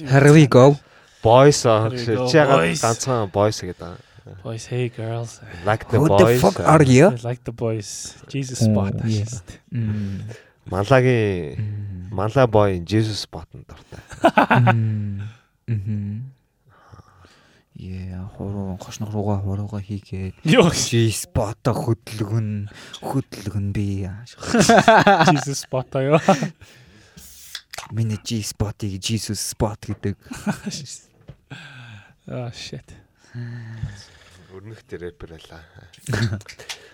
Here we go. Boys аа Here we go, чи ягаад boys. ганцхан boys гэдэг. Boys, hey girls. Like the Who boys. the fuck are you? Like the boys. Jesus spot. Манлагийн Манла boy Jesus spot-нд дуртай. Мм. Яа, хуруу гошног руугаа хуруугаа хийгээд Йоо. G spot хөдлөгн хөдлөгн би. Jesus spot аяа. Миний G spot-ыг Jesus spot гэдэг. Ah shit. Өрнөхтэй рэпер байлаа.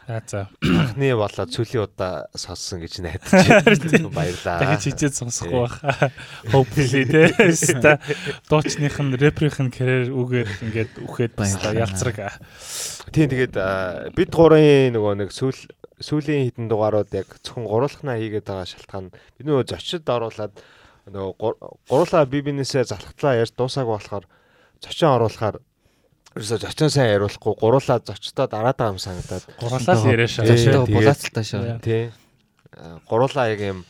Аа за. Анхны болоод сүүлийн удаа сонссон гэж найдаж байна. Баярлаа. Дахиж хичээд сонсохгүй баха. Hopefully теста дуучных нь рэперийнх нь карьер үгээр ингээд үхээд баста Баярлалаа. ялцраг. Тийм тэгээд аа, бид гурын нөгөө нэг сүүл сүүлийн хитэн дугаарууд яг зөвхөн гуруулхнаа хийгээд байгаа шалтгаан. Бид нөгөө зочид оруулаад нөгөө гур- гуруулаа би бинээсээ залхатлаа ярьж дуусаагүй болохоор зочин оруулахаар ерөөсө зочин сайн яриулахгүй гуруулаа зочдоо дараад байгаа юм санагдаад. Гурлаа л яриа шаа. Зочдоо булаацалтай шаа. тий. Аа, гуруулаа яг юм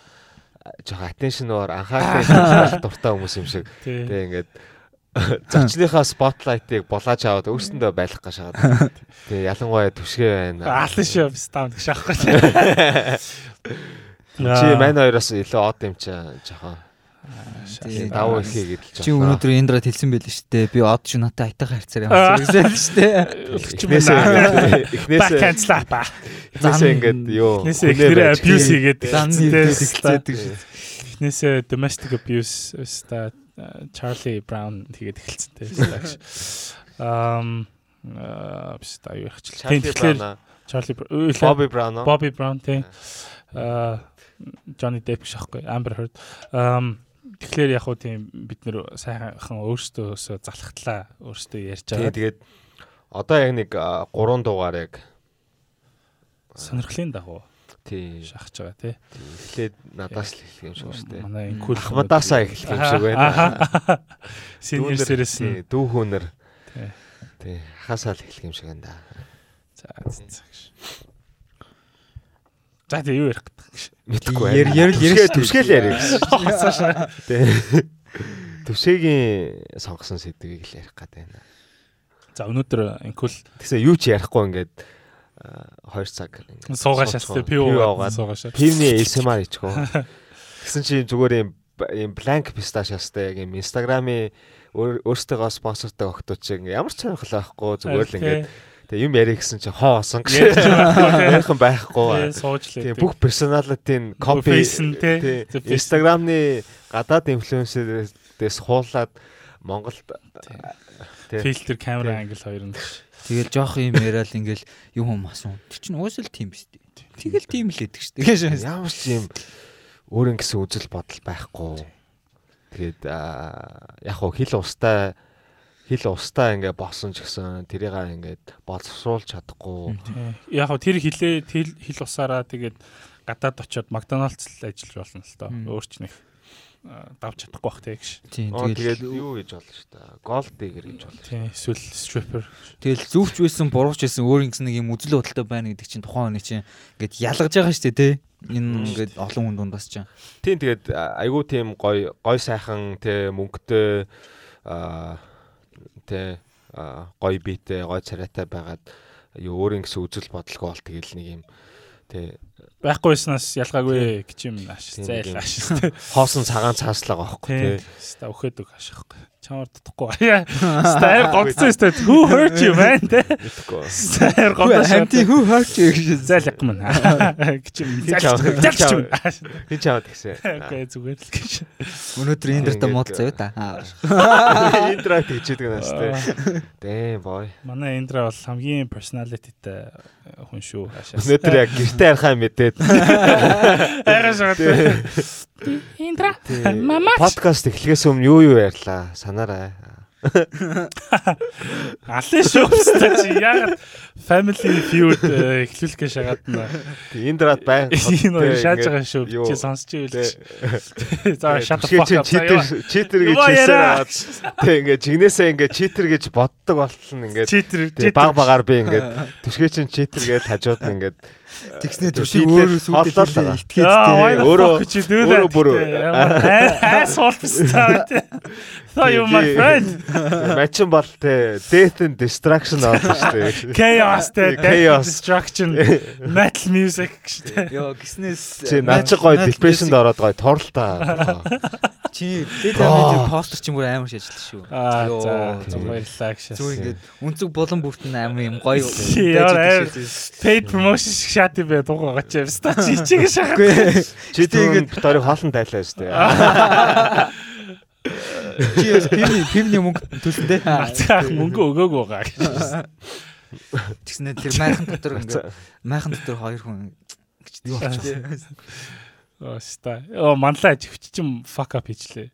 жоохон attention өөр анхаарал дуртай хүмүүс юм шиг. Тий ингээд зочныхаа спотлайтыг булааж аваад өөрсөндөө байлгах гэж шагаад тий ялангуяа түшгэ байна Аалын шүү стам гэж аахгүй. Чи мань хоёроос илүү од юм чи жоохон Тий. давуу ихээ гэдэл Чи өнөөдөр Эндрад хэлсэн байл шүү дээ. Би од надад айтайхан харьцаар Аа. явсан гэсэн шүү дээ. эхнээсээ эхнээсээ аа. эхнээсээ ингээд юу Эхнээсээ байж- abuse хийгээд. Эхнээсээ domestic abuse өста Charlie Brown тэгээд эхэлцэнтэй шүү. Ам аа биста юу ярьчих. Charlie Brown-а, Charlie Brown Bobby Brown? Bobby Brown тий. Аа Johnny Depp шахахгүй Amber Heard. Ам тэгэхээр яг хуу тийм бид нэр сайхан өөрсдөөсөө залхатлаа өөрсдөө ярьж байгаа. тэгээд одоо яг нэг гурван дугаар яг Сонирхлын дагуу шахаж байгаа тий. эхлээд надаас л эхлэх юм шиг шүү дээ. Манай энэ кул Ахмадаасаа эхлэх юм шиг байна. Series нь тий, дүү хүнэр Тий. тий хасаал эхлэх юм шиг да. За за, за тэг юу ярих гэдэг гэж. Мэдхгүй Яр- шүү дээ. түшгээл ярих гэсэн. Тий. Түшээгийн сонгосон сэдвийг л ярих гэдэг байна. За өнөөдөр инкул Тэгсэн юу ч ярихгүй ингээд 2 цаг сууцгаа, тэг пив уугаад аваад, суугаашаа. Пивний ASMR ичгөө. Тэгсэн чинь зүгээр юм юм blank pistachiousтай яг юм Instagram-ийн өөр- өөрсдөө спонсортой өгтөд чинь ямар ч сонирхол байхгүй зүгээр л ингээд тэг юм ярих гэсэн чинь хоосон гэж. Ярих юм байхгүй. Тэгээ бүх персоналитийн копи. Instagram-ны гадаад инфлюенсерээс хуулаад Монголд фильтр камера англ хоёр нь. Тэгэл жоох юм яриад ингээл юм юм асуун. Тэр чинь уусаа л тийм биз дээ. Тэгэл тийм л байдаг шүү дээ. ямар ч юм өөрийн гэсэн үзэл бодол байхгүй. Тэгээд яг хуу хил устаа хил устаа ингээ боосон ч гэсэн тэрийг ингээд боловсруулж чадахгүй. Яг хөө тэр хилээ хил усаараа тэгээд гадаад очиод Макдоналдс л ажиллаж болно л доо. Мм. Давж чадахгүй бах тэг гэж. Тийм тэгээд юу гэж болно шүү дээ. Gold digger гэж болно. Тийм эсвэл stripper. тэгэл зүвч байсан бурууч байсан өөр ингэсэн нэг юм үзэл бодолтой байна гэдэг чинь тухайн хүний чинь ингээд ялгаж байгаа шүү дээ тий. Энэ ингээд олон хүн дундаас чинь. Тийм тэгээд айгүй тийм гой гой сайхан тэ мөнгөтэй аа а, гой биетэй гой царайтай байгаад юу өөрийн гэсэн үзэл бодлого бол тэгэл нэг юм тэ Байхгүйснаас ялгаагүй гэж юм ааш. Зайл ааш. хоосон цагаан цааслага байхгүй Тийм. тэ Ста өхөөдөг аашахгүй. Чамар дутхгүй. Яа. Стаар гомцсон ста. Who hurt you man? мэдхгүй. Стаар гомцсон. Хамти хүү хаач гэж. Зайл яг мэн. Гэж юм. Зайл. ч юм. Хин чамд гэсэн. Окей зүгээр л гэж. Өнөөдөр эндэртэ мод заяа та. Аа. Интракт хийдэг нас тэ. Дэм бой. Манай Эндра бол хамгийн personality-тэй хүн шүү. Өнөөдөр яг гэртээ харахаа мэдээд Арай шагаад. Эндра. Мамач. подкаст эхлэхээс өмнө юу юу ярьлаа санаарай. Алын шүү. өстой чи яагаад family feud э, эхлүүлэх гэж шагаад нь. Индрат байн. Энэ хоёр шааж байгаа шүү. Чи сонсч ивэл. За чинь up. читер читер гэж хэлсээр тэг ингээ жигнэсээ ингээ читер гэж боддог болтол нь ингээ баг багаар би ингээ түшгээ чинь читер гэж хажууд нь ингээ Тэгснэ биетлээ өөрөө байгаа. итгээд Өөрөө тэ. өөрөө- чи дүү өөрөө бүр- асуулт стаа. So you my friend. Мачин бол те death and destruction авах шүү дээ. Chaos те Chaos. destruction metal music гэдэг. Йоо гиснээс Чи наад чи гоё depressionд ороод гоё торлоо. Чи дээд амийн постэр чинь бүр амар шажилт шүү. Аа Йоо, баярлалаа гэж. Зүгээр ингээд үнцэг болон бүртэн амар юм гоё. Paid promotion шиг шат юм бай дугаагаа чи явста. Чи чиг шахах. Чи тэгээд битэрийг хоолн тайлаа шүү дээ. Чи яс пивний пивний мөнгө төлсөн дээ. Нацаах мөнгө өгөөг байгаа. Тэгснэ тэр майхан дотор ингээд майхан дотор хоёр хүн гэж юу болчих. Оо ста. Оо манлаа живччим fuck up хийчлээ.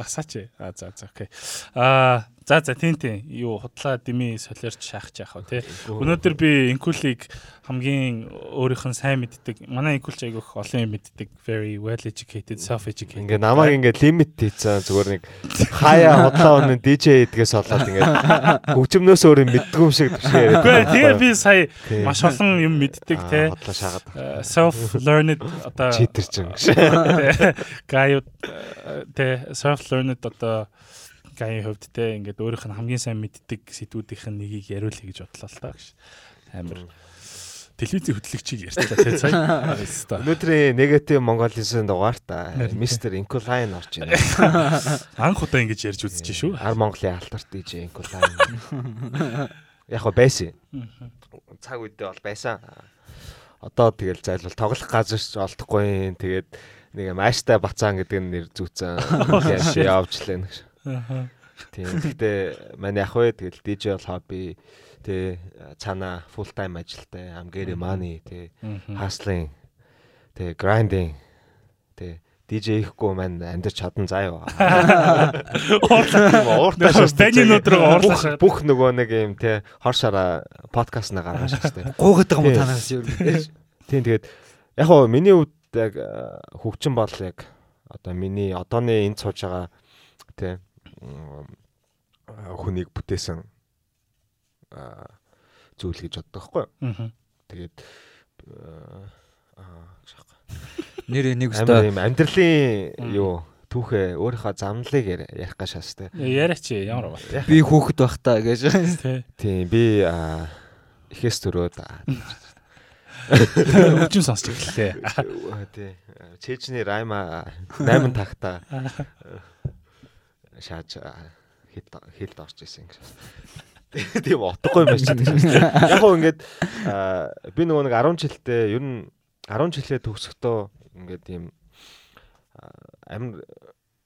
Засаач. А за за окей. Аа за за тийм тийм. Юу худлаа дими солиорч шаахч яах вэ те. Өнөөдөр би инкулийг хамгийн өөрийнх нь сайн мэддэг. Манай инкулч айгүйх олон юм мэддэг. Very well educated, self educated. Ингээ намайг ингээ лимит хийцэн зүгээр нэг хаяа худлаа өнө DJ эдгээс болоод ингээ хөгжмнөөс өөр юм мэддэг юм шиг төвшөө Үгүй ээ, тэгээ би сая маш олон юм мэддэг те. Худлаа шагаад. Э, self learned одоо Читер чинь. гаюуд тэ self learned одоо гай хөвд те ингээд өөрийнх нь хамгийн сайн мэддэг сэдвүүдийнх нь нэгийг яриулъя гэж бодлоо л та гэж амар телевизийн хөтлөгчийг ярьчлаа те сая. Өнөөдрийн негатив Монголын дугаар та мистер Инкулайн орж байна. анх удаа ингэж ярьж үзэж шүү Хар Монголын алтарт DJ Инкулайн. Яг го байсан. Цаг үедээ бол байсан. Одоо тэгэл зайлвал тоглох газар ч олдохгүй. Тэгээд нэг юм ааштай бацаан гэдэг нэр зүүцэн явж лээ. Аха. Тийм. Гэхдээ манай ах вэ тэгэл DJ бол хобби тэ цаана full time ажилтай am getting money Мгм. hustling тэ grinding тэ DJ ихгүй маань амьдарч чадан заа юу. Ууртаа шээ. Бэнинүүд рүү Бүх нөгөө нэг юм тэ хор шараа подкаст на гаргаж штэ. Гуугаад байгаа юм танаас юу? Тийм тэгээд яг хоо миний хувьд яг хөгжин бол яг одоо миний одооны энд сууж байгаа э, хүнийг бүтээсэн а зүйл гэж боддог байхгүй. Тэгээд. Нэр нэг өстой юм амьдралын юу түүхээ өөрийнхөө замналыг яри- ярих гашаас тэ. Яриач ямар бат. би хүүхэд байх та гэж. Тийм би а ихээс төрөөд Хөгжим сонсч эхэллээ. тий чэжний райма 8 тагта шааж а, хит хилд орж исэн гэж. Тийм утгагүй юм байна чи. Яг гоо ингээд би нөгөө нэг 10 жилдээ ер нь 10 жилээ төгсөхдөө ингээд ийм а, амир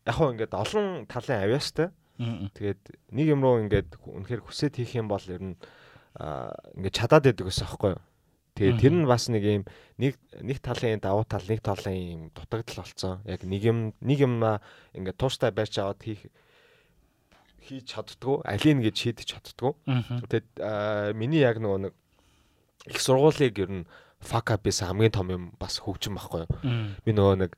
яг гоо ингээд олон талын авьяастай. Тэгээд нэг юм руу ингээд үнэхээр хүсээд хийх юм бол ер нь ингээд чадаад байдаг гэсэн аахгүй юу. Тэгээд тэр нь бас нэг юм нэг нэг талын давуу тал нэг талын юм дутагдал болцсон. Яг нэг юм нэг юм ингээд тууштай барьж аваад хийх хийж чаддгүй, алийг гэж шийдэж чаддгүй. Тэгээд миний яг нөгөө нэг их сургуулийг ер нь fuck up гэсэн хамгийн том юм бас хөгжим байхгүй юу. Би нөгөө нэг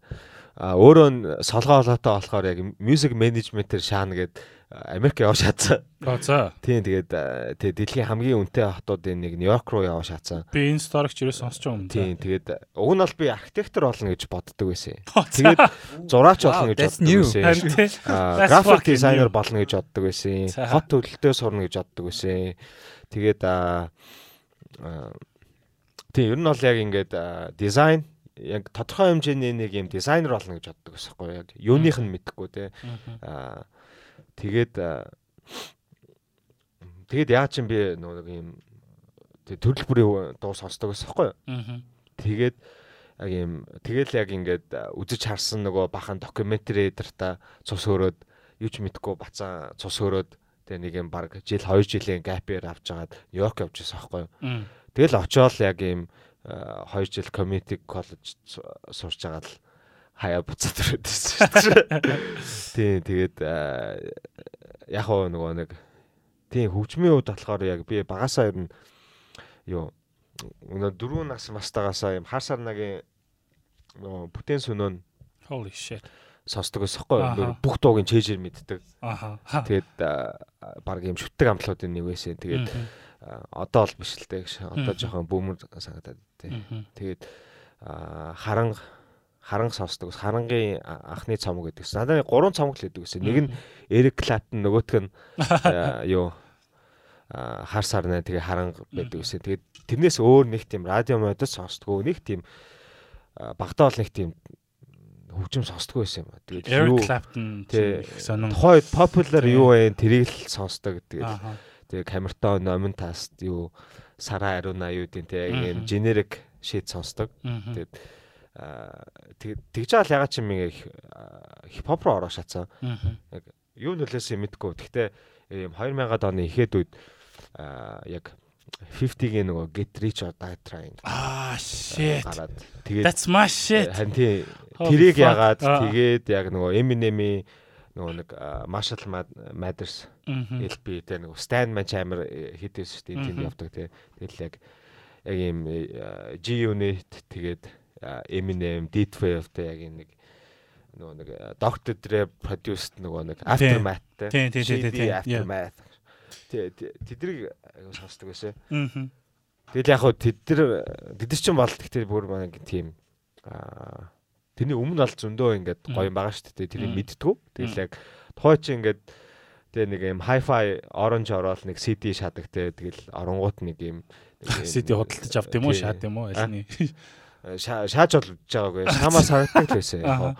өөрөө нь солгоо олоотой болохоор яг music management-ээр шаана гэд Америк явж чадсан. Аа за. Тийм тэгээд тэгээд дэлхийн хамгийн үнэтэй хотуудын нэг Нью-Йорк руу явж чадсан. Би энэ сторик ч юу сонсч байгаа юм. Тийм тэгээд уг нь бол би архитектор болно гэж боддог байсан. Тэгээд зураач болно гэж боддог байсан. харин тий. А, That's график дизайнер болно гэж боддог байсан. Хот төлөлтөө сурна гэж боддог байсан. Тэгээд а а, тийм ер нь бол яг ингээд дизайн яг тодорхой хэмжээний нэг юм дизайнер болно гэж боддог байсан хгүй яг юуных нь мэдэхгүй те. Аа тэгээд тэгээд яа чин би нэг юм төрөл бүрийн дуу сонсдог байсан хгүй. Тэгээд яг юм тэгэл яг ингээд үзэж харсан нөгөө бахан докюментари дээр та цус өрөөд юу ч мэдэхгүй бацаа цус өрөөд тэг нэг юм баг жил 2 жилийн гапээр авч жагаад Нью-Йорк явж байсан хгүй юу. Мм. Тэгэл очиод яг юм 2 жил community college сурч байгаа л хаяа буцаад ирээд байсан шүү дээ. Тийм тэгээд аа, яг хоо нөгөө нэг тийм хөгжмийн үед болохоор яг би багасаа ер нь юу өнөө дөрөв нас мастагаасаа юм хар сарнагийн нөгөө бүтээн сүнөө Holy shit. сонсдог Аха. юу? бүх дуугийн чэйжэр мэддэг. Аха. Ха. Тэгээд баг юм шүтдэг амтлуудын нэг байсан. Тэгээд одоо бол биш л дээ. Одоо жоохон бүүмэр санагдаад тий. Тэгээд а, харанг сонсдог. Харангийн анхны цомог гэдэг. ус. Надад гурван цомог л гэдэг. ус. Нэг нь Эрик Клаптон, нөгөөх нь юу хар сарна тэгээ харанг байдаг ус. Тэгээд тэрнээс өөр нэг тийм радио модод сонсдгоо. Нэг тийм багтаа бол нэг тийм хөгжим сонсдгоо байсан юм. Тэгээд Clapton Тий. их сонин. тухайд popular юу вэ? Тэрийг л сонсдог. Тэгээд тэгээ камертон номин таст юу сара ариуна юу гэдэг те Мгм. юм generic shit сонсдог. Тэгээд тэгж байгаа л ягаад ч юм ингээ хипхоп руу ороо шатсан. Мгм. Юу нөлөөсөн мэдгүй. Гэхдээ юм 2000-ад оны ихэд үед яг 50-гийн нөгөө Get Rich or Die Trying Аа shit. гараад тэгээд That's my shit. харин тий тэрийг ягаад Аа. тэгээд яг нөгөө Eminem-ийн нөгөө нэг Marshall Mathers. LP тэ нэг Stan Man амар хийдээс шүү дээ тэнд явдаг тий. Тэгэл яг яг э, G Unit тэгээд Eminem, Deathwave тэ яг нэг нөгөө нэг Dr. Dre produced нөгөө нэг Aftermath тэ. Тий, тий, тий, тий, тий. Yeah. Aftermath. Тэ тэ- тэдрийг сонсдог байсан. Мгм. Тэгэл яг хуу тэд нар тэд нар ч юм бол гэхдээ бүр ингэ тийм аа тэрний өмнө бол зөндөө ингээд гоё юм байгаа шүү дээ. Тэрийг мэдтгүү. Тэгэл яг тухай чи ингээд тэгээ нэг юм hi-fi orange ороод нэг CD шадаг те тэгэл оронгууд нэг юм нэг CD худалдаж авт юм уу, шаад юм уу, альны. Шаа- шааж бол үдж байгаагүй. Шаамаа санагддаг л байсан. Яг.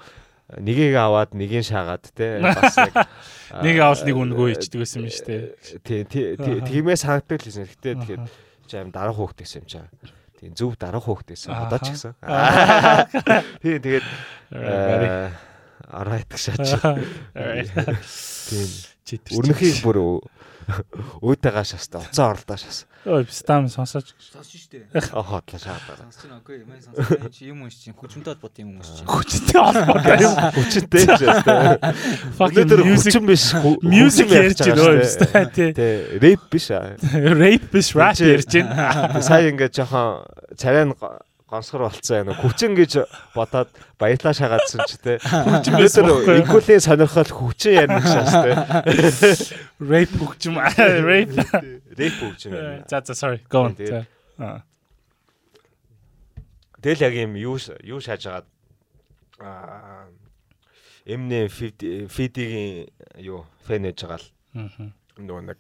Нэгийг аваад нэгийг шаагаад те бас яг Нэг авал нэг өнгөө ичдэг байсан юм шүү дээ. Тий, тиймээ санагддаг л байсан. Гэтэ тэгээд чи аим дарах хөөхт гэсэн юм чаа. Тийм зөв дарах хөөхт гэсэн. Аха. Одоо ч гэсэн. Тий, тэгээд арайт гшаач. Alright. Тийм. Өрнөхийг бүр өөтэйгаа шаста. Уцаа орлоо шас. Ой, стам сонсож. Сонсч штэ. Аа хотлоо шаадаг. Сонсч байна. Окей, мэн сонсч. Чи юм уншиж чинь хүчмтэй холбоотой юм уншиж чинь. Хүчтэй холбоотой юм. Хүчтэй шаста. Fucking music биш. music ярьж байна өө штэ. тий. Тий, рэп биш аа. Rape биш rap ярьж байна. Сая ингээд жоохон царай нь гонсгор болцсон юм. Хүчин гэж бодоод баялаа шагаадсан ч те. Бохгүй. Өнөөдөр игүүлийн сонирхол хүчин гэж шаас те. Rape хөгжим rape. Рэп хөгжим. За за sorry. Go on. Аа. Тэгэл яг юм юу юу шааж агаад аа Эмнэ фидигийн юу фэн ээж байгаа л Мгм. нөгөө нэг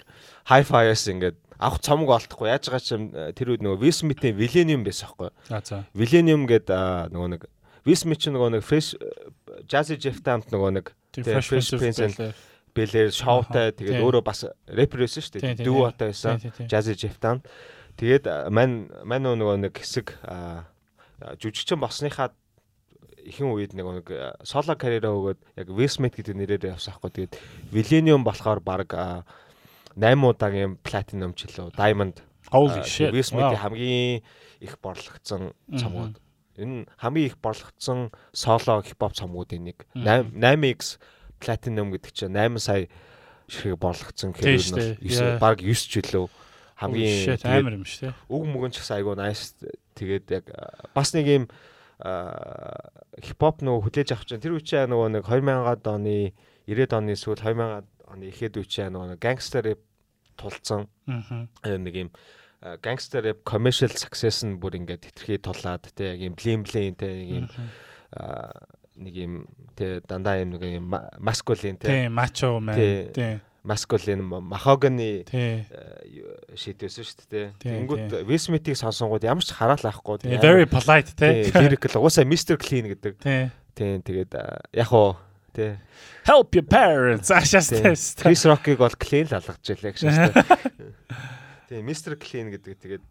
hi-fi-аас ингээд авах цомог олдохгүй яаж байгаа ч э, тэр үед нөгөө Wismith-ийн Millennium байсан байхгүй За за. Millennium гэдэг нөгөө нэг Wismith ч нөгөө нэг fresh Jazzy Jeff Tamp нөгөө нэг Fresh Prince бэлэр шоутай тэгээд өөрөө бас рэпер байсан шүү дээ. тий, Дүүотай байсан. Jazzy Jeff Tamp. Тэгээд а, мань мань нөгөө нэг хэсэг жүжигчин болсныхаа ихэнх үед нэг нэг соло карьераа өгөөд яг Wismith гэдэг нэрээр явсан хгүй. Тэгээд Millennium болохоор баг 8 удаагийн platinum ч лөө Diamond Holy shit. Wow. хамгийн их борлогдсон цомгууд. Энэ хамгийн их борлогдсон соло хипхоп цомгуудын нэг. Мгм. 8x platinum гэдэг чинь 8 сая ширхэг борлогдсон хэрэг нь баг 9 жилөө хамгийн амар юм шүү дээ. үг мөгөн ч гэсэн айгүй nice тэгээд яг бас нэг юм хипхоп нөгөө хүлээж авч чинь тэр үе чинь нөгөө нэг 2000-ад оны 90-ад оны сүүл 2000-ад оны ихэд үе чинь нөгөө гангстер рэп тулцсан э, нэг юм гангстер рэп commercial success нь бүр ингээд хэтэрхий тулаад те яг юм блин блин те нэг юм нэг юм те дандаа юм нэг юм маскулин те Тий, macho man. Тий. Тий. маскулин махоганы Тий. шийдвэсэн шүү дээ. Тий, Тэнгүүд Висмитийг сонсонгууд ямар ч хараал авахгүй. Very polite тий. lyrical уусаа Mr Clean гэдэг. Тий. Тийм тэгээд яг уу тий. Help your parents. Ашаас тест. Chris Rock-ыг бол clean л алгаж жилээ гэж. Тийм Mr Clean гэдэг тэгээд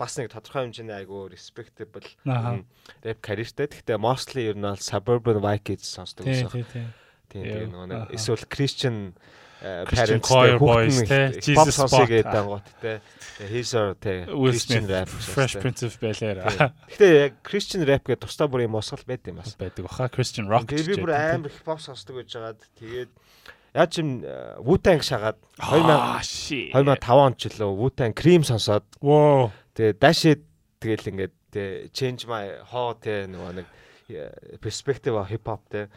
бас нэг тодорхой хэмжээний айгу respectable рэп карьертэй. Гэхдээ mostly ер нь бол suburban kids сонсдог гэсэн. тий, тий. Тийм Яа, тэгээд нөгөө нэг эсвэл Christian parents choir boys, те, Jesus Spot, гэдэг ангууд те. Our те Christian rap. Fresh Prince of Bel-Air Гэхдээ яг Christian rap гэдэг тусдаа бүр юм осгол байд юм бас. байдаг баха Christian Rock. Тэгээд би гэж бүр амар хипхоп сонсдог гэж жагаад тэгээд яаж юм Wu-Tang шагаад 2000 Аа, shit. 2005 он ч лөө Wu-Tang Cream сонсоод Whoa. тэгээд Dash тэгэл ингээд те change my how те нөгөө нэг э, of hip hop те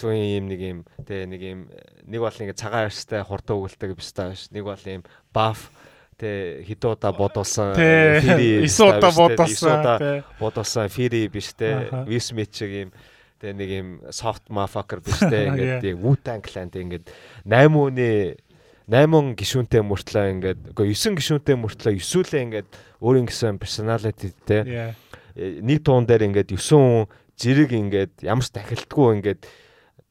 зүүн юм нэг юм те нэг юм нэг бол нэг цагаан арьстай хурдан өгөлтэй бистаа ш нэг бол юм Тэ хэд удаа бодулсан Тэ, Фири биш, удаа тэ. бодулсан Фири биш те. Висмит шиг юм тэ нэг юм soft motherfucker биш те ингээд Wu-Tang Clan тэ ингээд 8 өний 8 гишүүнтэй мөртлөө ингээд үгүй 9 гишүүнтэй мөртлөө 9үлээ ингээд өөрийн гэсэн те. Э, нэг туун дээр ингээд 9 хүн зэрэг ингээд ямар ч тахилтгүй ингээд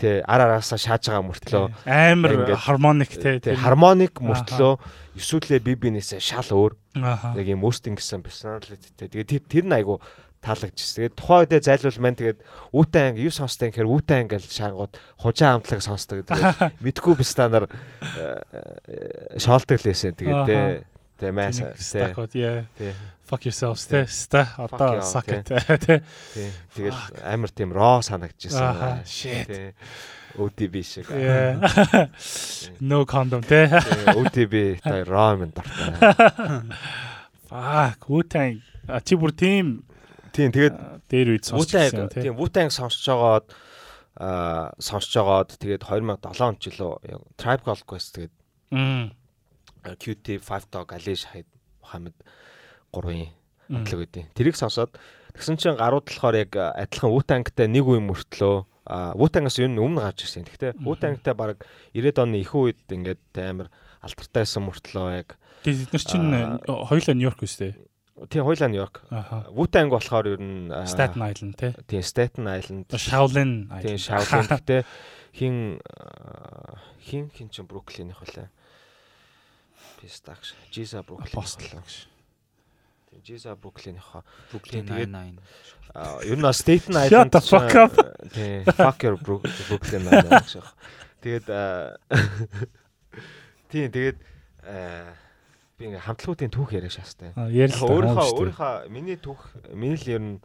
тэ ар араасаа шааж байгаа мөртлөө амар хармоник тэ тэр- хармоник мөртлөө эсвэл бие биенээсээ шал өөр яг юм өөртөө гэсэн personality-тэй. Тэгээд тэр нь айгу таалагдчихсэн. Тэгээд тухайн үедээ зайлуул маань тэгээд үүтэн анги юу сонсдог гэхээр үүтэн ангил шаангууд хужаа амтлаг сонсдог. Тэгээд мэдхгүй би станаар шоолдог лээсэн. Тэгээд тэ тэ мас тэ тэ Fuck yourselves те. Ста одоо suck it тэ тэгэл амар тийм raw санагдчихсан. Shit. Тэ OTB шиг. No condom. Тэ, OTB та raw юм дуртай. Fuck, Wu-Tang. А чи бүр тийм Тийм тэгээд дээр үед сонсчихсан Wu-Tang те. тийм Wu-Tang сонсож байгаад аа сонсож байгаад тэгээд 2007 он жилөө яг Tribe Called Quest тэгээд QT 5 Dog Alish Hyde Muhammad 3-ын Мм. онцлог үүдээ. Тэрийг сонсоод тэгсэн чинь гарууд болохоор яг адилхан Wu-Tang-тай нэг үе мөртлөө Wu-Tang-аас юу өмнө гарч ирсэн. Гэхдээ Wu-Tang-тай баг 90-ад оны их үед ингээд амар алдартай байсан мөртлөө яг Тэгээд бид нар чинь Аа. хоёулаа Нью-Йорк үстэй. тийм хойлоо Нью-Йорк. Wu-Tang болохоор ер нь Staten Island те. тийм Staten Island Shaolin Тийм. Shaolin гэхдээ хин хин хин ч Бруклиных хөлөө. Пистакш, Жиза Бруклин. Apostle. Тийм Жиза Бруклиных. Brooklyn Тэгээд- Nine-Nine. Аа, ер нь Staten Island. the fuck your Brooklyn Nine-Nine гэж. Тэгээд аа, тийм тэгээд би ингээ хамтлагуудын түүх яриа шаастай. Өөрийнхөө өөрийнхөө миний түүх миний л ер нь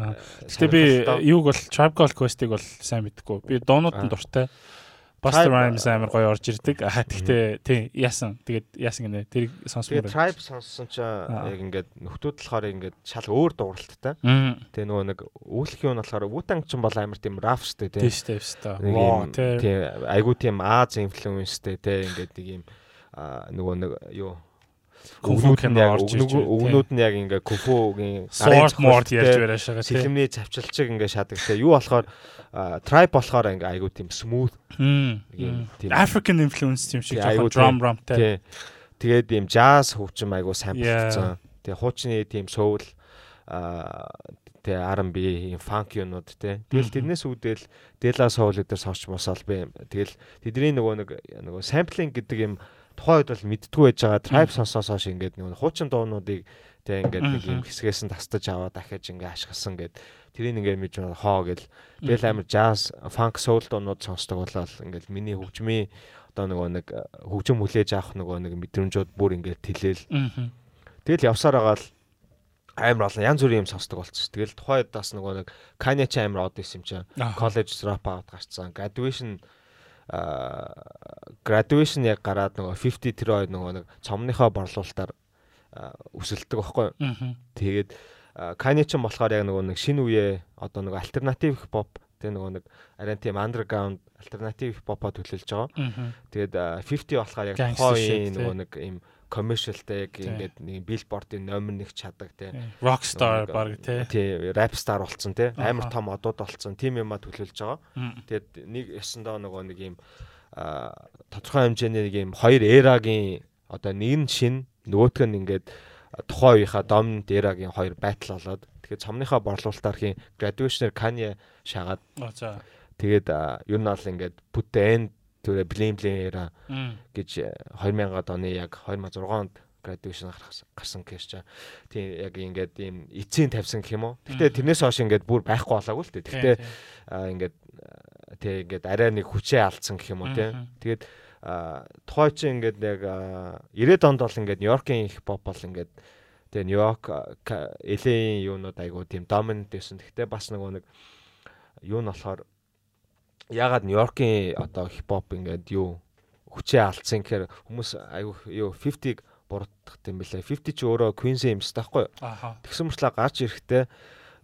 Гэтэ би юуг бол Tribe Called Quest-ыг бол сайн мэдгүй. Би доонууд нь дуртай. Buster Rhymes амар гоё орж ирдэг. Аа тэгтээ тий яасан. Тэгээд яасан гинэ. Тэрийг сонсмоор. Тэгээд Tribe сонссон чинь яг ингээд нөхдүүд болохоор ингээд шал өөр дууралттай. Тэгээ нөгөө нэг үүсэх юм болохоор Wu-Tang ч юм бол амар тийм rough штэ тий. Тийш та. Нэг Воо тий. тий айгуу тийм Аз инфлюенстэй тий ингээд нэг юм нөгөө нэг юу өгнүүд нь яг өгнүүд нь яг ингээд куфугийн Sword Mord ярьж барай шагаа тий. Сэлэмний завчилчиг ингээд шадаг тий. Юу болохоор tribe болохоор ингээд айгуу тийм smooth тийм African influence тийм шиг жоохон drum тий. rum тий. тий. Тэгээд ийм jazz хөгжим айгуу сайн болцсон. Тэгээ хуучны тийм soul аа тэгээ R&B ийм funk юмнууд тий. Тэгэл тэрнээс үүдэл Dela Soul дээр сонсч мосол би тэгэл тэдний нөгөө нэг нөгөө sampling гэдэг юм тухайн үед бол мэдтгүй байж байгаа tribe сонсоос хойш ингээд нөгөө хуучин дуунуудыг тэгээ ингээд нэг юм хэсгээс нь тастаж аваад дахиж ингээд ашигласан гэд тэрийг ингээд мэдж хоо гэл тэгэл амар jazz funk soul дуунууд сонсдог болол ингээд миний хөгжмийн одоо нөгөө нэг хөгжим хүлээж авах нөгөө нэг мэдрэмжүүд бүр ингээд тэлээл Мм. Тэгэл явсаар байгаа л амар олон янз бүрийн юм сонсдог болчихсон. Тэгэл тухайн үед бас нөгөө нэг Kanye ч амар од исэн юм чинь. College drop out гарцсан. Graduation graduation яг гараад нөгөө 50 тэр хоёр нөгөө нэг цомныхоо борлуулалтаар өсөлдөг байхгүй юу? Тэгээд Kanye ч юм болохоор яг нөгөө нэг шинэ үеэ одоо нөгөө альтернатив pop тэг нөгөө нэг арай тийм underground альтернатив pop-а төлөөлж байгаа. Тэгээд а, 50 болохоор яг тухайн нөгөө нэг ийм commercialтэй яг ингээд нэг billboard-ын номер нэг чаддаг тий. Rockstar баг нэг, тий. Тий, rap star болцсон тий. Амар том одууд болцсон. Тим юма төлөөлж байгаа. Мм. Тэгээд нэг ясандаа нөгөө нэг а тодорхой хэмжээний нэг ийм хоёр эрагийн одоо нэг нь шин нөгөөх нь ингээд тухайн үеийнхаа dominant эрагийн хоёр battle болоод тэгээд цомныхаа борлуулалтаар хин graduation-ээр Kanye шагаад тэгээд ер нь бол ингээд put the end blame era Мм. гэж э, 2000-ад оны яг 2006 онд graduation гарсан гэж чаа. Тийм яг ингээд ийм эцсийн тавьсан гэх юм уу. Мгм. тэрнээс хойш ингээд бүр байхгүй болоогүй л тий. аа, ингээд аа, тий ингээд арай нэг хүчээ алдсан гэх юм уу тий. Тэгээд тухай чи ингээд яг аа, 90-ад онд бол ингээд Нью-Йоркийн их pop бол ингээд тэгээ Нью-Йорк LA-ийн юунууд айгуу тийм dominant байсан. Гэхдээ бас нөгөө нэг юу нь болохоор ягаад Нью-Йоркийн одоо хипхоп ингээд юу хүчээ алдсан гэхээр хүмүүс айгуу юу 50-г буруудах юм бэлээ. 50 ч өөрөө байхгүй юу? Аха. Тэгсэн мөрчлөө гарч ирэхдээ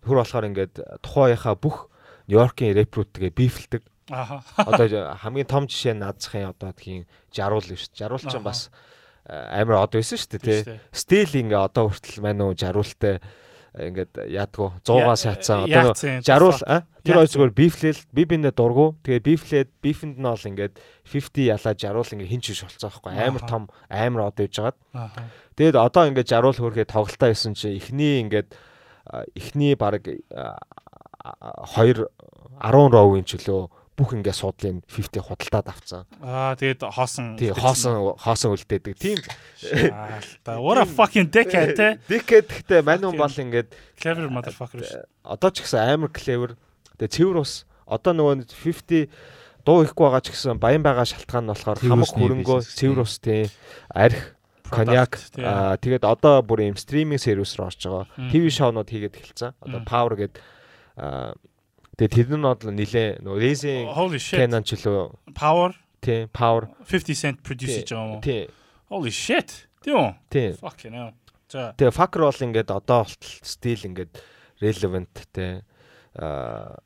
хөр болохоор ингээд тухайхаа бүх Нью-Йоркийн рэпрүүдтэйгээ бифэлдэг. Аха. Одоо хамгийн том жишээ нь наадсахын одоо тхийн жаруул биш. Жаруул ч бас амар од байсан шүү дээ тий. Стил ингээ одоо хүртэл мань уу жаруултай ингээд яадгүй 100-аас хатсан одоо 60 а? Тэр хоёр зүгээр бифлэл би биндээ дургу. Тэгээ бифлээд бифэнд нь бол ингээд 50 ялаа жаруул ингээ хин чиш болцсон байхгүй. Амар том амар од ивж жагаад тэгээд одоо ингээд жаруул хөрхөө тоглолтоо хийсэн чи эхний ингээд эхний баг 2 10 ровын чөлөө бүх ингээ суудлын 50 худалдаад авцсан. Аа тэгээд хоосон. Тий, хоосон хоосон үлдээдэг. Тийм. Та what a fucking dickhead те. Dickhead гэхдээ мань хүн бол ингээд clever motherfucker. Одоо ч гэсэн амар clever. Тэгээд цэвэр ус одоо нөгөө 50 дуу ихгүй байгаа ч гэсэн баян байгаа шалтгаан нь болохоор хамаг хөрөнгөө цэвэр ус тий арх коньяк аа тэгээд одоо бүр юм стриминг сервис рүү орж байгаа. ТV шоунууд хийгээд эхэлсэн. Одоо Power гэдэг аа Тэгээ тэр нь бол нилээ нөгөө Racing Canon ч лөө Power тий Power 50 cent produce хийж байгаа юм уу? Тий. Holy shit. Тийм үү? Тий. Fuck you know. За. Тэгээ Fucker бол ингээд одоо болтол стил ингээд relevant тий аа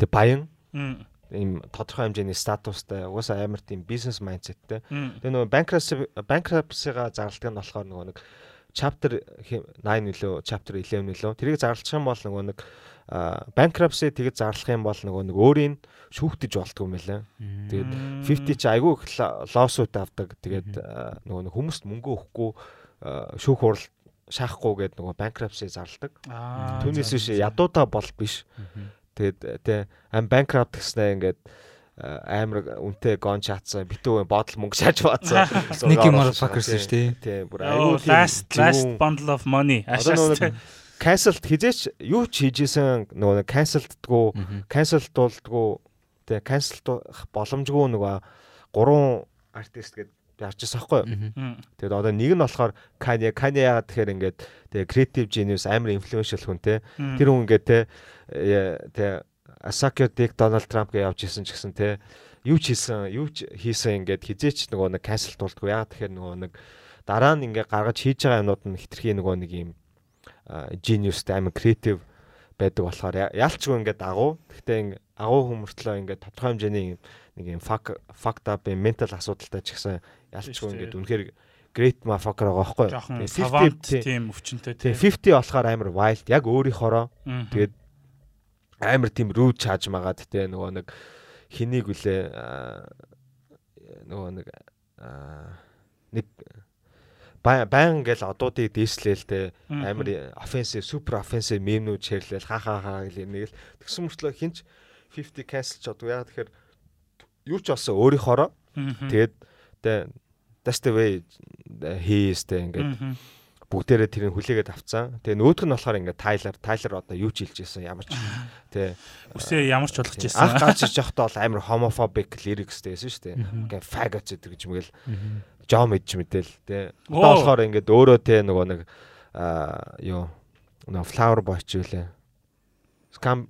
тэг баян ийм тодорхой хэмжээний статустай угаасаа амар тийм бизнес майндсеттэй. Тэгээ нөгөө bankruptcy bankruptcy-га зарладаг нь болохоор нөгөө нэг chapter 9 нөлөө chapter 11 нөлөө тэрийг зарлах юм бол нөгөө нэг bankruptcy тэгж зарлах юм бол нөгөө нэг өөрийн шүүхтэж болтгүй юм байлаа. Тэгээд 50 чи айгүй их лоссууд авдаг. Тэгээд нөгөө нэг хүмүүст мөнгө өгөхгүй шүүх хурал шаахгүй гэдэг нөгөө bankruptcy зарладаг. Түүнээс биш ядуудаа бол биш. Тэгээд тэ ам bankrupt гэснээр ингээд амар үнтэй гон чаацсан битүү бодол мөнгө шааж баацсан нэг юм motherfuckers шүү дээ. Тийм бүр айгүй last last bundle of money ашаас cancel хизээч юу ч хийжсэн нөгөө cancelддгүү cancelдуулдгүү тэгээ cancelдуулах боломжгүй нөгөө гурван артист гэд ярьчихсан байхгүй юу. Тэгээд одоо нэг нь болохоор Kanye Kanye яагаад тэгэхээр ингээд тэгээ creative genius амар influential хүн те. Тэр хүн ингээд те тэгээ Asakio Dick Donald Trump гэж явж исэн ч гэсэн те. Юу ч хийсэн юу ч хийсэн ингээд хизээч нөгөө нэг cancel дуулдаггүй яагаад тэгэхээр нөгөө нэг дараа нь ингээд гаргаж хийж байгаа юмнууд нь хитрхи нөгөө нэг юм geniusтэй амар creative байдаг болохоор яалчгүй ингээд агуу. Гэхдээ агуу хүмүүртлөө ингээд тодорхой хэмжээний нэг юм fuck fucked up mental асуудалтай ч гэсэн яалчгүй ингээд үнэхээр great motherfucker байгаа байхгүй. Тэгээ тийм өвчнөд тийм 50 болохоор амар wild яг өөрийнхоороо тэгээд амар тийм rude чааж магаад те нөгөө нэг хэнийг үлээ нөгөө нэг нэг баян ингээл одуудыг дээшлээл те. Амар offensive super offensive мемнүүд шеэрлээл ха ха ха гэл нэг л тэгсэн мөртлөө хинч 50 cancel ч одоо яа тэгэхээр юу ч болсон өөрийнхоороо тэгээд that's the way he is те ингээд бүгдээрээ тэрийг хүлээгээд авцсан. Тэгээ нөөдг нь болохоор ингээд Тайлер Тайлер одоо юу ч хэлж ирсэн ямар ч тий үсээ ямар ч болгож ирсэн. Анх гарч иж явахдаа бол амар homophobic lyrics дэсэн шүү дээ. Ингээд faggot гэдэг юм гээл жоо мэдж мэдээл тий. Одоо болохоор ингээд өөрөө тий нөгөө нэг аа юу нөгөө flower boy ч юу лээ. Scam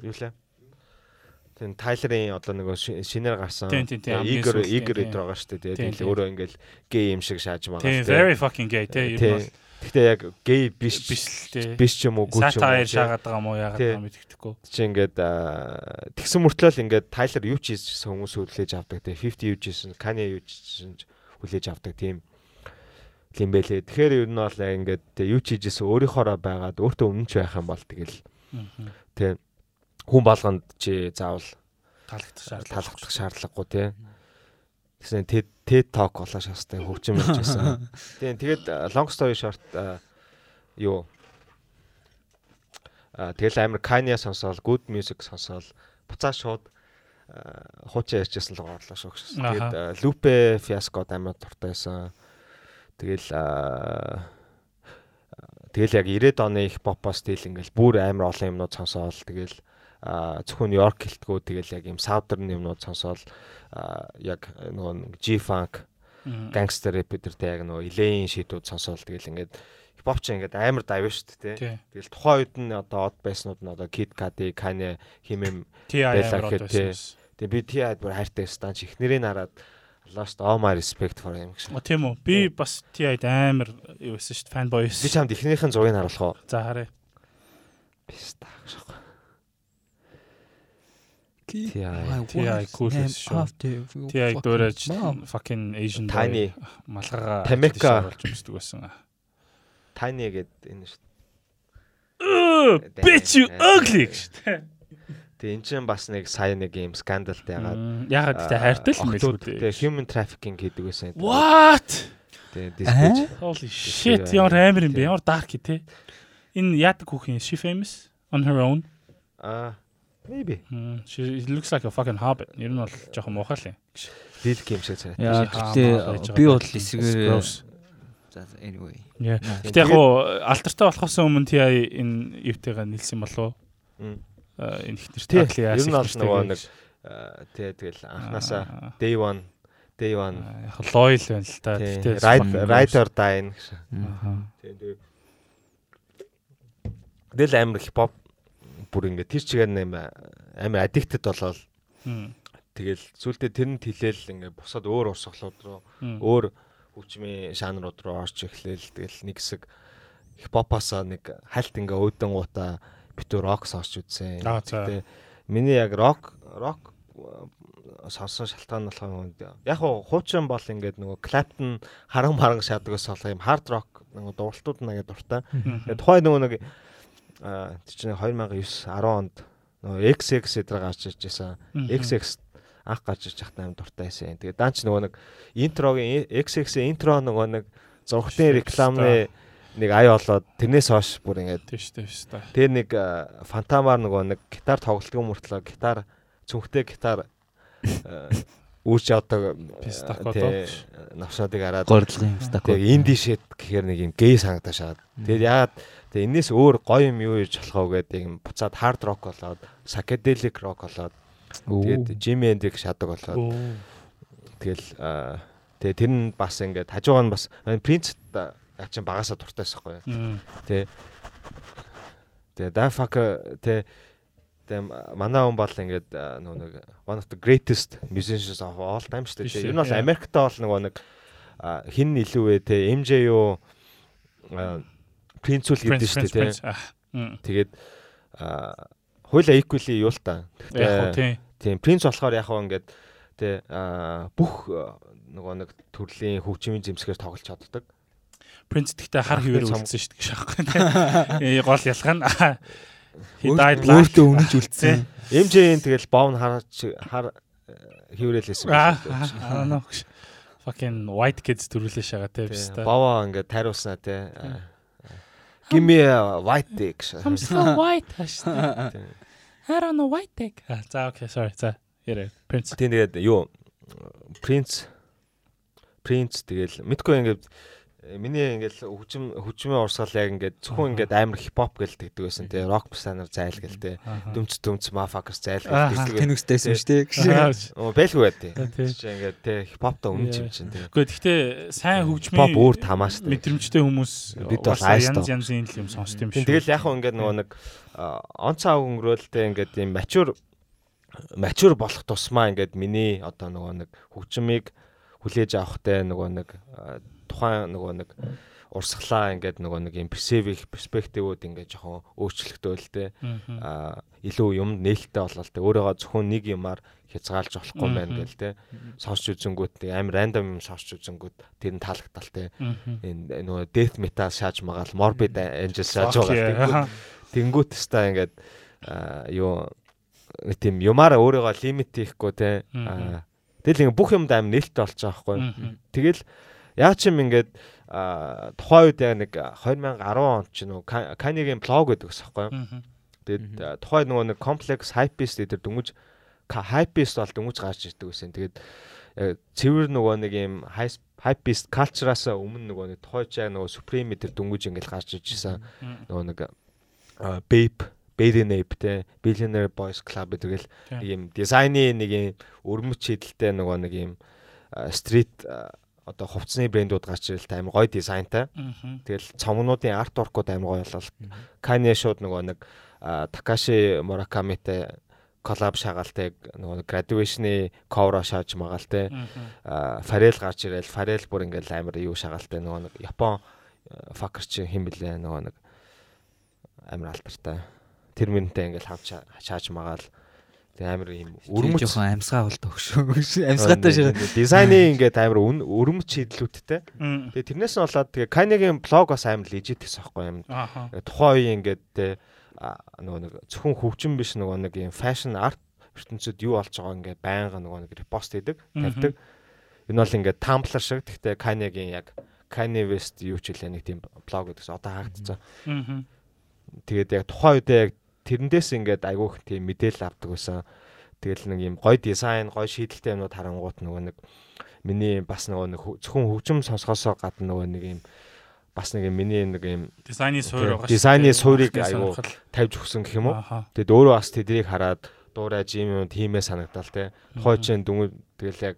юу лээ. Тэн Тайлерын одоо нөгөө шинээр гарсан Игор Игор өдр байгаа шүү дээ. Тэгээд өөрөө ингээл гей юм шиг шааж байгаа шүү дээ. Very fucking gay тий. Гэхдээ яг гей биш биш ч юм уу гүч юм. Сатайр шаагаад байгаа мó яагаад байгаа мэддэхгүй. Чи ингээд тэгсэн мөртлөө ингээд Тайлер юу ч хийсэн хүмүүс хүлээж авдаг те 50 юу ч хийсэн Kanye юу ч хийсэн хүлээж авдаг тийм юм бэлээ. Тэгэхээр ер нь бол ингээд юу ч хийжсэн өөрийнхоороо байгаад өөртөө өмнөч байх юм бол тэгэл те хүн болгонд чи заавал таалагдах шаардлага таалагдах шаардлагагүй те. Тэгсэн TED TED Talk болоо шаастай хөгжим болж байсан. Тийм тэгээд long story short юу а тэгэл амар Kanye сонсоол, good music сонсоол, буцаа шууд хуучин ярьжсэн л гоорлоо шүү гэсэн. Тэгээд Lupe Fiasco амар дуртай байсан. Тэгэл тэгэл яг 90-ад оны их попо стил ингээл бүр амар олон юмнууд сонсоол тэгэл зөвхөн Нью-Йорк хэлтгүү тэгэл яг юм Southern юмнууд сонсоол яг нөгөө G-funk гангстер рэп бидэртэй яг нөгөө Elaine шийдүүд сонсоол тэгэл ингээд хипхоп ч ингээд амар давь шүү дээ. Тэгэл тухайн үед нь одоо од байснууд нь одоо Kid Cudi, Kanye химэм байлаа гэхэд тэгээ би T-ад бүр хайртай стан ч ихнэрийн хараад lost all my respect for him гэсэн. Тийм үү. Би бас T-ад амар юу байсан шүү дээ. Fanboy. Би чамд ихнийхэн зургийг харуулах уу? За харъя. Писта гэж TI. TI cool as шүү. TI дуурайж fucking Asian boy Tiny. малгайгаа Tameka. болж өмсдөг байсан. Tiny гэдэг энэ шүү. Bitch you ugly гэж. Тэгээ эн чинь бас нэг сая нэг юм скандалтай ягаад Ягаад гэдэг хайртай л юм байлгүй тэгээ human trafficking гэдэг байсан. What? Тэгээ диспэж. Holy shit ямар амар юм бэ? Ямар dark те. Энэ яадаг хүүхэн she famous on her own. Аа maybe Mm, She it looks like a fucking hobbit. Ер нь бол жоохон муухай л юм. Lil Kim шиг гэхдээ байж би бол эсэгээр Gross. За anyway. Гэтэ яг гоо алтартай болохоос өмнө TI энэ юутэйгээ нэлсэн болов уу? Энэ их Тий. нэртэй Ер нь бол нөгөө нэг тэгээ тэгэл анханасаа day one day one яг лойл байна л та. тий, Гэтэ ride ride or die. Аа. Тэгээ тэгээ Тэгэл амар хипхоп бүр ингээд тэр чигээр нэм амар addicted болол Мм. тэгэл сүултээ тэр нь хилээл ингээд бусад өөр урсгалууд руу өөр хөгжмийн жанрууд руу орж эхлээл тэгэл нэг хэсэг хипхопоосоо нэг хальт ингээ өөдөн гутаа битүү рок сонсч үзсэн. Гэтэ миний яг рок рок сонсон шалтгаан нь болохоор яг хуу хуучин бол ингээд нөгөө Clapton харан маран шаадгаас болох юм hard rock нөгөө дууралтууд нэгээ дуртай. Тэгээ тухайн нөгөө нэг чинь 2009 10 онд нөгөө XX эдэр гарч ирж байсан. XX анх гарч ирж байхдаа аим дуртай байсан. Тэгээ даан ч нөгөө нэг интрогийн XX-ийн интро нөгөө нэг зургтын рекламны нэг ая болоод тэрнээс хойш бүр ингээд Тийш тийш та. тэр нэг фантамаар нөгөө нэг гитар тоглолтгүй мөртлөө гитар цүнхтэй гитар а, үүрч явдаг Пистако тий, навшаадыг хараад Гордлын стако. тэгээ инди шит гэхээр нэг юм гей санагдаж шаад. Тэгээд яагаад тэгээ энэс өөр гоё юм юу хийж болох вэ гэдэг юм буцаад хард рок болоод psychedelic rock болоод тэгээд Jimi Hendrix шадаг болоод Оо. тэгэл тэгээ тэр нь бас ингээд хажуугаар нь бас принц яг чинь багасаа дуртайсахгүй. Тэ. Тэгээ да fuck тэ тэ манай хүн бол ингээд нөгөө нэг one of the greatest musicians of all time шүү дээ. Ер нь бол. Америкт бол нөгөө нэг хин илүү вэ тэ MJ юу принцүүл гэдэг Prince, шүү Prince, дээ. Prince. Тэгээд хуйла equally юу л та. Тий. Тийм принц болохоор яг хаа ингээд а, бүх нөгөө нэг төрлийн хөгжмийн зэмсгээр тоглож чаддаг. Prince гэхдээ хар цам- үлдсэн шүү дээ шахахгүй тий. Э гол ялгаа нь Өөртөө үнэж үлдсэн. MJ-ийн тэгэл бов нь хараач хар хөврэлсэн Аа. Fucking white kids төрүүлээ шагаа тий биш та. Бовоо ингээд тариуснаа те. Give me a white dick. I'm so white. I don't know white dick. За окей, sorry. За. Ярэ. Prince. Тэгээд юу Prince Prince тэгэл мэдгүй ингээд э, миний ингээд хөгжим хөгжмийн урсгал яг ингээд зөвхөн ингээд амар хипхоп гэл тэгдэг байсан те рок станаар зайл гэл те дүмц дүмц мафакс зайл гэл тэгдэг. Тэнүстэйсэн шүү. Аа, Оо байлгүй байт. тий. Чи ингээд те хипхоптоо өмнө Yeah. юм чинь те. Гэхдээ гэхдээ сайн Хипхоп хөгжмийн өөр тамаа шүү мэдрэмжтэй хүмүүс Бид бол янз янзын юм сонсд юм шүү. тэгэл яг хөө ингээд нөгөө нэг а, он цаа өнгөрөөлтэй ингээд юм мачур мачур болох тусмаа ингээд миний одоо нөгөө нэг хөгжмийг хүлээж авахтай нөгөө нэг тухайн нөгөө нэг урсгалаа ингээд нөгөө нэг юм персив перспективүүд ингээд жоохон өөрчлөлтөө л те Мгм. а илүү юм нээлттэй болол те өөрийгөө зөвхөн нэг юмар хязгаалж болохгүй байна гэл те сонсч үзэнгүүт амар рандом юм сонсч үзэнгүүт тэр нь таалагдтал те Мгм. энэ нөгөө death metal шааж магаал morbid angel шааж байгаа Тэнгүүт теста ингээд аа, юу тийм юмараа өөрийгөө лимит хийхгүй те. аа, Тэгэл ингээд бүх юмд аим нээлттэй болж байгаа байхгүй. Тэгэл яа ч юм ингээд тухайн үед яг нэг 2010 онд ч нөө Канигийн блог гэдэг ус байхгүй. Мгм. Тэгээд тухайн нөгөө нэг complex hypebeast гэдэг дөнгөж ка- hypebeast бол дөнгөж гарч ирдэг гэсэн. Тэгээд цэвэр нөгөө нэг юм hypebeast culture-аас өмнө нөгөө нэг тухайн ч яг нөгөө supreme тэр дөнгөж ингээд гарч иржсэн Мгм. нөгөө нэг Bape, Baby те Billionaire Boys Club гэдэг л нэг юм дизайны нэг юм өрмөч хідэлтэй нөгөө нэг юм стрит одоо хувцсны брэндүүд гарч ирэл та амар гоё дизайнтай. Тэгэл цомгнуудын арт воркууд амар гоё болол. Kanye шууд нөгөө нэг Takashi Murakami-тай коллаб шагаалтай нөгөө нэг graduation-ы cover шааж магаалтай. Фарел гарч ирэл Фарел бүр ингээл амар юу шагаалтай нөгөө нэг Япон факер чи хэм блэ нөгөө нэг амар алдартай. Тэр минутаа ингээл хавч шааж магаал Тэгээ амар юм Өрмөц жоохон амьсгаа бол төгшөө. Амьсгаатай шиг. дизайны ингээд амар өрмөц шийдлүүдтэй. Тэгээ тэрнээс нь болоод тэгээ Kanye-гийн блог бас амар лежит гэсэн байхгүй юм. Тухайн үеийн ингээд нөгөө нэг зөвхөн хөгжим биш нөгөө нэг юм фэшн арт ертөнцид юу болж байгаа ингээд байнга нөгөө нэг репост хийдэг, тавьдаг. Энэ бол ингээд Tumblr шиг гэхдээ Kanye-гийн яг Kanye West юу ч хэлээ нэг тийм блог гэдэгс одоо хаагдцсан. Тэгээд яг тухайн үедээ яг тэрэндээс ингээд айгүйх тийм мэдээлэл авдаг байсан. Тэгэл нэг юм гоё дизайн, гоё шийдэлтэй юмнууд харангуут нөгөө нэг миний бас нөгөө нэг хө- зөвхөн хөгжим сонсохоосоо гадна нөгөө нэг юм бас нэг юм миний нэг юм Дизайны суур байгаа шүү. дизайны суурийг сонирхол. тавьж өгсөн гэх юм уу. Тэгэд өөрөө бас тэдрийг хараад дуурайж юм юм тиймээ санагдал те. Хойчин дүнг тэгэл яг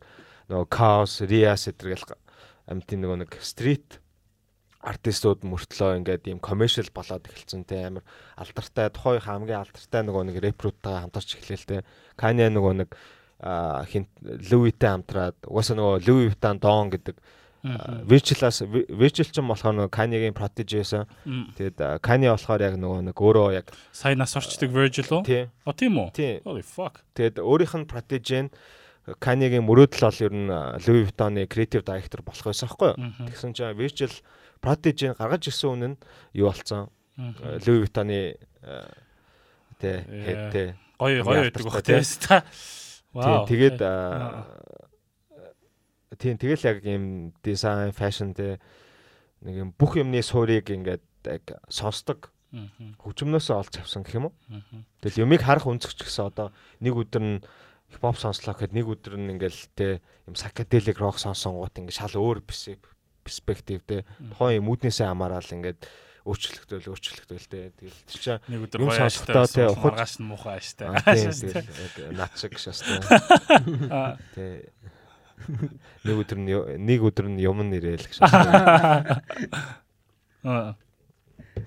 нөгөө Chaos, Rias эдэргээл амтын нөгөө нэг стрит артистууд мөртлөө ингээд ийм commercial болоод эхэлсэн те амар алдартай тухайн хамгийн алдартай нөгөө нэг рэпруудтайгаа хамтарч эхлэв те. Kanye нөгөө нэг хин Louis-тэй хамтраад угаасаа нөгөө Louis Vuitton Don гэдэг. Virgil-аас Virgil ч юм болохоор нөгөө Kanye-гийн protege байсан. Мм. Тэгээд а, Kanye болохоор яг нөгөө нэг өөрөө яг Сайн нас орчдөг Virgil уу? О тийм үү? Holy fuck. тэгээд өөрийнх нь protege нь Kanye-гийн мөрөөдөл бол ер нь Louis Vuitton-ы creative director болох байсан байхгүй юу? Тэгсэн чинь Virgil protege-г гаргаж ирсэн үнэ нь юу болсон? А, Louis Vuitton-ы а, тий Yeah. head тий Гоё гоё байдаг бах тий Вау. тэгээд тий тэгэл яг юм design fashion тий нэг юм бүх юмны суурийг ингээд яг сонсдог хөгжмнөөсөө олж авсан гэх юм уу? Тэгэл юмыг харах өнцгч гэсэн одоо нэг өдөр нь хипхоп сонслоо гэхэд нэг өдөр нь ингээл те юм psychedelic rock сонсонгууд ингээ шал өөр перспектив те тухайн юм үүднээсээ хамаарал ингээд өөрчлөгдөөл өөрчлөгдөөл те тэгэл тэр чинь Нэг өдөр гоё сонсохдоо аштай те, те ухаж- нь муухай аштай. аа, тийм тэгэл яг над шиг шастай Аа. те нэг өдөр нь нэг өдөр нь юм нэрэл гэж Аа.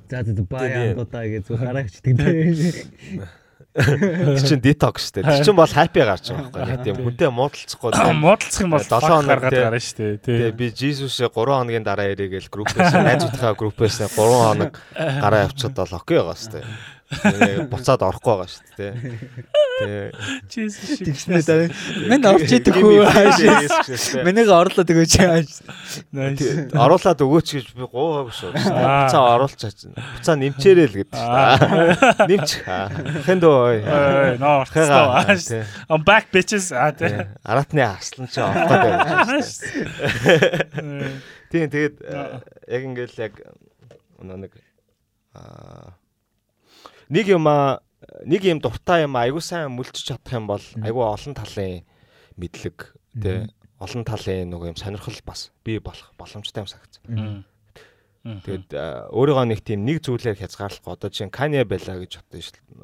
За за Тэгээ. андуудаа гэж зүг хараагчдаг тийм. тэр чинь detox те тэр чинь бол happy гарч байгаа байхгүй тийм хүнтэй муудалцахгүй Муудалцах юм бол Долоо долоо хоног гаргаад гарна шүү дээ. Тий. би Жисусээ 3 хоногийн дараа ирээгээл группээс найзуудынхаа группээс 3 хоног гараа явчихад бол окей байгаа шүү дээ. Буцаад орохгүй байгаа шүү дээ. Тэгээ Jesus шиг. Тэгснэ даа. Мэн орж идэх хүү. Миний Мэнийг орлоод өгөөч. Nice. оруулаад өгөөч гэж би гуугаагүй шүү. Аа. Буцаа оруулчаач. Буцаа нэмчээрэй л гэдэг шүү дээ. Нэмч. Хэндөө ой. Ой, ноо. I'm back bitches. Аратны арслан ч авахгүй байж шүү дээ. Тийм тэгээд яг ингээл яг нэг аа нэг юм аа нэг юм дуртай юм айгуу сайн мүлчиж чадах юм бол айгуу олон талын мэдлэг тий олон талын нөгөө юм сонирхол бас бий болох боломжтой юм санагдсан. Аа, өөрийгөө нэг тийм нэг зүйлээр хязгаарлахгүй одоо чинь Kanye байлаа гэж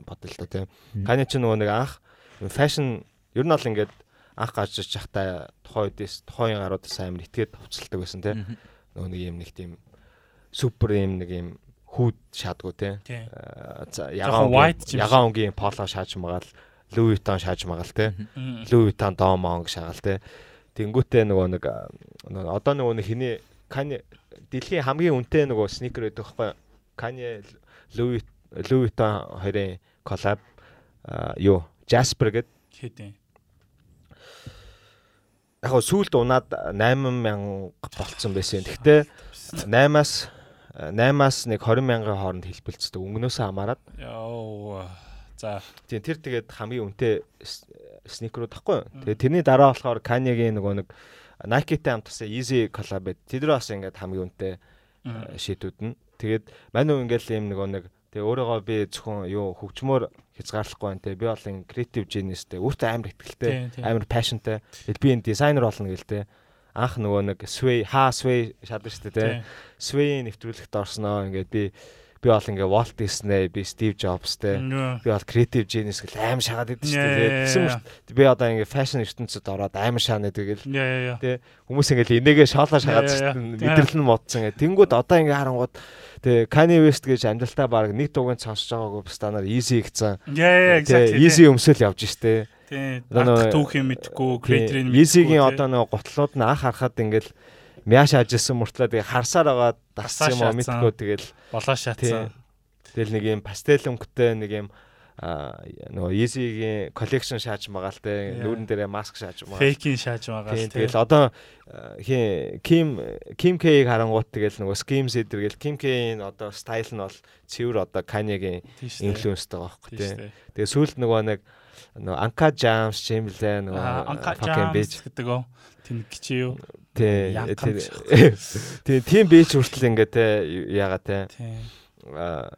бодсон л да тий. Kanye ч нөгөө нэг анх фэшн ер нь бол ингээд анх гарч ирж захтай тухайн үдээс тухайн гаруудаас амар итгээд хувцалдаг байсан тий. Нөгөө нэг юм нэг тийм супер юм нэг юм хүүд шаадгүй тий. Аа, За ягаан ягаан унгийн поло шааж магаал Louis Vuitton шааж магаал тий. Louis Vuitton Dom Monk шагаал тий. Тэнгүүтээ нөгөө нэг одоо нөгөө нэг хиний Kanye дэлхийн хамгийн үнэтэй нөгөө сникер байдаг байхгүй? Kanye Louis Louis Vuitton хоёрын коллаб аа, юу Jasper гэдэг Хэдэн. яг сүүлд унаад 8000 болцсон байсан. Гэхдээ 8-аас 8-аас нэг 20 мянган хооронд хэлбэлцдэг. Өнгнөөсөө хамаарат. Яа. За. Тийм тэр тэгээд хамгийн үнэтэй сникерүүд тахгүй. Тэгээд тэрний дараа болохоор Kanye-гийн нөгөө нэг Nike-тэй хамтсан Yeezy collab байд. Тэдэр бас ингээд хамгийн үнэтэй э, шийдүүд нь. Тэгээд мань уу ингээл юм нөгөө нэг тэгээ өөрийгөө би зөвхөн юу хөгжмөөр хязгаарлахгүй байна те. Би бол ин creative genius-тэй өөртөө амар ихтэй, амар passionтэй. Би энэ дизайнер болно гээл те. Анх нөгөө нэг Sway, хаа Sway шадаг штэ. Тий. Sway нэвтрүүлэгт орсноо ингээд би би бол ингээ Walt Disney, би Steve Jobs те. Би бол creative genius гэл аим шагаад идэв шүү дээ. Тэгсэн мэт би одоо ингээ fashion ертөнцид ороод аим шаана яа яа. тий хүмүүс ингээл энийгээ шоолоо дээ. yeah. Мэдрэл нь модсон гэ. Тэнгүүд одоо ингээ харангууд тий Kanye West гэж амжилтаа баг нэг дугуйн сонсож байгаагүй станаар easy exactly. easy өмсөл явж штэ. Тий. Одоо Ардах нөгөө- түүх юм мэдгүй, креаторын Easy-гийн одоо нэг готлууд нь анх харахад ингээл мяш ажсэн мөртлөө тэгээ харсаар байгаа дассан юм уу мэдгүй тэгэл болоо шатсан. Тэгэл нэг юм пастел өнгөтэй нэг юм а нөгөө Easy-гийн collection шааж байгаа л те нүүрэн дээрээ маск шааж байгаа. Фейкийн шааж байгаа Тийм л тэгэл одоо хин Ким Ким К-ийг харангуут тэгэл нөгөө Skims эдэргээл Ким К-ийн одоо стайл нь бол цэвэр одоо Kanye-гийн инфлюенстэй байгаа байхгүй тий. Тэгээ сүүлд нөгөө нэг нөгөө Anka Jams юм лээ нөгөө bitch. Жамс гэдэг оо. Тэн гिची юу? Тий тий. Тий тийм bitch хүртэл ингээ те ягаа те тийм а,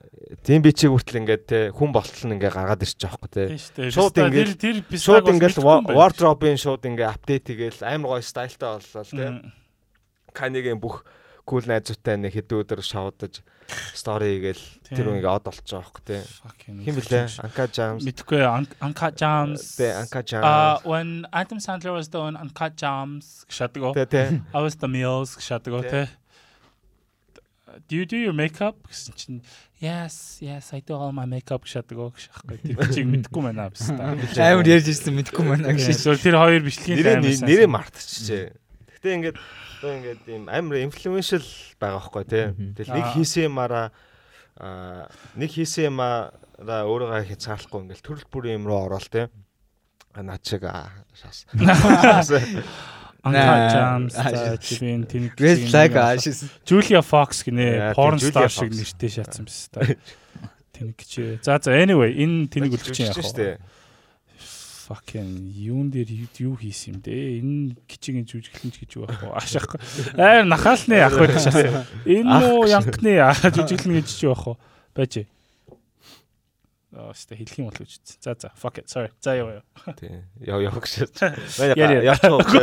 тийм бичиг хүртэл ингээд те хүн болтол нь ингээ гаргаад ирчих жоохгүй те Шууд тэр шууд ингээл wardrobe-ийн шууд ингээ апдейт хийгээл амар гоё стайлтай боллоо те Канигийн бүх кул найзуутай нэг хэдэн өдөр шоудаж стори Тийм. тэр ингээ од болчих жоохгүй те хин блэ Anka Jams мэдгүй Анка Jams те Anka Uh, Jams when Adam Sandler was doing Uncut Gems шатдаг. те те I was the meals шатдаг Тэ. те. Do you do your makeup? гэсэн чинь yes, yes, I do all my makeup шатдаг гэшахгүй. Тэр чиг мэдгүй байна бистаа. Амар ярьж ирсэн мэдгүй маа гэж. Тэр хоёр бичлэгийн нэрээ нэрээ мартчихжээ. Гэтэ ингээд одоо ингээд ийм амар инфлюеншл байгаа байхгүй те. Тэгэл нэг хийсэн юмараа аа нэг хийсэн юмараа өөрийгөө хязгаарлахгүй ингээд төрөл бүрийн юм руу ороод те. А над шиг аа шас. Uncut Наа, Gems аа, за чивэн тэн Red flag аашис. Julia Fox гинэ porn star шиг нэртэй шатсан биз та. Тэнэг чи. За за anyway энэ тэнэг үлдчихэж яах вэ? Штэ. fucking юун дээр юу- юу хийсэн юм бэ? Энэ кичигийн жүжиглэн ч гэж юу байх вэ? Ашаахгүй. Аа нахаалны ах байдаг шээс. Энэ гэж. янхны жүжиглэн гэж юу байх вэ? Байж. Аа сте хэлэх юм болов уу? За за fuck it. Sorry. За яа яа. Тий. Яв яв гэж. Яаж явах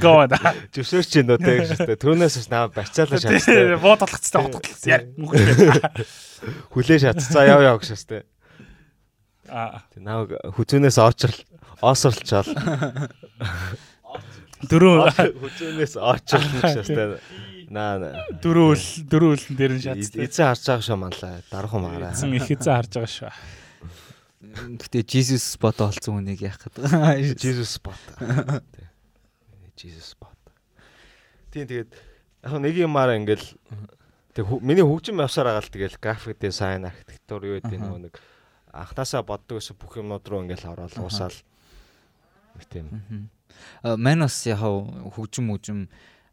Go on. Зөвшөөрч чинь нөө тэг штэ. Түүнээс ч наа барьцаалаа бод толгоцтой. Яа. Хүлээ шат. За яв яв гэж штэ. Аа Тэг наа хүзүүнээс очрол оосрлчаал. дөрөв Хүзүүнээс очрол гэж штэ. Наа дөрөв дөрөв дээр нь шатсан. Эзэн харж байгаа шүү манлаа. Дарах маараа. Эзэн их эзэн харж байгаа шүү. Гэтэ Jesus spot олцсон хүнийг яах гэдэг. Jesus spot. Jesus spot. Тийм тэгээд яг нэг юмараа ингээл тэг миний хөгжим явсаар байгаа л тэгэл график дизайн, архитектур юу гэдэг нөгөө нэг анханасаа боддог гэсэн бүх юмнууд руу ингээл ороод уусаал. Тийм. Мань бас яг хөгжим хөгжим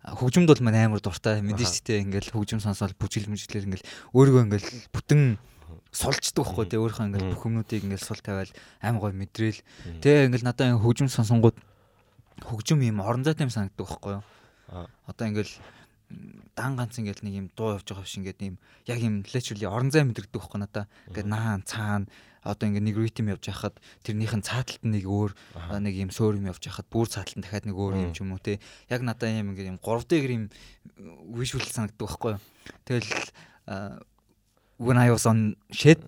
хөгжимд бол мань амар дуртай. Мэдээж тээ ингээл хөгжим сонсоод бүжгэл мүжглэр ингээл өөрийгөө ингээл бүтэн сулждаг байхгүй тий өөрийнхөө ингээл бүх юмнуудыг ингээл сул тавиал амар гой мэдрээл тий ингээл надаа хөгжим сонсонгууд хөгжим юм орон зайтай юм санагддаг байхгүй юу? Одоо ингээл дан ганц ингээл нэг юм дуу явж байгаа биш ингээд юм яг юм literally орон зай мэдрэгдэг байхгүй надаа. Ингээд наан цаана одоо ингээд нэг ритм явж байхад тэрнийх нь цааталт нэг өөр нэг юм сөөр юм явж байхад бүр цааталт нь дахиад нэг өөр юм ч юм уу те. Яг надаа юм ингээд юм 3 дэгэр юм вижюал санагддаг байхгүй тэгэл when I was on shit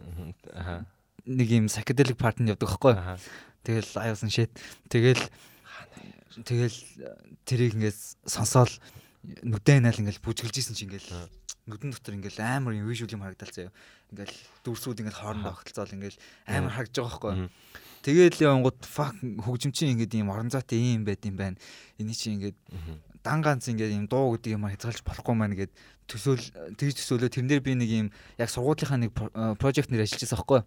нэг юм psychedelic part нь явдаг байхгүй. Тэгэл I was on shit. Тэгэл тэгэл тэрийг ингээд сонсоол нүдэн наал ингээд бүжгэлж исэн чи ингээд нүдэн дотор ингээд амар юм вижюал юм харагдал заяа. Ингээд дүрсүүд ингээд хоорондоо огтлцоол ингээд амар харагдаж байгаа байхгүй. Мгм. Тэгэл явангууд fuck хөгжим чинь ингээд юм орон зайтай юм байт юм байна. Эний чинь ингээд дан ганц ингээд юм дуу гэдэг юм хязгаарлаж болохгүй маань гээд төсөөл тэгж төсөөлөө тэрэн дээр би нэг юм яг сургуулийнхаа нэг прожект нэр ажиллаж байсан байхгүй.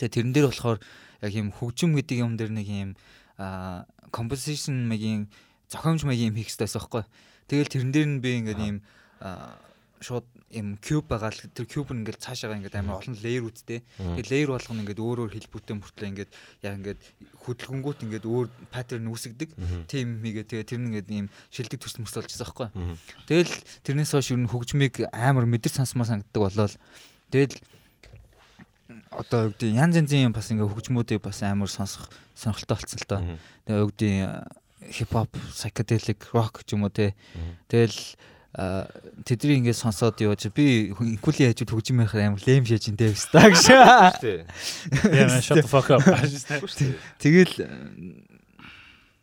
Тэгээ тэрэн дээр болохоор яг юм хөгжим гэдэг юм дээр нэг юм а composition маягийн зохиомж маягийн юм хийх хэрэгтэй байсан байхгүй. Тэгэл тэрэн дээр нь би ингээд а, шууд юм куб байгаа л тэр куб нь ингээд цаашаага ингээд амар олон layer үүдтэй. Тэгээ layer болгоно ингээд өөр өөр хил бүтэн бүртлээ ингээд яг ингээд хөдөлгөнгүүт ингээд өөр паттерн үүсгдэг. Тийм хийгээ тэгээ тэр нь ингээд юм шилдэг төс мөс болчихсон байхгүй. Тэгэл тэрнээс хойш нь хөгжмийг амар мэдэр сонсмоор санагддаг болол тэгэл одоо юу гэдэг янз янзын юм бас ингээ хөгжмүүдийг бас амар сонсох сонирхолтой болсон л доо. Мгм. Тэгээ юу гэдэг хип хоп, psychedelic rock ч юм уу те. Тэгэл тэдний ингээ сонсоод явж би инкули яаж хөгжим яхаар амар лэм шээж ин дэвс та гэж. Man shut the fuck up. Тэгэл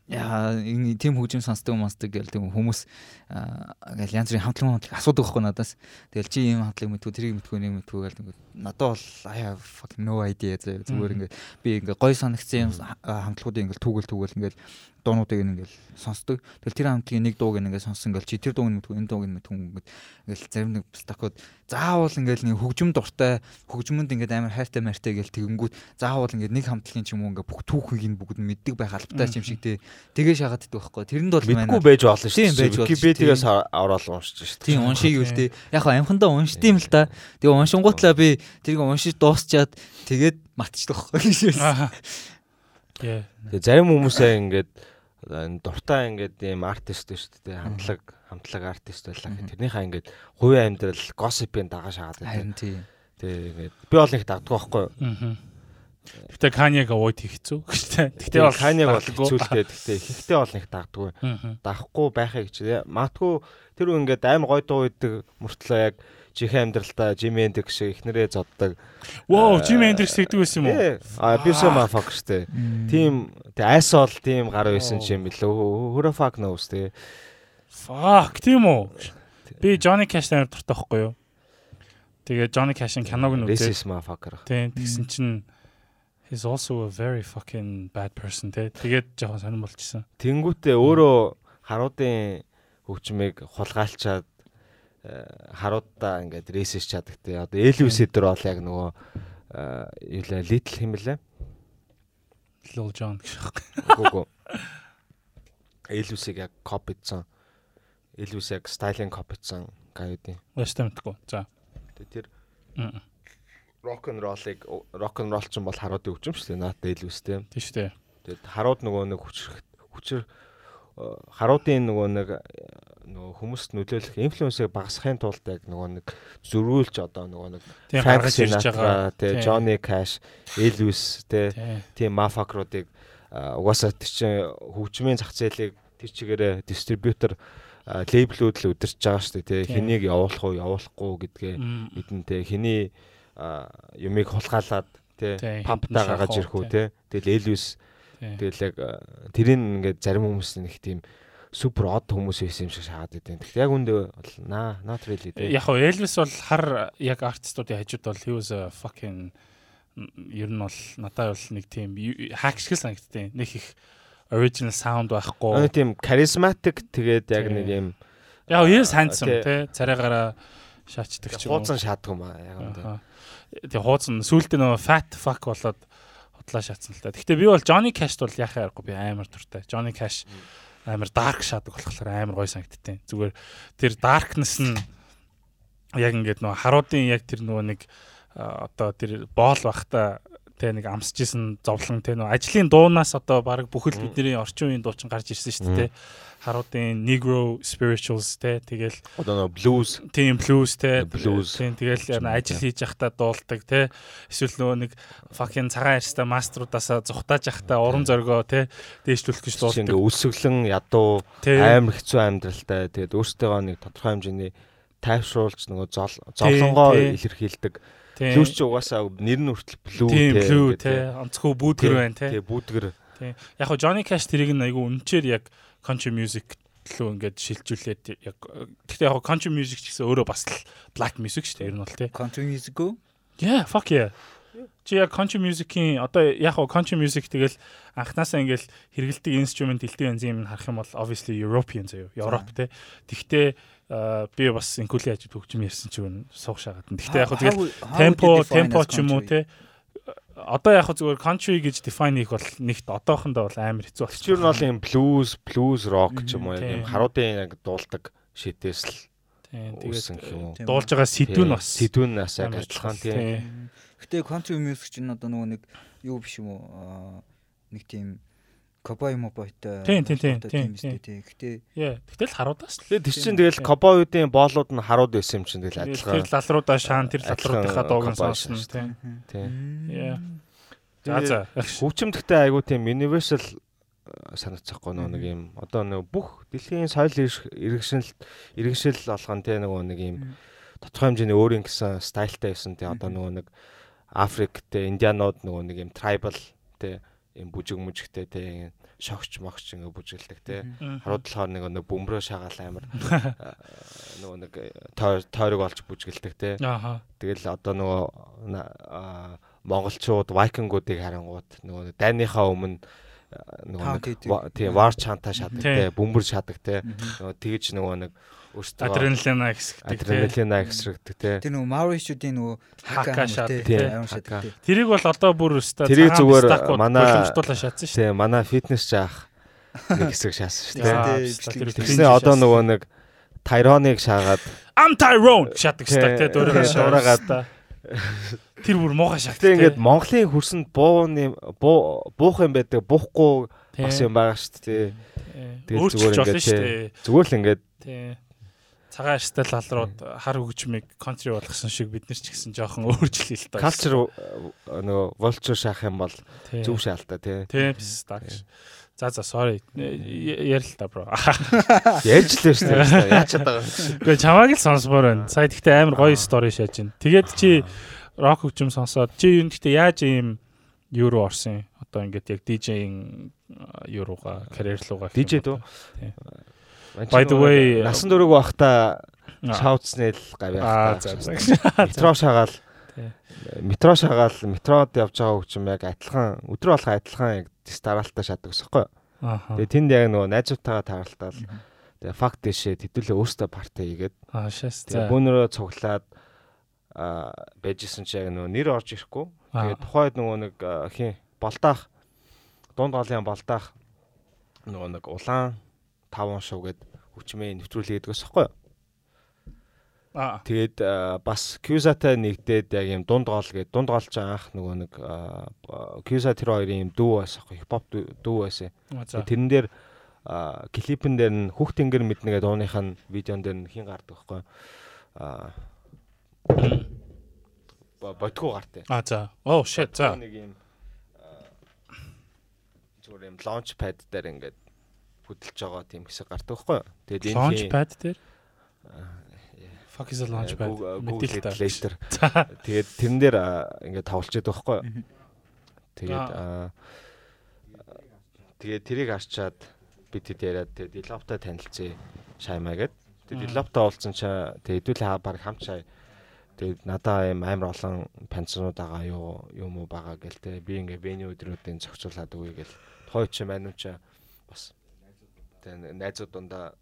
яа энэ тийм хөгжим сонсдог юмсдаг гэл тийм хүмүүс аа, ингээл янз бүрийн хамтлаг хамтлаг асуудаг байхгүй надаас. Тэгэл чи ийм хамтлаг мэдгүй тэрийг мэдгүй нэг мэдгүй гэл ингээд надад бол I have fucking no idea зүгээр ингээд би ингээд гой санагцсан юм хамтлагуудыг ингээд түүгэл түүгэл ингээд дуунуудыг ингээл сонсдог. Тэгэл тэр хамтлагийн нэг дууг ингээд сонссон ингээл чи тэр дууг мэдгүй энэ дууг мэдгүй ингээд ингээл зарим нэг стакууд заавал ингээл нэг хөгжим дуртай хөгжмөнд ингээд амар хайртай мартай гэл тэгэнгүүт заавал ингээд нэг хамтлагийн ч юм уу ингээд бүх түүхийг нь бүгд мэддэг байх албатай юм шиг те тэгээ шахаад идэх байхгүй. Тэрэнд бол Мэдгүй байж болно шүү Тийм, байж дээ. болно шүү. Википедиас ороод уншиж шүү дээ. Тийм уншиг юу л те. Яг амхандаа юм л та. Тэгээ уншингуутлаа би тэрийг уншиж дуусчаад тэгээд мартчихдаг байхгүй. Аа. Yeah. Тэгээ зарим хүмүүсээ ингээд энэ дуртай ингээд ийм артист шүү дээ. Хамтлаг хамтлаг артист байлаа гэх. Тэрнийхээ ингээд хувийн амьдрал госипын дагаж шагаад байдаг. Харин тийм. Тэгээ ингээд би бол их дагддаг байхгүй юу? Мгм. Гэтэ Каньяга ууд гэжтэй. Гэтэ бол Каньяг бол хэцүүлтэй. Гэхдээ ихтэй бол дагддаг. Мгм. Дахгүй байхыг гэж. Матгүй тэр үе ингээд аим гой дуу идэг мөртлөө яг чихэн амьдралтаа Jimi Hendrix шиг ихнэрээ зоддаг. Воо, Аа, Jimi Hendrix гэдэг байсан юм уу? Тий. А бисо мафак штэ. Тим айсол тим гар байсан ч юм билүү. Хөрө фак нөөс тий. Fuck, тийм үү? Би Johnny Cash амар дуртай байхгүй юу? Тэгээ Johnny Cash-ын киног нь үзээд Racist motherfucker. тийм тэгсэн чинь he's also a very fucking bad person тий. Тэгээд жоохон сонирн болчихсон. Тэнгүүтээ өөрөө харуудын хөгжмийг хулгайлчаад э, харуудаа ингээд рейсэж чаддаг те. Одоо Элвис эдэр бол яг нөгөө э, юу лээ Little химэлээ. Lil Jon гэх юм. Гүгү. Элвисийг яг копицсан. Элвис яг стайлинг копицсан гайдын. Вэстэмтгүй. За. Тэгээ тэр рок н роллыг рок н ролл ч юм бол харуудын хөгжим шүү дээ. Наат Элвистэй. Тийм шүү дээ. Тэгээд харууд нөгөө нэг хүчрэх хүчээр э, харуудын нөгөө нэг э, нөгөө хүмүүст нөлөөлөх инфлюенсыг багасгахын тулд яг нөгөө нэг зөрүүлж одоо нөгөө нэг гаргаж ирж байгаа. Тийм. Johnny Cash, Elvis тэ Тийм. мафакруудыг угаасаа тэр чинь хөгжмийн зах зээлийг тэр чигээрээ дистрибьютор лейблүүд л удирч байгаа шүү дээ тий хэнийг явуулах уу явуулахгүй гэдгээ Мм. мэдэнтэй хэний юмыг хулгайлаад тий памптаа гаргаж ирэх үү тий тэгэл Тийм. тэгэл яг тэрийг ингээд зарим хүмүүс нэг тийм супер од хүмүүс байсан юм шиг шахаад идэв. Гэхдээ яг үндэ бол наа not really тий. Яг хөө Elvis бол хар яг артистуудын хажууд бол he was a fucking ер нь бол надад бол нэг тийм хак шиг санагдтыг. Нэг их original sound байхгүй. тийм charismatic тэгээд яг нэг юм Яг he is handsome тий. царайгаараа шаачдаг ч юм уу. хууцсан шааддаг юм аа яг үндэ. Тэгээ хууцсан сүултээ нөгөө fat fuck болоод хотлоо шаацсан л та. Гэхдээ би бол Johnny Cash бол яхаа ярихгүй би амар дуртай. Johnny Cash амар dark шаадаг болохоор амар гой санагдтыг. Зүгээр тэр darkness нь яг ингээд нөгөө харуудын яг тэр нөгөө нэг одоо тэр боол бахта тэ нэг амсчихсэн зовлон тэ нөгөө ажлын дуунаас одоо баг бүхэл бидний орчин үеийн дуучин гарч ирсэн шүү дээ. тэ. Харуудын negro spirituals тэ тэгэл Одоо нөгөө blues. Тийм blues те Blues. тийм тэгэл ажил хийж явахдаа дуулдаг те эсвэл нөгөө нэг fucking цагаан арьстай маструудаасаа зүхтааж явахдаа уран зоргоо те дээшлүүлэх гэж чи ингээ дуулдаг үсгэлэн ядуу те амар хэцүү амьдралтай. Тэгээд өөртөө нэг тодорхой хэмжээний тайвшруулж нөгөө зовлонгоо илэрхийлдэг. Тийм Блүүс чи угаасаа нэр нь хүртэл блүү тийм тий, blue ингээд, те онцгой бүүдгэр байна те Тий бүүдгэр. яг хоо Johnny Cash тэрийг нь айгу үнчээр яг country music лөө ингээд шилжүүлээд яг гэхдээ яг country music ч гэсэн өөрөө бас л black music шүү дээ ер нь бол те country music үү? Yeah, fuck yeah. Чи яг country music-ийн одоо яг country music тэгэл анханасаа ингээл хэрэгэлдэг instrument дэлдэг янзын юм харах юм бол obviously European заяа. Европ те. Тэгтээ би бас инкули ажид хөгжим ярьсан ч юм суух шагаад. Тэгтээ яг тэгэл темпо темпо ч юм уу те. Одоо яг зүгээр country гэж define хийх бол нэгт одоохондоо бол амар хэцүү Чи ер нь бол юм blues, blues rock ч юм уу яг юм харуудын яг дуулдаг шитээс л Тийм үүссэн гэх юм уу. тэгээд дуулж байгаа сэдвүүн Тий, бас сэдвүүн нас яг амар адилхан тийм. Гэтэ country music чинь одоо нөгөө нэг юу биш юм уу? Нэг тийм cowboy mobойтой. Тийм, тийм, тийм, тийм, тийм. тийм. Гэтэ Yeah, тэгтэл харуудаас л тэр чинь тэгэл кобоюдын боолууд нь харууд байсан юм чинь тэгэл тэр адилхан. лалруудаа шаан тэр лалруудынхаа дууг нь сонсно шүү тийм. Тийм. За за. Хөгжимдөгтэй айгуу тийм universal э, санацсахгүй нөө нэг юм одоо нэг бүх дэлхийн соёл иргэншил иргэншил болгон те нөгөө нэг юм тодорхой хэмжээний өөрийн гэсэн стайлтай байсан те одоо нөгөө нэг Африк те Индианууд нөгөө нэг юм tribal те юм бүжиг мүжигтэй те шогч могч ингээ бүжгэлдэг те харууд болохоор нэг нэг бөмбөрөө шагаал амар э, нөгөө нэг э, тойр- тойрог олж бүжгэлдэг те. Тэгэл одоо нөгөө монголчууд вайкингуудыг харангууд нөгөө дайныхаа өмнө нөгөө гэдэг. ва- тийм вар чанта шатдаг Тийм. те бөмбөр шатдаг те нөгөө тэгж нөгөө нэг өөртөө Адреналин хэсэгтэй. адреналин агсрагддаг те Тэр нөгөө Maurice-уудын нөгөө Хака шатдаг тий. тий. Тэрийг бол одоо бүр өстой Тэрийг зүгээр манай- боломжтуулаа шатсан шүү тийм манай фитнес жаах нэг хэсэг шаасан шүү тий, тий. тэгснэ одоо нөгөө нэг Тайроныг шаагаад Am Tyrone шатдаг шүү Тий, дээ. Өөрөөр тий, дуурайгаад. Тэр бүр муухай шатдаг. Гэтэ ингээд Монголын хөрсөнд бууны буу буух юм байдаг буухгүй бас юм байгаа шүү дээ. Өөрчлөж зүгээр ингээд. Зүгээр л ингээд Тий. Цагаан аштай лалрууд хар хөгжмийг контри болгосон шиг бид нар ч гэсэн жоохон өөрчлөлт таа. culture э, нөгөө vulture шаах юм бол зөв шаалтаа тий. Тий, стагш. За за sorry. Ярил л та бро. Яаж л шүү дээ. Яаж чадаа. Гэхдээ чамааг л сонсомоор байна. Сая гэхдээ амар гоё стори шааж байна. Тэгээд чи рок хөгжим сонсоод чи юу гэхдээ яаж ийм юу руу орсон? Одоо ингээд яг DJ-ийн юу руугаа карьер руугаа. DJ дөө? By the way, насан дөрөг байхдаа Аа. шаутснэл Аа гавь за за. метро шагаал метро шагаал метрод явж байгаа хөгжим яг адилхан өдрө болох адилхан яг тест дараалтаа шатдаг. Ааха. Тэгээ тэнд яг нөгөө найзуудтайгаа тааралтаал тэгээ факт дэшээ тэдүүлээ өөртөө парти хийгээд Аа шээс. тэгээ За. бүүнөрөө цуглаад а байжсэн чи яг нөгөө нэр орж ирэхгүй. Тэгээ Аа. тухайд нөгөө нэг хин болдаах дунд голын болдаах нөгөө нэг улаан таван шов гэд хүчмээ нэвтрүүлээ гэдэг усхгүй. Аа. Тэгээд а, бас Кьюзатай нэгдээд яг юм дунд гол гээд дунд голч анх нөгөө нэг Кьюза тэр хоёрын юм дүү байсан аахгүй хипхоп дүү байсан. Тэрэн дээр а, клипэн дээр нь Хүүх тэнгэр мэднэгээ дууных нь видеон дээр нь хин гардаг байхгүй. А бо- бодгоо гартай. Аа за. Oh shit. За. Нэг юм а, зүгээр юм launch pad дээр ингээд хөдөлж байгаа тийм хэсэг гардаг байхгүй. Тэгээд энэ Launch хин- pad дээр. Fuck is a launch pad. Google Мэдээлэл. За. Тэгээд тэрэн дээр ингээд тавлчихэд байхгүй. Мгм. Тэгээд тэгээд тэрийг арчаад бид хэд яриад тэгээд Дилопта танилцъя шаймаа гэд. Тэгээд. Дилопта уулзсан чаа тэгээд хэдүүлээ хаа баг хамт чаа тэгээд надаа юм амар олон пенсионууд байгаа юу юм уу байгаа гэл те би ингээ бэний өдрүүдийн зохицуулаад өгье гэл тохой чи мануу чаа бас тэгээд найзууд дундаа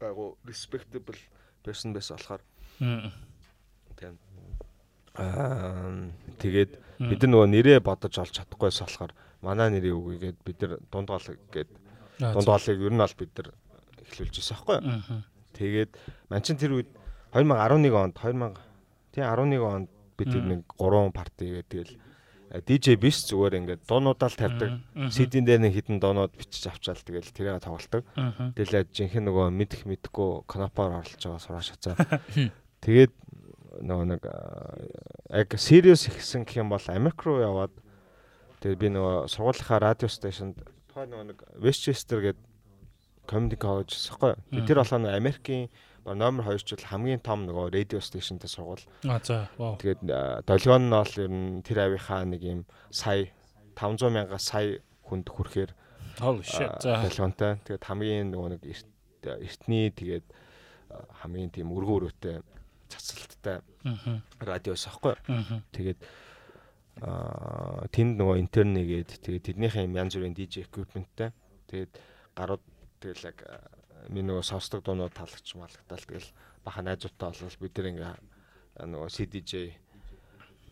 агуу respectable person байсан болохоор Мм. тэгээд аа тэгээд бид нар нөгөө нэрээ бодож олж чадахгүйс болохоор манай нэрийг гэд бид нар дунд гол гэд Аа, дунд за. голыг ер нь бол бид нар эхлүүлж ирсэн байхгүй юу. Тэгээд манчин тэр үед 2011 онд 2000 тий 11 онд бид нэг 3 парти гэдэг тэгэл DJ биш зүгээр ингээд дуунуудаа л тавьдаг. CD-н дээр нэг хитэн дуунууд бичиж авчаал тэгэл тэрийг тоглолдог. Тэгэл жинхэнэ нөгөө мэдэх мэдхгүй кнопоор орлож байгаа сураа шацаа. Тэгээд нөгөө нэг яг serious ихсэн гэх юм бол Америк руу яваад тэгээд би нөгөө сургуулийнхаа радио стейшнд тухайн нөгөө нэг Westchester гэдэг community college гэхгүй. Тэр болохоор нөгөө Америкийн номер 2 жил хамгийн том нөгөө радио стейшнтэй сургууль. Аа за. Тэгээд долгион нь бол ер нь тэр авийнхаа нэг юм сая 500 мянга сая хүнд хүрэхээр долгионтой. Тэгээд хамгийн нөгөө нэг эрт эртний тэгээд хамгийн тийм өргөн өрөөтэй цацалттай Мгм. радиос аахгүй. Тэгээд аа тэнд нөгөө интерн нэгээд тэгээд тэднийхээ юм янз бүрийн DJ equipmentтэй тэгээд гарууд тэгэл яг миний нөгөө сонсдог дуунууд талагч малагтаал тэгэл баха найзуудтай болол бид нар ингээ нөгөө CDJ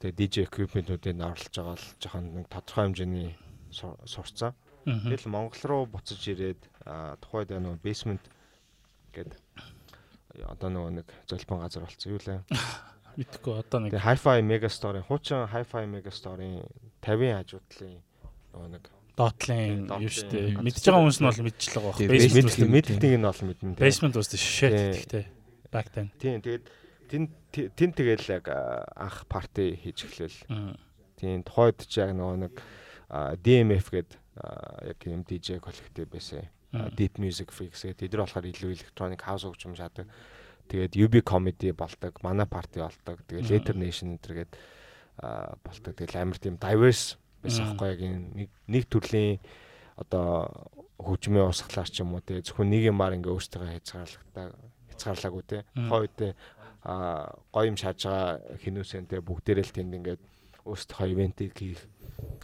тэгээд DJ equipment-уудыг орлож байгаа л жоохон нэг тодорхой хэмжээний сур- сурцсан. Тэгэл Монгол руу буцаж ирээд тухайд нөгөө basement гэдэг одоо нөгөө нэг золбон газар болсон юу лээ. Мэдхгүй одоо нэг Тэгээ Hi-Fi Megastore-ын хуучин Hi-Fi Megastore-ын 50 хажуудлын нөгөө нэг доотлын Доотлын юу шүү дээ. Мэдж байгаа хүмүүс нь бол мэдчихлээ байгаа. Тэгээ, Basement мэдхийг нь бол мэднэ. Basement the shit гэхдээ back then. Тийм тэгээд тэн тэн тэгэл яг анх парти хийж эхлэв. Тийм тухайд ч яг нөгөө нэг DMF аа, яг юм DJ коллектив байсан. Deep Music Freaks гэдэг тэд нар болохоор илүү electronic house хөгжим шаадаг. Тэгээд UB comedy болдог, манай парти болдог. Тэгээд. Later Nation гэдэг болдог. Тэгээд амар тийм diverse байсан Мм. байхгүй яг нэг нэг төрлийн одоо хөгжмийн усглаар ч юм уу те зөвхөн нэг юмар ингээ өөртөө хязгаарлагдаа хязгаарлаагүй те хойд а гоё юм шааж байгаа хинүүсэнтэй бүгдээрээ л тэнд ингээд өөрсдөө ивентийг хийх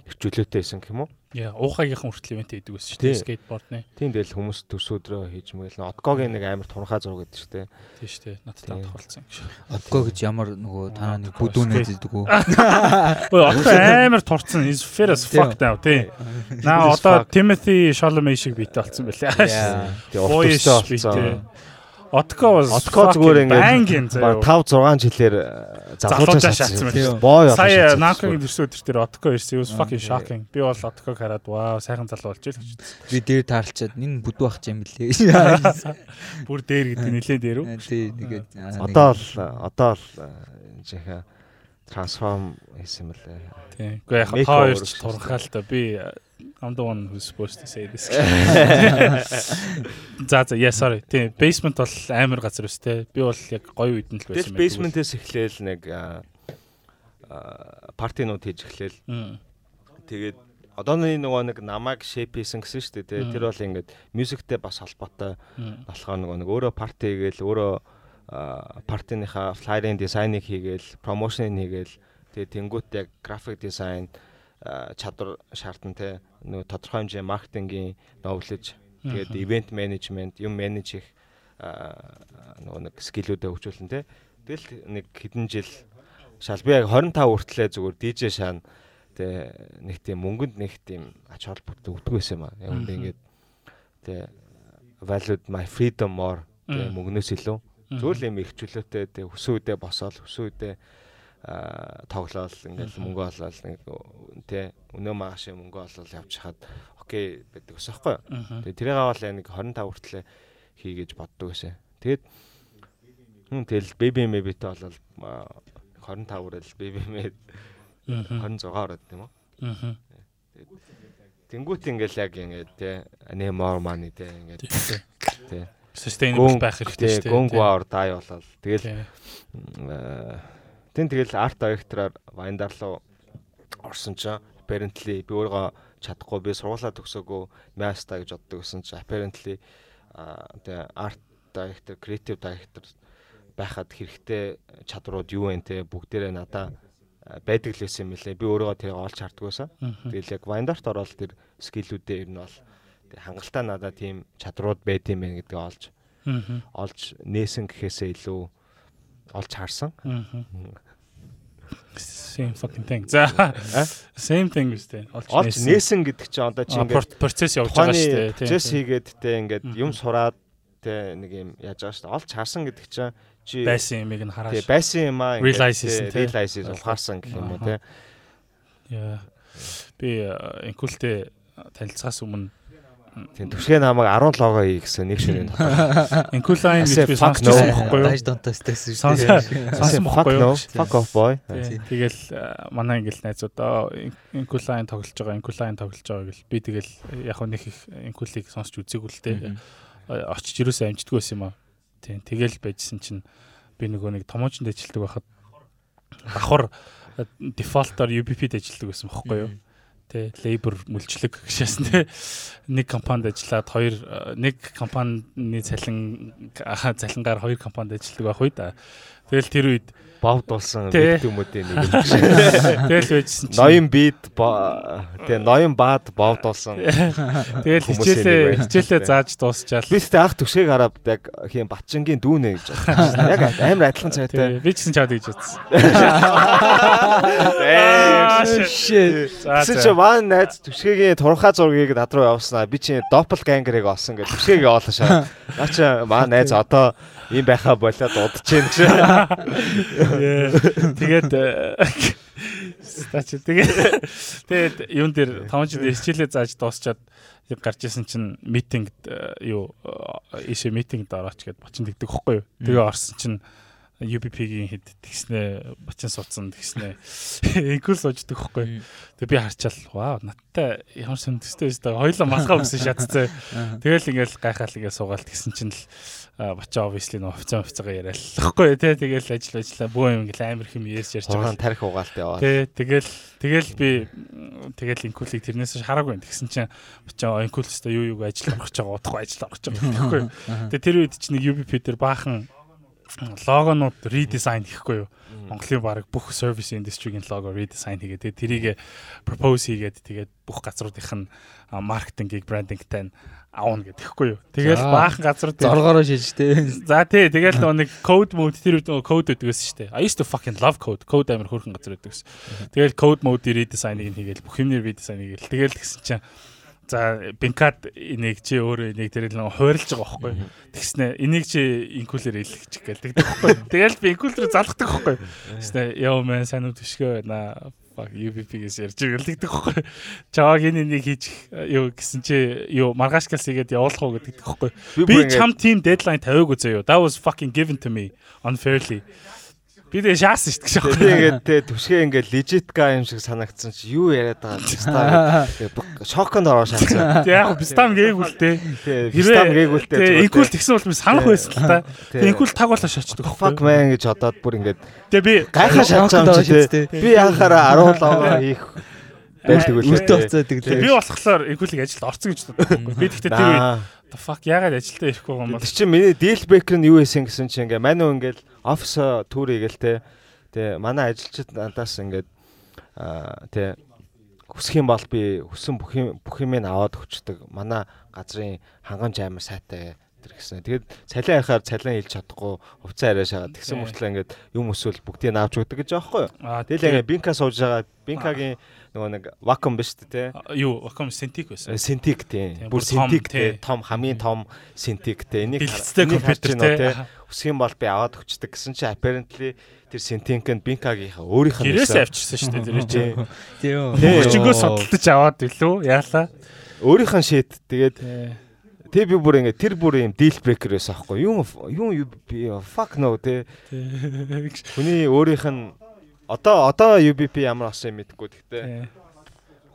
хөвчлөөтэй байсан гэх юм уу? Яа, уухагийнхан хүртэл ивент хийдэг байсан шүү дээ. Скейтбордны. Тийм дээр л хүмүүс төс өдрөө хийж мэгэл одгогийн нэг амар турхаа зураг гэдэг шүү дээ. Тий шүү дээ. Надтай тохиолдсон гэж. Отко гэж ямар нөгөө танаа нэг бүдүүнээ зэдэг үү? Ой, отко амар турцсан. Is fair as fuck now, тий. Наа одоо. Timothy Chalamet шиг бийтэй болсон байлээ. Яа. Тэгээ урт Boyish төстэй бийтэй. болсон. Отко was Отко зүгээр ингээд баг заяа. 5 6 жилээр Залуужаа шатсан. байсан. Боо яа. Сая Намкагийн дөрсөө өдөр дээр Отко ирсэн. It was fucking тий. shocking. Би бол Отког хараад вау, сайхан залуу болж ирэл гэж. Би дээр таарлчаад энэ бүдүү ах юм блээ. Бүр дээр гэдэг нэлээд дээр үү? Тий нэгээд Одоо л одоо л жиха трансформ хийсэн юм лээ. Тийм. Гэхдээ яг Make та хоёр over ч шүү дээ. турхаа л та би I'm the one who's supposed to say this. За за, yeah sorry. Тийм. Basement бол амар газар ус те. Би бол яг гоё үйдэн л байсан Тэгэл basement-ээс эхлээл нэг партинууд хийж эхлээл. Тэгээд одооны нөгөө нэг намайг shape хийсэн гэсэн шүү дээ. Тэр бол ингээд мюзиктэй бас холбоотой болохоор нөгөө нэг өөрөө парти хийгээл өөрөө аа, партиныхаа флайрын дизайныг хийгээл промошныг хийгээл тэгээд тэнгуут яг дизайн аа, чадвар шаардсан те. Нөгөө тодорхой хэмжээ маркетингийн knowledge тэгээд event management юм менеж их аа, нөгөө нэг скиллүүдээ хөгжүүлэн те. Тэгэл нэг хэдэн жил шал. Би яг 25 хүртлээ зүгээр DJ шаана тэгээ нэг тийм мөнгөнд нэг тийм ач холбогдол өгдөг байсан юм аа. Яг үндэ ингээд тэгээ valued my freedom more Мм. мөнгнөөс илүү. Зүгээр л юм их чөлөөтэй тэгээ хүсэн үдээ босоол аа ингээд Мгм. мөнгө олоод нэг тэ өнөө мааш мөнгө олоод явж хаад окей гэдэг ус аахгүй. Тэгээ тэрийг аваад нэг 25 хүртлээ хийгээж боддог байсан. Тэгээд хүн тэгэл baby maybe-тэй болол аа, 25 хүрэл made Мгм. 26 ороод тийм үү? Мгм. Тэнгүүт ингээл яг ингээд те ане more money те ингээд. Тий. Sustainable байх хэрэгтэй шүү дээ. гонг вар дай болол тэгэл Тэн тэгэл арт директороор Вайндар руу орсон чинь apparently би өөрөө чадахгүй би сургуулаа төгсөөгүй маста гэж боддог гэсэн чинь apparently тэгээ арт директор креатив директор байхад хэрэгтэй чадрууд юу вэ те? Бүгдээрээ надаа байдаг л байсан юм лээ би өөрийгөө тэрийг олж Мгм. тэгэл яг Вайндарт ороод тэр скиллүүдээ ер нь бол хангалттай надад тийм чадрууд байд юм байна гэдгийг олж олж нээсэн гэхээсээ илүү олж харсан. Same fucking thing. За. Same thing үстэй. Олж нээсэн гэдэг чинь одоо чи ингээд процесс явж байгаа шүү дээ. процесс хийгээд те ингээд юм сураад те нэг юм яаж байгаа шүү дээ. Олж харсан гэдэг чинь чи байсан юмыг нь хараад. байсан юм аа Realize хийсэн, realize ухаарсан гэх юм уу те. Яа. Би инкултэй танилцахаас өмнө Тийм түшгээ намайг 17 лого хий гэсэн нэг шөнийн дотор. инкулайн I say гэж би fuck сонсч no. байсан байхгүй юу? Дайж донтоос тест шүү дээ. Сонсон Fuck бохгүй юу? Fuck off boy. Тэгэл э, манай ингээл найзуудаа инкулайн тоглож байгаа, инкулайн тоглож байгаа гэл би тэгэл яг хөө нэг их инкулийг сонсч үзээгүй л. Мгм. Э, очиж юусаа амждаггүй байсан юм аа. Тий, тэгэл байжсэн чинь би нөгөө нэг томоочонд ажилладаг байхад давхар дефолтоор UBP-д ажилладаг байсан бохгүй юу? Тэ labor мүлжлэг гэшээс тэ нэг компанид ажиллаад хоёр э, нэг компанины цалин цалингаар хоёр компанид ажилладаг байх үе да. Тэгэл тэр үед Бовдулсан Тий. victim-үүдийн нэг юм. тэгэл байжсэн чинь Ноён бит тий ноён баад бовдулсан. Тэгэл хүмүүсийн нэг хичээлээ хичээлээ зааж дуусчаал. Би сте ах түшгийг хараад яг хийм батчингийн дүүнэ гэж бодсон. Яг амар адилхан цайтай. Би ч гэсэн чад гэж бодсон. Shit. Тэсэ чи за. маань найз түшгийн турхаа зургийг над руу явуулснаа. Би чи doppelganger-ыг олсон гэж түшгийг явуулсан шаа. Наа чи маань найз одоо ийм байхаа болоод удаж чинь. Тэгээд стач тэгээд тэгээд юун дээр тавч дээр хичээлээ зааж дуусчаад яг гарч исэн чинь митингд э, юу э, ийшээ митингд орооч гэд бочин тэгдэг хөхгүй юу. Тэгээ орсон чинь UBP-гийн хэд тэгснэ бочин суудсан тэгснэ инкул сууждаг хөхгүй. Тэгээ би харчаал вау надтай ямар сүндэстэй өстэй хоёлоо малгай өгсөн шатцээ. Тэгэл ингээл гайхаал ингээл суугаал тэгсэн чинь л бачаа obviously нөө яриад л хэвгүй тий тэгэл ажил ажиллаа бөө юм ингээл амар хэм ярьж ярьж байгаа. тарих угаалтай яваа. Тий тэгэл тэгэл би тэгэл инкулийг тэрнээс хараагүй тэгсэн чинь бачаа инкулстай юу юу ажил орох гэж байгаа удахгүй ажил орох гэж байгаа гэхгүй. Тэгээ тэр үед чинь нэг UBP дээр баахан логонууд редизайн хийхгүй юу. Монголын баг бүх service industry-ийн лого redesign хийгээд тэрийг propose хийгээд тэгээд бүх газруудынх нь маркетингийг брендингтэй аавна гэдэхгүй юу. Тэгэл баахан газрууд зоргоороо шилж тээ. За тий, тэгэл нэг code mode тэр үед code өгдөг гэсэн шүү дээ. I used to fucking love code. Code амар хөөрхөн газар өгдөг гэсэн. Тэгэл code mode redesign-ыг хийгээл бүх юмний redesign хийгээл тэгэл гэсэн чинь за бинкад энийг чи өөрөө энийг тэр нэг хуурилж байгаа байхгүй. Тэгснэ энийг чи инкулер илгчих гээл тэгдэг байхгүй. Тэгэл би инкулер залгадаг байхгүй. Тэгснэ яа мэн сайн уу төшгөө байна. Fuck UBP-гээс ярьж л гэдэг байхгүй. Чааг энэ энийг хийж юу гэсэн чи юу маргаашгаас игээд явуулах уу гэдэг байхгүй. Би чам team deadline тавиагүй заяо. That was fucking given to me unfairly. Би дэ шаасан шүү дээ. Тэгээ ингээд те түшгээ ингээд legit guy юм шиг санагдсан чи юу яриад байгаа юм бэ? Шоконд ороо шаасан. Тэг яг бистам. Тэ бистам гээгүүлтэй. Тэг инкул тэгсэн бол би санах байсан л та. Тэг инкул тагуулаа шачдаг fuck байхгүй. man гэж одоод бүр ингээд Тэг би гайхаа шатсан юм чи те. Би анхаараа 10 лаваа хийх байдаг үлээ. Өртөө уцаад Тэг иглээ. би болохоор инкулийг ажилд орцсон гэж боддог. Би тэгтээ тэр the fuck ягаад ажилдаа ирэхгүй юм бол Тэр чинь миний deal breaker нь юу байсан гэсэн чинь ингээ мануу ингээл офис тур игээл те. Тэгээ манай ажилчид надаас ингээд те хүсэх юм бол би хүсэн бүх юм бүх юм аваад өчтдөг. Манай газрын хангамж амар сайтай тэр гэсэн. Тэгээд цалин ярихаар цалин хэлж чадахгүй хувцас арай шагаад тэгсэн мөртлөө ингээд юм өсвөл бүгдийг авч өгдөг гэж байхгүй юу? Тэгэл ингээ бинка сууж байгаа бинкагийн нөгөө нэг вакуум биш үү те. юу вакуум синтик байсан. Синтик тийм. Тийм, Бүр тий. тийм. Том хамгийн том синтик тийм. Энийг харж компьютер те. Өсөх юм бол би аваад өчтдөг гэсэн чи apparently тэр синтикэнд бинкагийнхаа өөрийнх нь байсан. авчирсан шүү дээ тэр чинь. Тийм. Тий. Хөгжингөө судалдаж аваад билүү? Яалаа. Өөрийнх нь шийд. Тэгээд Тий. тэг би бүр ингээ тэр бүр юм deal breaker байсан аахгүй юу? Юу юу би fuck no те. Хүний өөрийнх нь одоо одоо UBP ямар асан юм мэдэхгүй гэхдээ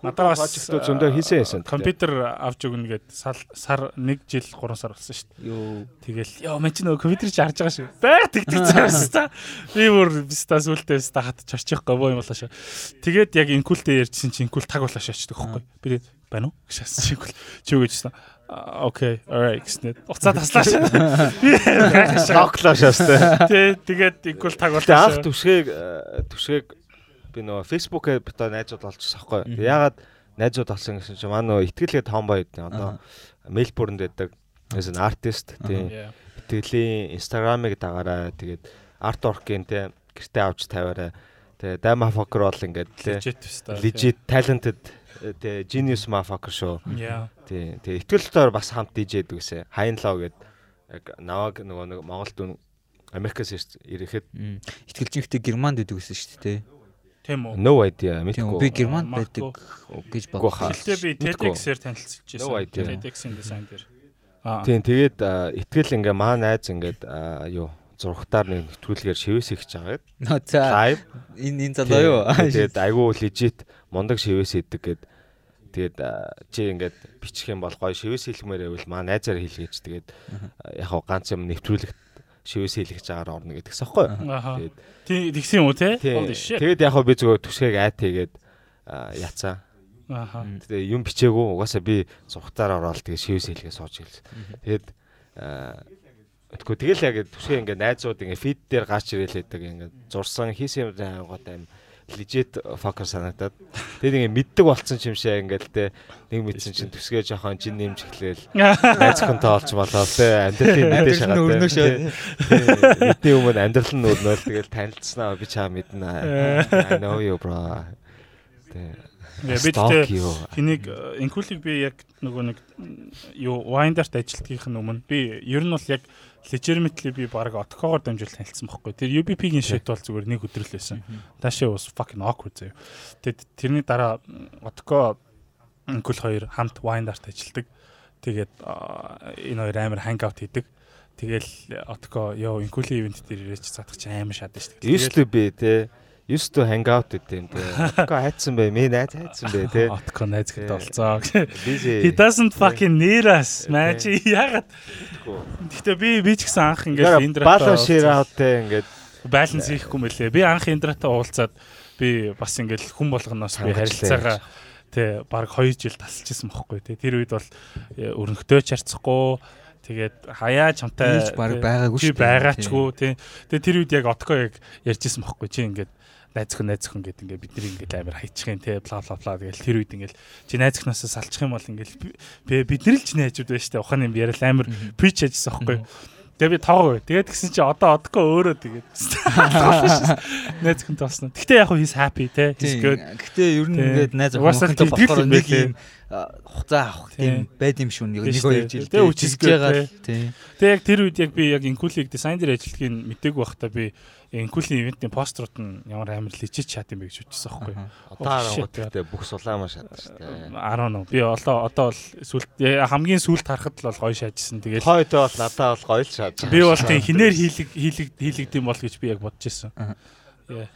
бас project зөндөө хийсэн байсан. компьютер авч өгнө гэд сар сар 1 жил 3 сар болсон шүү дээ. Юу. Тэгэл ёо мэн чи нөгөө компьютер чи харж байгаа шүү. Бай тэгдэг цаас та. Би бүр биста сүултээ биста хат чорчих говоо юм болоо шүү. Тэгээд яг инкултэй ярьжсэн чи инкул таг болоо шаачдаг байхгүй. Би байна уу? Шаас чи инкул чи юу гэжсэн. Окей, alright гэснээр уцаа таслаа шүү. Би. Локлоо шаастай. Тэ тэгээд инкул таг Гэтэ анх болоо шүү. түшгээг э, түшгээг би нөгөө Facebook-ээр битээ найзууд олчихсан. Мгм. Ягаад найзууд олсон гэсэн чинь манай нөгөө итгэлгээ томбой гэдэг. Одоо Мельбурнд байдаг. as an artist тийм Yeah. итгэлийн инстаграмыг дагаараа тэгээд арт оркийн те гэртээ авч тавиараа тэгээ дайма фокер бол ингээд legit talented те genius motherfucker шүү. Тий. Тэгээ итгэлээр бас хамт DJ дүүсэ. Хайн лоо гэд яг наваг нөгөө нэг Монголд үн Америкаас ирж- ирэхэд. Итгэлжинхтэй Германд идэг гэсэн шүү дээ. Тийм үү. no idea мэдгүй. би Германд байдаг гэж хаа. Гэлтэй би. TEDx-ээр танилцчихсан. No idea. TEDx-ийн дизайн дээр. Аа. Тийм тэгээд итгэл ингээ маа найз ингээд а, юу зургатаар нэг нэвтрүүлгээр шивээс ихж байгаа. Нөө за Live. энэ энэ залуу юу? Тэгээд айгүй legit мундаг шивээс идэг гэд тэгээд чи ингээд бичих юм бол гоё шивээс хэлмээр байвал маа найзаар хэлгээж тэгээд яг хав ганц юм нэвтрүүлэгт шивээс хэлгэж агаар орно гэдэгс аахгүй. Тэгээд Тий тэгсэн юм уу те? тэгээд яг хав би зүгээр түшгээг айт хийгээд а, яцсан. Аха. Тэгээ юм бичээгүй угаасаа би зургатаар ороод тэгээ шивээс хэлгээ сууж хэлсэн. Тэгээд Тэгэхгүй тэгэл яг түшгээ ингээ найзууд ингээ фид дээр гарч ирээлээдэг ингээ зурсан хийсэн юм аянгууд аим legit fucker санагдаад. Тэгээд ингээ мэддэг болцсон юм шиг ингээл те. Нэг мэдсэн чинь түсгээ жоохон жин нэмж эхлээл. Найз хүнтэй олж болоо те. Амьдралын мэдээ шагаад мэдний өмнө амьдрал нь өрнөөл тэгэл танилцсанаа би чаа мэднэ. I know you bro. Тэ. Яа, би you. Энийг инкулийг би яг нөгөө нэг юу Windart ажилтгийнх нь өмнө. Би ер нь бол яг legitimately би баг Otco-гоор дамжуул танилцсан байхгүй. Тэр UBP-гийн shit бол зүгээр нэг өдрөл байсан. Таашаа was fucking awkward заяа. Тэгээд тэрний дараа Otco инкул хоёр хамт Windart ажилтдаг. Тэгээд а, энэ хоёр амар hangout хийдэг. Тэгэл Otco ёо инкулийн ивент дээр ирээч чи амар шатна шүү дээ. To be те used to hang out with them те. Ка хайцсан бай. Миний найз хайцсан бай те. Otco найз Тий. гэдэг болцоо. He doesn't fucking need us. Тий. Чи ягаад Гэтэ би би ч гэсэн анх ингээд out те ингээд баланс хийхгүй мөлий. Би анх Индратай уулзаад би бас ингээд хүн болгоноос би харилцаагаа тий баг 2 жил тасалж исэн бохгүй тий. Тэр үед бол э, өрнөхтэй ч харцахгүй Тэгээд хаяа чамтай баг байгаагүй чи шүү дээ. байгаачгүй тий. Тэгээд тэр үед яг отко яг ярьжсэн бохгүй чи ингээд найз өхөн найз өхөн гэдэг ингээд бидний ингээд амар хайчих юм те бла бла бла тэгэл тэр үед ингээд чи найз өхнөөсөө салчих юм бол ингээд би- бид нар л ч найзууд байна штэ ухааны юм яриад амар прич ажилласан бохгүй. Тэгээ би тавгүй. Тэгээд тэгсэн чи одоо одко өөрөө тэгээд найз өхөнтэй болсон. Гэхдээ яг he's happy те. Гэхдээ ер нь ингээд найз тэгтгэл болохоор нэг юм хуцаа авах Тий. тийм байд юм шүү. Нэг нэг хоёр жил is good, тий. Тэгээ яг тэр үед яг би яг инкулиг дизайн дээр ажиллахыг мэдээгүй байхдаа би инкулийн ивентийн постерууд нь ямар амар лежит чат юм бэ гэж бодчихсон байхгүй. Аха. Одоо харангуут гэхдээ бүх сулаамаа шатна шүү дээ. 10 нөө. Би одоо одоо бол сүлт хамгийн сүлт харахад л бол гоё шаажсан. Тэгэл Хойтой бол надад бол гоё л шааж. би бол тийм хинээр хийлэг хийлэг хийлэгдэм бол гэж би яг. Аха. Яа.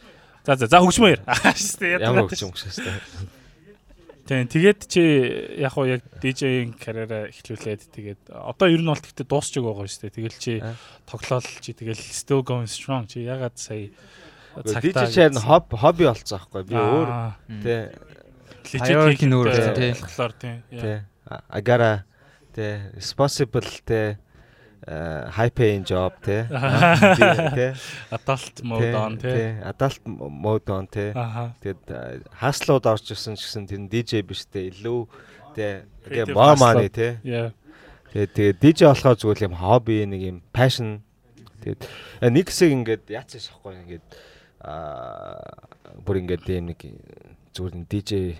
За за за. Ааштай ямар хөгжим гэж шүү дээ. Тийм тэгээд чи яг уу яг DJ-ийн карьераа эхлүүлээд тэгээд одоо ер нь бол тэгтээ дуусч байгаа шүү дээ. Тэгэл чи А. тоглоал чи тэгэл still going strong чи ягаад сая DJ чаар нь хоб хобби болцсон байхгүй би өөр тий. Нь өөр тий. болохоор тий. Агара тий. Responsible тий. э, high paying job тий тий Adult mode on тий. adult mode on тий Аха. тэгээд хаслууд орж ирсэн ч гэсэн тэр нь DJ биш тий илүү тий тэгээ more money тий Яа. Тэгээд тэгээд DJ болохоор зүгээр юм хобби нэг юм passion. Тэгээд э, нэг хэсэг ингээд яац шахгүй ингээд аа бүр ингээд юм нэг зүгээр нэг DJ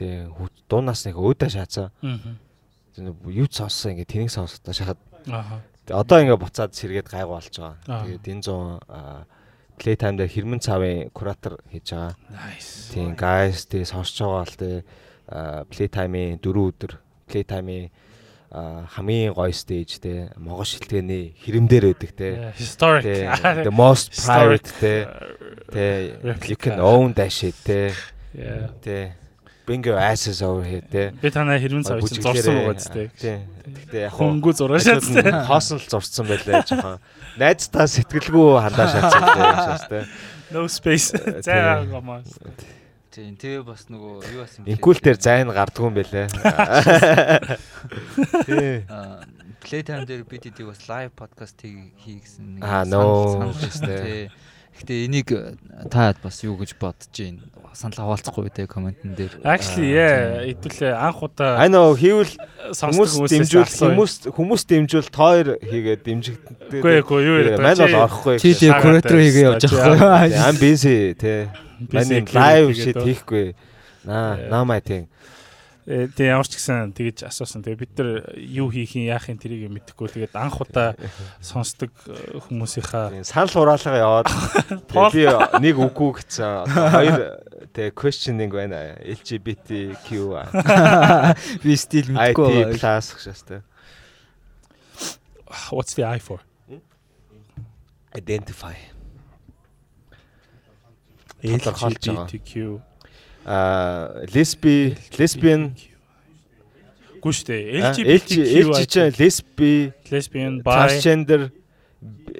тэгээд дуунаас нэг өөдөө шаацаа юу ч сонссон ингээд тэнийг сонсохдоо шахаад. Аха. Тэгээд одоо ингээд буцаад сэргээд гайгүй болж байгаа. Аа. Тэгээд энэ зүүн Playtime дээр хэрмэн цавын куратор хийж байгаа. Nice. Тийм guys тий сонсож байгаа л тий Playtime-ийн 4 өдөр Playtime-ийн а, хамгийн гоё stage те Монгол шилтгэний хэрэмдэр те Yeah, Historic. The most private те те you can own that shit те Yeah. Bring your asses over here те Би танаа хэрвэн цав чинь зурсан байгаа зү. те гэхдээ яг Хөнгүү зураа шаацтай. хоосон л зурцсан байлаа жоохон найздаа сэтгэлгүй хандаа шатсан те те No space. За гомоо. Тийм тэгээ бас нөгөө юу бас юм инкул дээр зайн гардгүй юм байлаа тий Playtime дээр бид эдийг бас live podcast хий гэсэн нэг санал- no. санал шүү дээ. Гэтэ энийг э, та бас юу гэж бодож байна? Санал хаваалцахгүй те комментэн дээр. Actually yeah, хэдүүлээ анх удаа I know хийвэл хүмүүс дэмжүүл хүмүүс хүмүүс дэмжүүл тоор хийгээд дэмжигддэг. Үгүй эгүй юу яриад Мань бол орохгүй. Чи Шагаад куратор хийгээ явж байгаа I'm busy тий. Мань хийгээд лайв дөө. хийхгүй. Наа, Yeah. наамай тий. Э, Тэгээ ямар ч гэсэн тэгэж асуусан. Тэгээ бид нар юу хийх юм яах юм тэрийг мэдэхгүй. Тэгээд анх удаа сонсдог э, хүмүүсийнхаа Санал хураалгаа яваад би нэг үгүй гэсэн. Хоёр тий questioning байна. LGBTQ Би стил IT мэдгүй. plus гэшээс тий. what's the I for? Identify. LGBTQ. Аа, lesbi, lesbian, Гүн штэ. а, LGBTQ. LG lesbi, lesbian, bi, transgender,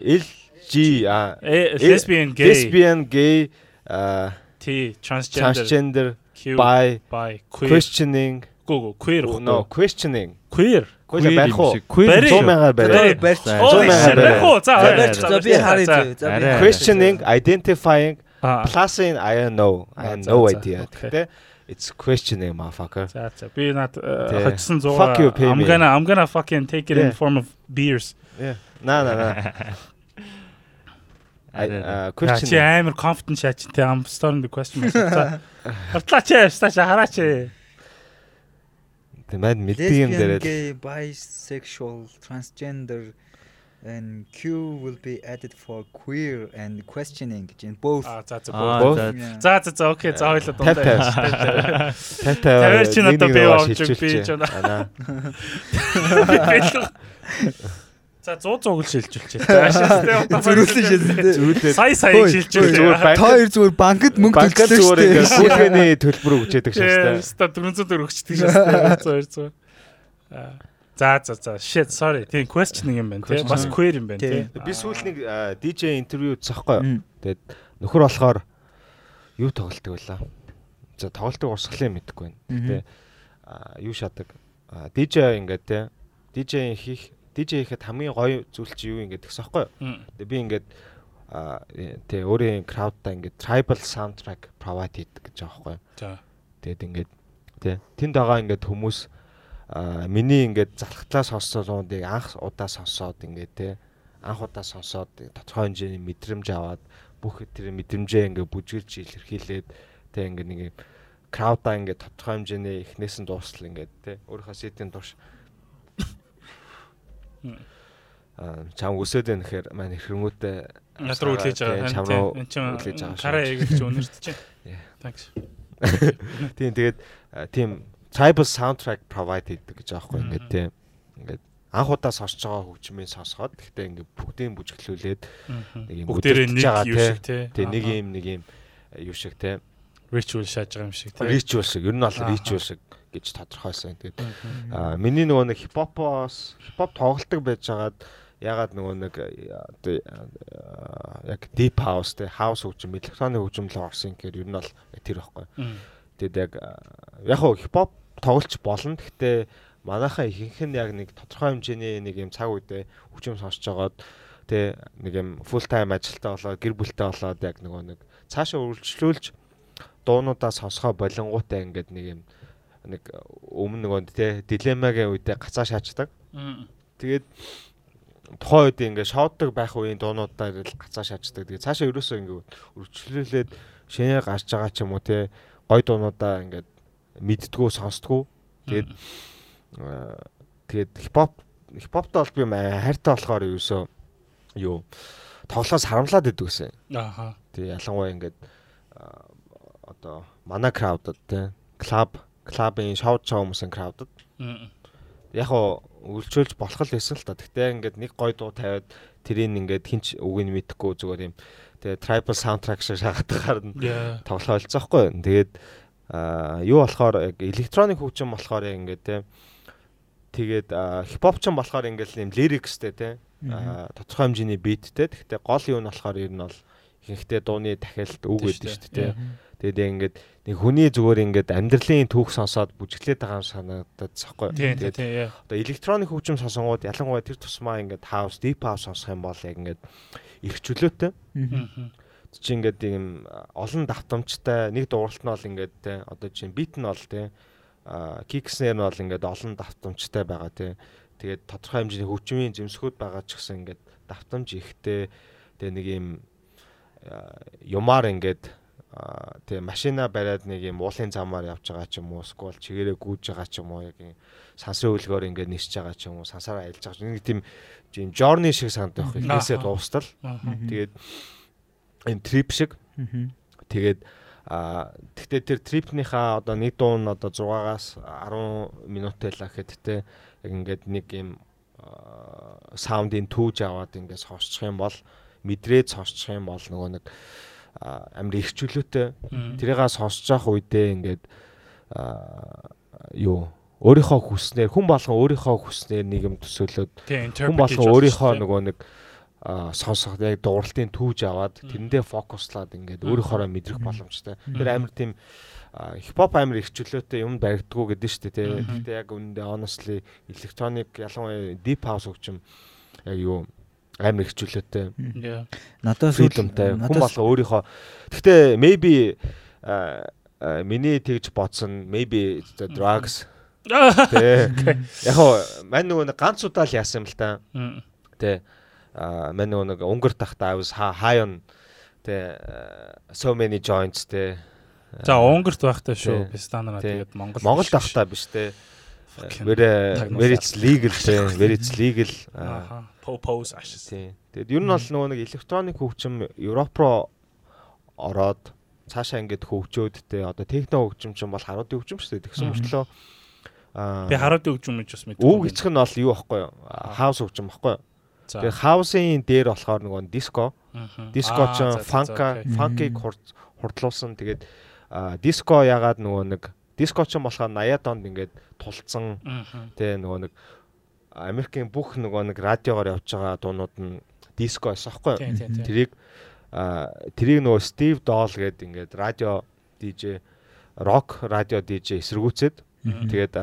LG а э, lesbian, gay, lesbian, gay, а T, transgender, transgender, Q, bi, bi, queer, questioning, гоо queer no questioning. queer. Гүйлээ барих уу? Барь. 100 мянгаар барай. барьж. Оо, мянгаар shit, барай. уу? За, би харъя. За. Questioning, identifying, Аа. plus in I don't know. I А, have за, no за, idea. Гэтэ it's questioning motherfucker. За за би над э, Тэ. хоцсон 100 Fuck you, pay I'm gonna I'm gonna fucking take it in Yeah. the form of beers. Yeah. На на на. I uh, Чи амар confident шаач те I'm starting the question myself. Хартлаа чи стач хараач. Тэмээд мэддэг юм дээрээ. gay, bisexual, transgender and Q will be added for queer and questioning гэж энэ both. Аа за за. Боо. за. За за окей за хоёлоо Тав дундаа. тав. Тата. Тавиар чи надад бий авч өг, би ч. Ана. За 100 100 л шилжүүлчихээ. Таашаа Зөрүүлсэн шилжүүлээ. Зүйлээ Сая сая шилжүүлээ. зүгээр банк- Та хоёр зүгээр банкд мөнгө төлсөн шүү дээ. хүүлгээний төлбөр өгч яадаг шээ. Тэ 400 төгрөг өгчдөг шээ. 200 200. Аа. За за за. Shit sorry. Тийм questioning юм байна тий. Бас queer юм байна тий. Тий. Би сүүл нэг а, DJ интервью үзсэхгүй. Тэгээд нөхөр болохоор юу тоглолтог байлаа. За тоглолтог урсгалын мэдэхгүй байна. Мгм. Тэ а, юу шатаг. DJ ингээд те DJ хийх DJ хийхэд хамгийн гоё зүйл чи юу ингээд тэгсэн байхгүй юу? Мм. Тэгээ би ингээд а тий өөрийн crowd-та ингээд tribal soundtrack provide хийдэг гэж байгаа байхгүй? За. Тэгээд ингээд тий тэнд байгаа ингээд хүмүүс миний ингээд залхатлаа сонссоонуудыг анх удаа сонсоод ингээд тий анх удаа сонсоод тодорхой хэмжээний мэдрэмж аваад бүх тэр мэдрэмжээ ингээд бүжгэлж илэрхийлээд тий ингээд нэг юм крауда ингээд тодорхой хэмжээний эхнээс нь дуустал ингээд тий өөрийнхөө сетийн турш Мм. а чам өсөд байна гэхээр маань хэрнгүүтээ Над руу үлээж байгаа. Чам руу үлээж байгаа шүү. Караа эгэлж өнөрт чинь. Thanks. Тийм тэгээд тийм tribal soundtrack provide хийдэг гэж байхгүй ингээд тийм ингээд анх удаа сонсож байгаа хөгжмийн сонсоход гэхдээ ингээд бүгдийг бүжиглүүлээд нэг юм нэг байгаа, юу тий. шиг тий. тий нэг юм нэг юм э, юу шиг тий ritual шааж байгаа юм шиг тий. ritual шиг ер нь бол ritual шиг гэж тодорхойлсон. Тэгээд а миний нөгөө нэг хипхопоос хипхоп тоглолдог байж байгаад ягаад нөгөө нэг э, одоо э, яг deep house те house хөгжим электроник хөгжим л орсон гэхээр ер нь бол тэр байхгүй. Мм. Тэгээд яг яг хуу хипхоп тоглож болно. Гэхдээ манайхаа ихэнх нь яг нэг тодорхой хэмжээний нэг юм цаг үедээ хөгжим сонсож байгаад тэ нэг юм full time ажилтаа болоод гэр бүлтэй болоод яг нөгөө нэг цаашаа үргэлжлүүлж дуунуудаа сонсгоо болонгуутай ингээд нэг юм нэг өмнө нөгөө тэ дилемагийн үедээ гацаа шаачдаг. Тэгээд тухайн үед ингээд шоуддаг байх үеийн дуунуудаар л гацаа шаачдаг. Тэгээд цаашаа ерөөсөө ингээд үргэлжлүүлээд шинээр гарч байгаа ч юм уу те гой дуунуудаа ингээд мэддгүү сонсдгүү. Тэгээд тэгээд хипхоп хипхоптой бол би хайртай болохоор ерөөсөө юу тоглоос харамлаад идэв гэсэн. Ааха. Тэгээ ялангуяа ингээд одоо мана краудад те клуб клубын шоуд шоу хүмүүсийн краудад яг хоо үргэлжлүүлж болох л байсан л та. Гэтэ ингээд нэг гой дуу тавиад тэрийг ингээд хинч үгийг мэдэхгүй зүгээр юм. Тэгээ tribal soundtrack шиг шахагдахаар нь Яа. тоглоо олцоохгүй. Тэгээд юу болохоор яг электроник хөгжим болохоор яг ингээд те тэгээд хипхоп ч юм болохоор ингээд юм лирикстэй те тодорхой хэмжээний биттэй. Гэхдээ гол юу нь болохоор ер нь бол ихэнхдээ дууны дахиалт үг гэдэг шүү дээ. те. Тэгээд яг ингээд нэг хүний зүгээр ингээд амьдралын түүх сонсоод бүжиглээд байгаа юм санагдаад тий, Тэгээд одоо электроник хөгжим сонсонгууд ялангуяа тэр тусмаа ингээд house, deep house сонсох юм бол яг ингээд их чөлөөтэй. Чи ингээд юм олон давтамжтай нэг дууралт нь бол ингээд те одоо чинь бит нь бол те а кикснэр нь бол ингээд олон давтамжтай байгаа те. Тэгээд тодорхой хэмжээний хөгжмийн зэмсгүүд байгаа ч гэсэн ингээд давтамж ихтэй тэгээ нэг юм юмар ингээд тэгээ машина бариад нэг юм уулын замаар явж байгаа ч юм уу сквал чигээрээ гүйж байгаа ч юм уу яг юм сансрын хөлгөөр ингээд нисэж байгаа ч юм уу сансаараа айлж байгаа ч нэг тийм тийм journey шиг санагдах байх. Эхнээсээ Ааха. дуустал. Тэгээд энэ трип шиг Тэгээд а тэгтээ тэр трипнийхаа одоо нэг дуу нь одоо 6-аас 10 минуттай л гэхэд те яг ингээд нэг юм саундын түүж аваад ингээд сонсчих юм бол мэдрээд сонсчих юм бол нөгөө нэг а, амар их чөлөөтэй Мм. тэрийг сонсож явах үедээ ингээд юу өөрийнхөө хүснээр хүн болгон өөрийнхөө хүснээр нэг юм төсөөлөд хүн болгон өөрийнхөө нөгөө нэг а сонсох яг дууралтын түүж аваад тэрэндээ фокуслаад ингээд өөрийнхоороо мэдрэх боломжтой. Тэр амар тийм хипхоп амар их чөлөөтэй юм баригдгүү гэдэг нь шүү дээ. Гэхдээ яг үүндээ honestly electronic ялангуяа deep house хөгжим яг юу амар их чөлөөтэй Яа. Надаас freedomтай хүн болго өөрийнхөө Гэхдээ maybe миний тэгж бодсон maybe drugs. Яг хоо мань нөгөө нэг ганц удаа л яасан юм л та. Тэ а мань нөгөө нэг өнгөр тахта I was hi- high on тэ so many joints тэ За Унгарт байхтай шүү. Пистанараа тэгээд Монгол. Монгол биш шүү. тахта биш тэ very very it's legal тэ very it's legal Аха. Ашис. тий Тэгэд ер нь бол нөгөө нэг электроник хөгжим Европ руу ороод цаашаа ингээд хөгжөөд тэ одоо техно хөгжим ч юм бол харуудын хөгжим шүү дээ тэгсэн мөртлөө а Би хараад өгч юм гэж бас мэд. үг эцэг нь бол юу байхгүй юу хаус хөгжим байхгүй юу. Тэгээ хаусын дээр болохоор нөгөө диско. Диско Аа, ч фанка фанкийг хурд- хурдлуулсан. Тэгээд диско ягаад нөгөө нэг диско ч болохоор 80-аад онд ингээд тулцсан. Тэ нөгөө нэг Америкийн бүх нөгөө нэг радиогоор явж байгаа дуунууд нь диско байсан байхгүй юу? Тэрийг тэрийг нөгөө Стив Доол гээд ингээд радио DJ рок радио DJ эсэргүүцээд тэгээд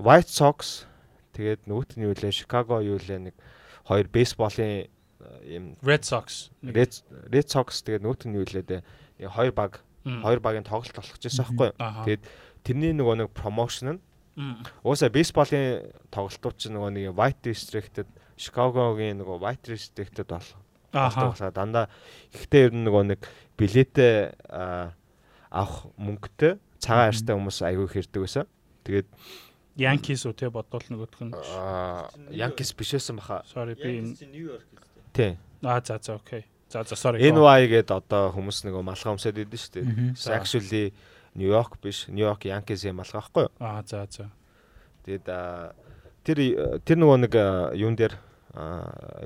White Sox Тэгээд нөгөөт нь юу лээ Chicago юу лээ нэг хоёр бейсболын юм. Red Sox. Red Sox тэгээд нөгөөт нь юу лээ дээ. Хоёр баг хоёр багийн тоглолт болох гэсэн байхгүй юу? Тэгээд тэрний нөгөө нэг промошн нь Мм. уусаа бейсболын тоглолтууд чинь нөгөө нэг White District-д Chicago-гийн нөгөө White District-д бол Ааха. тоглохлаа дандаа ихтэй ер нь нөгөө нэг билетээ авах мөнгөтэй цагаан арьстай хүмүүс аягүй хэрдэг байсан. Тэгээд Yankees үү те бодвол нөгөөх нь. Yankees биш байсан баха. Sorry би энэ- Тий. аа за за окей. За за sorry. NY гээд одоо хүмүүс нөгөө малгай өмсөд идэв шүү дээ. Actually New York биш, New York Yankees-ийн малгай байхгүй юу? Аа за за. Тэгээд аа, тэр тэр нөгөө нэг юун дээр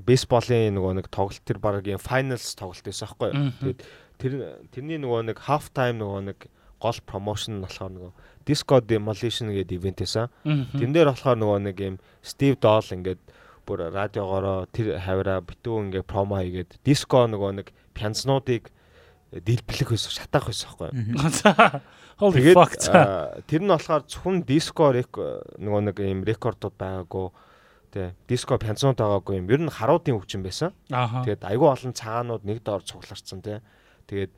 бейсболын нөгөө нэг тоглолт тэр багийн finals тоглолт байсан байхгүй юу? Мгм. Тэгээд тэр тэрний нөгөө нэг half time нөгөө нэг гол промошн нь болохоор нөгөө Disco Demolition гэдэг ивент. Мгм. Тэн дээр болохоор нөгөө нэг юм Steve Doll ингээд бүр радиогоороо тэр хавираа битүү ингээд промо хийгээд диско нөгөө нэг пянцнуудыг дэлбэлэх байсан, шатаах байсан байхгүй. Holy fuck. тэр нь болохоор зөвхөн диско нөгөө нэг юм рекордууд байгаагүй. Тэ диско пянцнууд байгаагүй юм. Ер нь харуудын хөгжим байсан. Тэгээд айгүй олон цагаанууд нэг доор цугларцсан тий. Тэгээд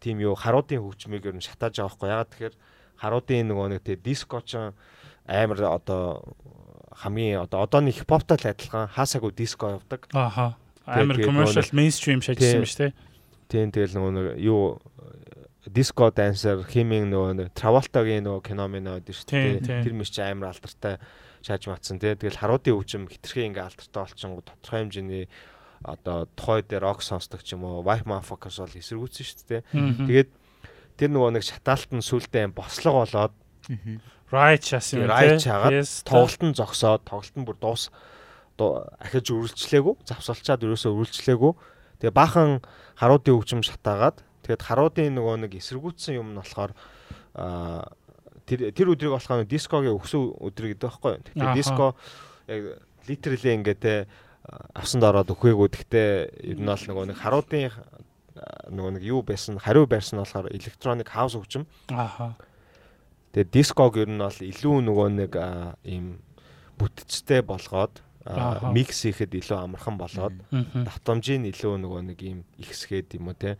тийм юу харуудын хөгжмийг ер нь шатааж байгаа байхгүй ягаад тэгэхээр харуудын нөгөө нэг тий диско ч амар одоо хамгийн одоо одооны хипхоптой л адилхан хаасаагүй диско явдаг. Тэгээд- Амар commercial mainstream шажсан шүү те. Тийм тэгэл нөгөө нэг юу диско дансер химийн нөгөө нэг Траволтагийн нөгөө кино минь байдаг шүү дээ. Тэр мич амар алдартай шааж матсан тий. Тэгэл харуудын хөгжим хитрхээ ингээ алдартай болчихсон тодорхой хэмжээний одоо тухай дээр рок сонсдог ч юм уу White Motherfuckers бол эсэргүүцсэн шүү дээ. Тэгээд тэр нөгөө нэг шатаалт нь сүултээ бослого болоод Right шасан юм Yes, та. тоглолт нь зогсоод тоглолт нь бүр дуус дуу- ахиж үргэлжлээгүй завсалчаад ерөөсөө үргэлжлээгүй тэгээ баахан харуудын хөгжим шатаагаад тэгээд харуудын нөгөө нэг эсэргүүцсэн юм нь болохоор тэр тэр өдрийг болохоор дискогийн өгсөн өдөр гэдэг байхгүй юу. Тэгэхээр диско яг литерали ингээ те авсанд ороод өгөөгөө гэхдээ ер нь бол нөгөө нэг харуудын нөгөө нэг юу байсан хариу байрсан болохоор электроник хаус хөгжим Ааха. Тэгээ диског ер нь бол илүү нөгөө нэг ийм бүтцтэй болгоод микс хийхэд илүү амархан болоод давтамжийн илүү нөгөө нэг ийм ихсгээд юм уу те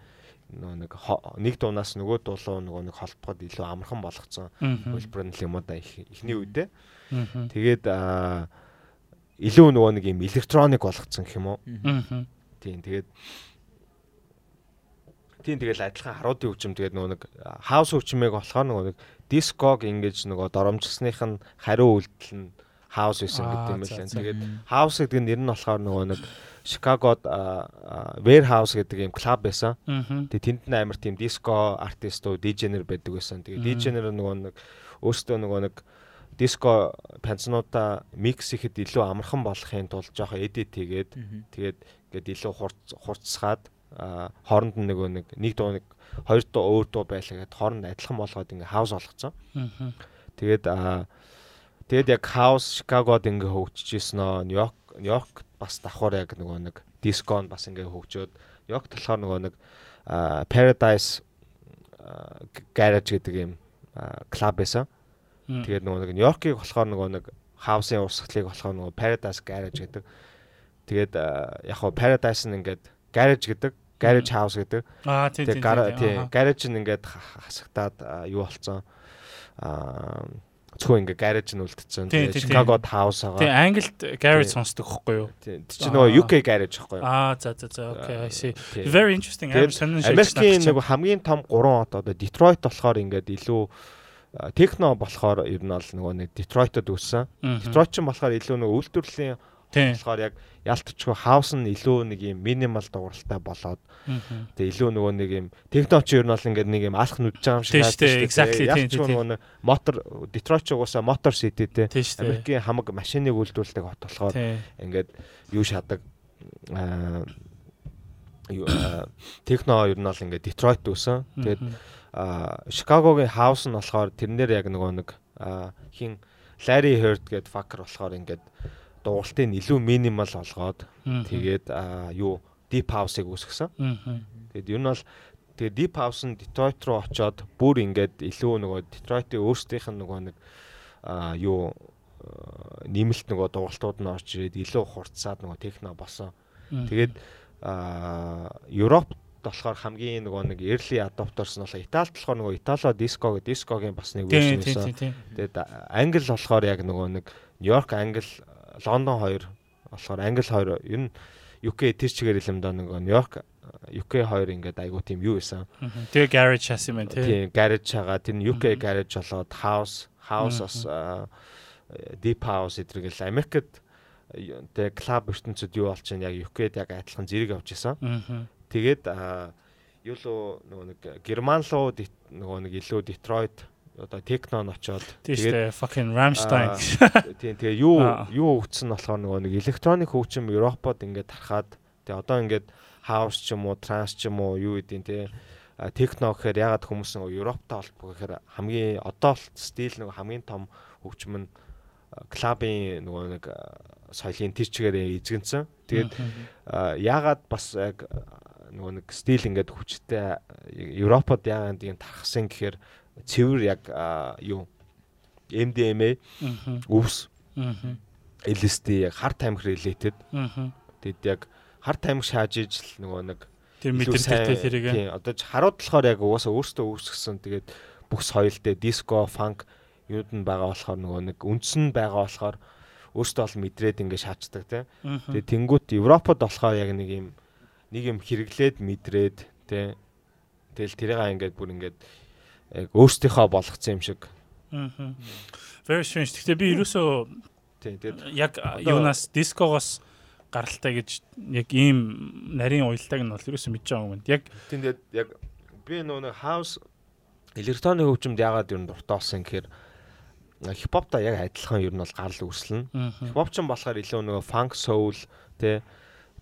нөгөө нэг нэг дуунаас нөгөө дуулуу нөгөө нэг холбоход илүү амархан болгоцсон хөлбөр нь юм уу да их- ихний үедээ тэгээд илүү нөгөө нэг ийм электроник болгоцсон гэх юм уу? Тийм тэгээд тийм тэгэл адилхан харуудын хөгжим тэгээд нөгөө нэг хаус хөгжмийг болохоор нөгөө нэг диског ингэж нөгөө доромжсных нь хариу үйлдэл нь хаус байсан гэдэг юм байна. Тэгээд хаус гэдэг нэр нь болохоор нөгөө нэг Chicagoд warehouse гэдэг юм клуб байсан. Тэгээд тэнд нь амар тийм диско артистууд, дижнер байдаг байсан. Тэгээд дижнер нөгөө нэг өөртөө нөгөө нэг диско пянцнуудаа микс ихэд илүү амархан болохын тулд жоохон эдит хийгээд тэгээд ингээд илүү хурц хурцсаад хооронд нь нөгөө нэг нэг дуу нэг хоёр дуу өөр дуу байлгаад хооронд адилхан болгоод ингээ хаус болгоцсон. Мгм. Тэгээд тэгээд яг хаус Чикагод ингээ хөгжижсэн нөө Нью-Йорк Нью-Йорк бас давхар яг нөгөө нэг дискон бас ингээ хөгжөөд Нью-Йорк болохоор нөгөө нэг Paradise Garage гэдэг юм клуб байсан. Тэгээд нөгөө нэг Нью-Йоркийг болохоор нөгөө нэг хаусын урсгалыг болохоор нөгөө Paradise Garage гэдэг. Тэгээд яг хоо Paradise нь ингээд garage гэдэг, garage house гэдэг. Аа тийм тийм. Гара тий Ааха. garage нь ингээд ха- хасагтаад юу болцсон. Аа зөвхөн ингээд garage нь үлдсэн. Тий, тий, тий. Chicago house Тийм байгаа. англид garage Тий. сонсдог хөхгүй юу? Тий тэр чинь нөгөө. UK garage байхгүй юу? Аа за за за окей I see. Тий. Very interesting. Америкийн нөгөө хамгийн том 3 хот одоо Detroit болохоор ингээд илүү техно болохоор ер нь бол нөгөө нэг Detroit-од өссөн. Detroit ч болохоор илүү нөгөө үйлдвэрлэлийн Тийм. Болохоор яг ялтчгүй хаус нь илүү нэг юм минимал дууралтай болоод тэгээ илүү нөгөө нэг юм техно ч ер нь бол ингээд нэг юм алах нүдж байгаа юм шиг ч тийм, нөгөө мотор ч угаасаа мотор шүү дээ. Америкийн хамаг машиныг үйлдвэрлэдэг хот болохоор ингээд юу шадаг техно ер нь бол ингээд Detroit үүсэн. Тэгээд Chicago-гийн хаус нь болохоор тэрнэр яг нөгөө нэг хин Larry Heard гэдэг fucker болохоор ингээд дууралтыг нь илүү минимал болгоод Мгм. тэгээд юу deep house-ыг үүсгэсэн. Тэгээд ер нь бол тэгээд deep house нь Detroit руу очоод бүр ингээд илүү нөгөө Detroit-ийн өөрсдийнх нь нөгөө нэг юу нэмэлт нөгөө дугалтууд нь орж ирээд илүү хурцсаад нөгөө техно босон. Тэгээд Европт болохоор хамгийн нөгөө нэг early adopters нь болохоор Италид болохоор нөгөө Italo disco гэдэг discoгийн бас нэг version байсан. Тэгээд Англи болохоор яг нөгөө нэг Нью-Йорк, Англи, Лондон хоёр болохоор Англи хоёр ер нь UK тэр чигээр да нөгөө Нью-Йорк, UK хоёр ингээд айгуу тийм юу байсан. Тэгээ garage chassis мэн тий. Тийм garage хагаа тэр нь UK garage болоод house, house бас аа, deep house эдэргэл Америкт тэг клуб ертөнцид юу болж чинь яг UK-д яг адилхан зэрэг авч исэн. Тэгээд юу лөө нөгөө нэг Герман руу нөгөө нэг илүү Детройт одоо технон очоод Тийм дээ. Fucking Rammstein. тийм тэгээ юу юу хөгжсөн болохоор нөгөө нэг электроник хөгжим Европод ингээд тархаад тэгээ одоо ингээд хаус ч юм уу транс ч юм уу юу гэдیں те техно гэхээр ягаад хүмүүс нөгөө Европтой холбоо гэхээр хамгийн одоо л стил нөгөө хамгийн том хөгжим нь клабын нөгөө нэг соёлын тэр чигээрээ эзэгэнсэн. Тэгээд а, яагаад бас яг нөгөө нэг стил ингээд хүчтэй Европод яагаад юм тархсан гэхээр цэвэр яг юу? MDMA өвс. LSD яг хар тамхи related. Тэгэд яг хар тамхи шааж ижил нөгөө нэг мэдэрдэгтэй сайн- тэрийг. тийм одоо харууд болохоор яг угаасаа өөртөө үүсгэсэн тэгээд бүх соёлтэй диско фанк юуд нь байгаа болохоор нөгөө нэг үндс нь байгаа болохоор өөртөө бол мэдрээд ингээд шаачдаг тийм тэгээд тэнгуут Европод болохоор яг нэг юм нэг юм хэрэглээд мэдрээд тийм тэгэл тэрийг ингээд бүр ингээд яг өөртөөхөө болгоцсон юм шиг Мгм. Very strange. Гэхдээ би ерөөсөө тийм тэгээд яг юунаас дискогоос гаралтай гэж яг ийм нарийн уялдааг нь бол ерөөсөө мэдж байгаа юм. Яг Тэгээд яг би нөгөө хаус электроник хөгжимд яагаад ер нь дуртай болсон гэхээр хипхопта яг адилхан ер нь бол гарал үүслэн. Хипхоп ч болохоор илүү нөгөө funk soul тэ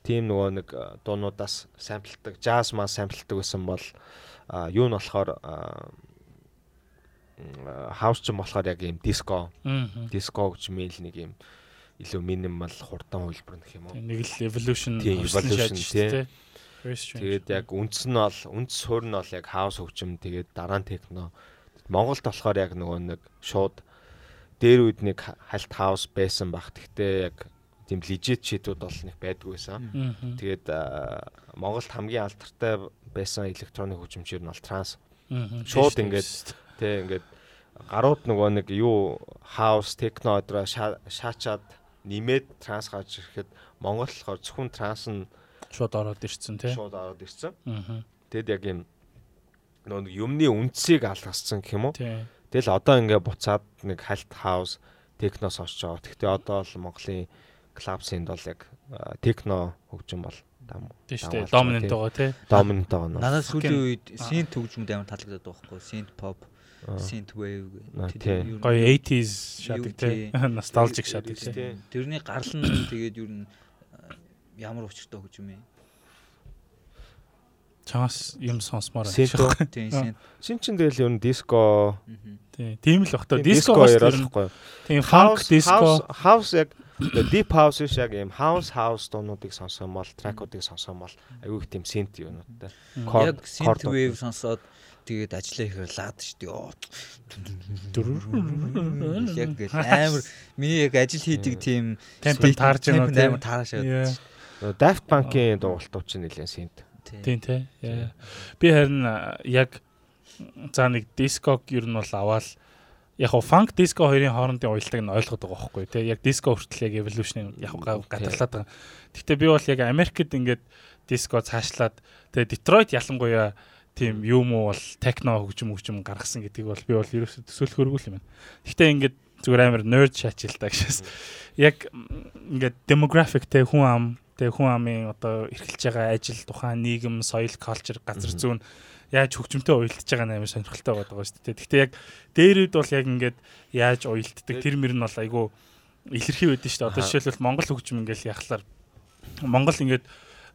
тийм нөгөө нэг э, дуунуудаас самплдаг, jazz маа самплдаг гэсэн бол а, юу нь болохоор хаус ч юм болохоор яг юм диско, диско гэж мэйл нэг юм илүү минимал хурдан хөлбөр гэх юм уу. Нэг л evolution evolution, тий. Тэгээд яг үндс нь бол үндс суурь нь бол яг хаус хөгжим тэгээд дараа нь техно. Монголд болохоор яг нөгөө нэг шууд дээр үед нэг хальт хаус байсан баг. Гэхдээ яг тийм лежит шийдүүд бол нэг байдгүй байсан. Тэгээд Монголд хамгийн алдартай байсан электроник хөгжимчээр нь бол транс. Шууд ингээд Тэ ингээд гарууд нөгөө нэг юу хаус техно өдрөө шаачаад нэмээд транс гарч ирэхэд Монгол болохоор зөвхөн транс нь шууд ороод ирсэн тий. шууд аваад ирсэн. Мгм. Тэгэд яг юм нөгөө нэг юмны үндсийг алгассан гэх юм уу. Тэгэл одоо ингээ буцаад нэг хальт хаус технос орж байгаа. Гэхдээ одоо л Монголын клаб синд бол яг техно хөгжим бол дам. Тийм шүү дээ. Dominant байгаа, тий. Доминант байгаа. Надад сүүлийн үед Аа. synth хөгжмөд амар таалагдаад байгаа байхгүй synth pop, Аа. Synth wave юу- Гоё 80s шадаг тий. Nostalgic шадаг тий. Тэрний гарал нь тэгээд юу н ямар учиртай хөгжим юм. Чаас юм сонсмоор Synth байна. Тийм synth. Син чин тэгэл ер нь диско Тийм. Тийм л бах та. Диско байхгүй. тийм funk disco house яг deep house биш яг юм house house дуунуудыг сонссон бол тракуудыг сонссон бол аюу их тийм synth юунуудтай. Яг synth wave сонсоод тэгээд ажиллаа ихээр лаад шүү дээ. Яг гэл амар миний яг ажил хийдэг тийм Темпэн таарж байгаа темпэн амар таарашаад. Yeah. Daft Punk-ийн дугуултууд чинь нэлээд synth. Тийм тий. Би харин яг за нэг диског ер нь бол аваад яг хо фанк диско хоёрын хоорондын уялдааг нь ойлгоод байгаа байхгүй тий. Яг диско хүртэл яг evolution яг га- гадарлаад байгаа. Гэхдээ би бол яг Америкт ингээд диско цаашлаад тэгээ Детройт ялангуяа тийм юм уу бол техно хөгжим хөгжим гаргасан гэдгийг бол би бол ерөөсөө төсөөлөхөргүй юм байна. Гэхдээ ингээд зүгээр амар nerd шаачил та гэшээс яг ингээд demographic те хүн ам те хүн амын одоо эрхэлж байгаа ажил тухайн нийгэм соёл culture газар зүүн яаж хөгжимтэй уялдаж байгаа амар сонирхолтой байдаг шүү дээ. Гэхдээ яг дээрүүд бол яг ингээд яаж уялддаг тэр мөр нь бол айгүй илэрхий байдэн шүү дээ. Одоо жишээлбэл Монгол хөгжим ингээл яхахлаар Монгол ингээд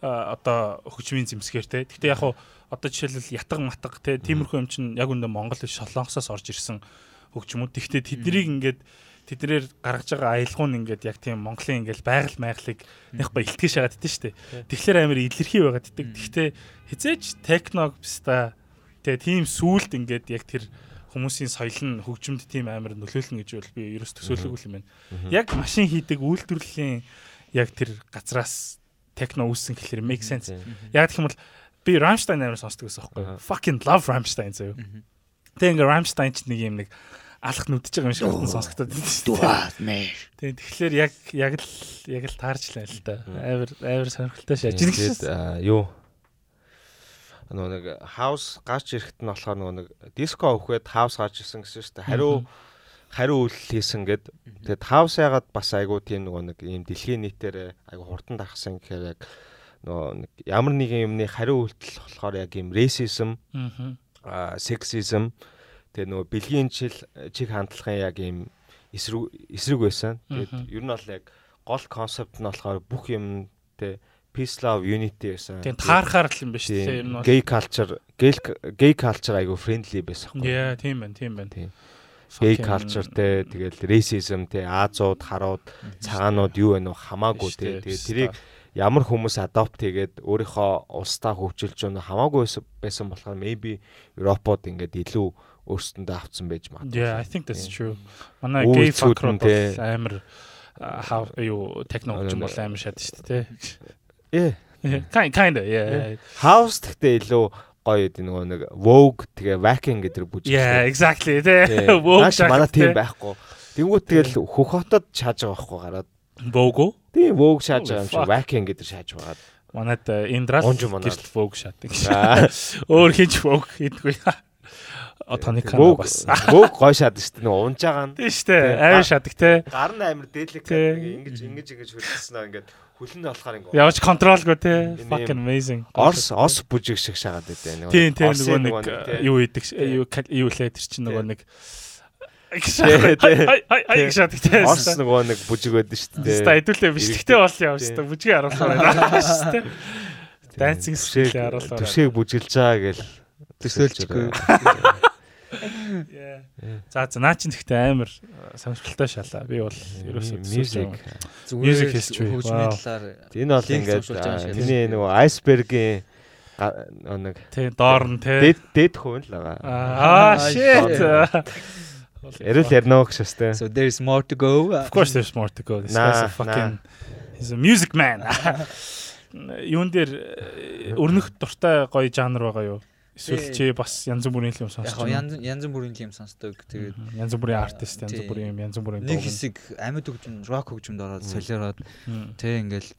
одоо хөгжмийн зэмсгээр те. Гэхдээ яг хуу одоо жишээлбэл ятг матг те тиймэрхүү юм чинь яг үндэ Монгол солонгосоос орж ирсэн хөгжмүүд. Гэхдээ тэднийг ингээд тэднэр гаргаж байгаа аялгау нь ингээд яг тийм Монголын ингээд байгаль майхлыг ба илтгэж шагаад дитэн штэ. Тэгэхээр амар илэрхий байгаад. Мм. Гэхдээ хизээч техног биста тэгээ тийм сүулт ингээд яг тэр хүмүүсийн соёл нь хөгжимд тийм амар нөлөөлнө гэж бол би ерөөс төсөөлөг юм байна. Яг машин хийдэг үйлдвэрлэлийн яг тэр газраас техно үүссэн гэхэлэр make sense. Яг гэх юм бол би Rammstein амар сонсдог байсан байхгүй? Fucking love Rammstein заяа. Тэгээ ингээ Rammstein ч нэг юм нэг алах нүдэж байгаа юм шиг хатан сонсогдоод байна шүү дээ. Тэгээ тэгэхээр яг яг л яг л таарчлаа л да. Амар амар сонирхолтой шааж. Тэгээд аа, юу нөгөө нэг хаус гарч ирэхэд нь болохоор нөгөө нэг диско өвхөд хаус гарч ирсэн гэсэн шүү дээ. Хариу хариу үйлдэл хийсэн гэд. Тэгээд хаус ягаад бас айгуу тийм нөгөө нэг ийм дэлхийн нийтээр айгуу хурдан дарахсан гэхээр яг нөгөө нэг ямар нэгэн юмны хариу үйлдэл болохоор яг ийм racism, Аа. sexism тэгээд нөгөө бэлгийн чил чиг хандлагын яг ийм эсрэг эсрэг байсан. Тэгээд ер нь бол яг гол концепт нь болохоор бүх юм тэ peace love unity гэсэн. Тийм таархаар л юм ба шүү дээ. Нь бол. gay culture gay gay culture айгу friendly байсан байхгүй. Яа, тийм байна, тийм байна. Тийм. Gay culture те тэгэл racism те Азууд, харууд, цагаанууд юу вэ нөө хамаагүй те. Штэ, Тэгээ штэ. тэрийг ямар хүмүүс adopt хийгээд өөрийнхөө улсдаа хөгжүүлж өгнө хамаагүй байсан- болохоор maybe Европод ингээд илүү өөрсөндөө авцсан байж магадгүй. Yeah, I think that's true. Манай gay fucker бол амар а, хав юу техно Ano, ч юм бол амар шат шүү дээ. Ээ. Kind kind of yeah. House гэхдээ илүү гоё гэдэг нөгөө нэг Vogue тэгээ Wacken гэдэг бүжиг. Yeah, exactly те. Тийм. Vogue Нааш манай тийм байхгүй. Тэнгүүт тэгэл хөх хотод шааж байгаа байхгүй гараад. Vogue. Тийм Vogue шааж байгаа юм fuck. Wacken гэдэг шааж байгаа. Манайд Унж манад. гэрэл Vogue шатдаг. Аа. Өөр хинч Vogue хийдгүй. Отооны кана Vogue бас. Vogue гоё шаад шүү дээ. Нөгөө унж байгаа нь. Тийм штэ. Амар шатдаг те. Гар нь амар дээлэг Тийм. ингэж ингэж ингэж хөлсөн ингээд хөлн нь болохоор ингээд Явж контролгүй те. Fucking amazing. Орс ос бүжиг шиг шагаад байдаа нөгөө. Тийм тийм нөгөө нэг тийм. юу идэг юу юу лээ тэр чинь нөгөө нэг Тийм, тийм. Ай ай ай Тийм. шатдаг те. Орс нөгөө нэг бүжиг байдаг шүү дээ. Ста хэдүүлээ бичлэгтэй бол явждаг. Бүжгийн харуулсан байна шүү дээ. Түшээг- стил харуулсан. Түшээг бүжиглж байгаа гэл Төсөөлчихгүй. За за наа чинь ихтэй амар сонирхолтой шалаа. Би бол ерөөсөө music. Music history. Хөгжмийн Wow. талаар Энэ бол ингээд тэний нөгөө айсбергийн нэг тий доор нь тий. дээд дээд хувь л байгаа. Аа Аа, shit. Эрүүл ярина гэж шээ. So there is more to go. Of course there's more to go. This Nah, guy's a fucking he's a music man. Юун дээр э, өрнөх дуртай гоё жанр байгаа юу? Эсвэл чи бас янз бүрийн юм сонсож Яг байна. янз янз бүрийн юм сонсдог. Тэгээд янз бүрийн артист, янз бүрийн юм, янз бүрийн нэг хэсэг амьд хөгжим, рок хөгжимд ороод солиороод тэг ингээл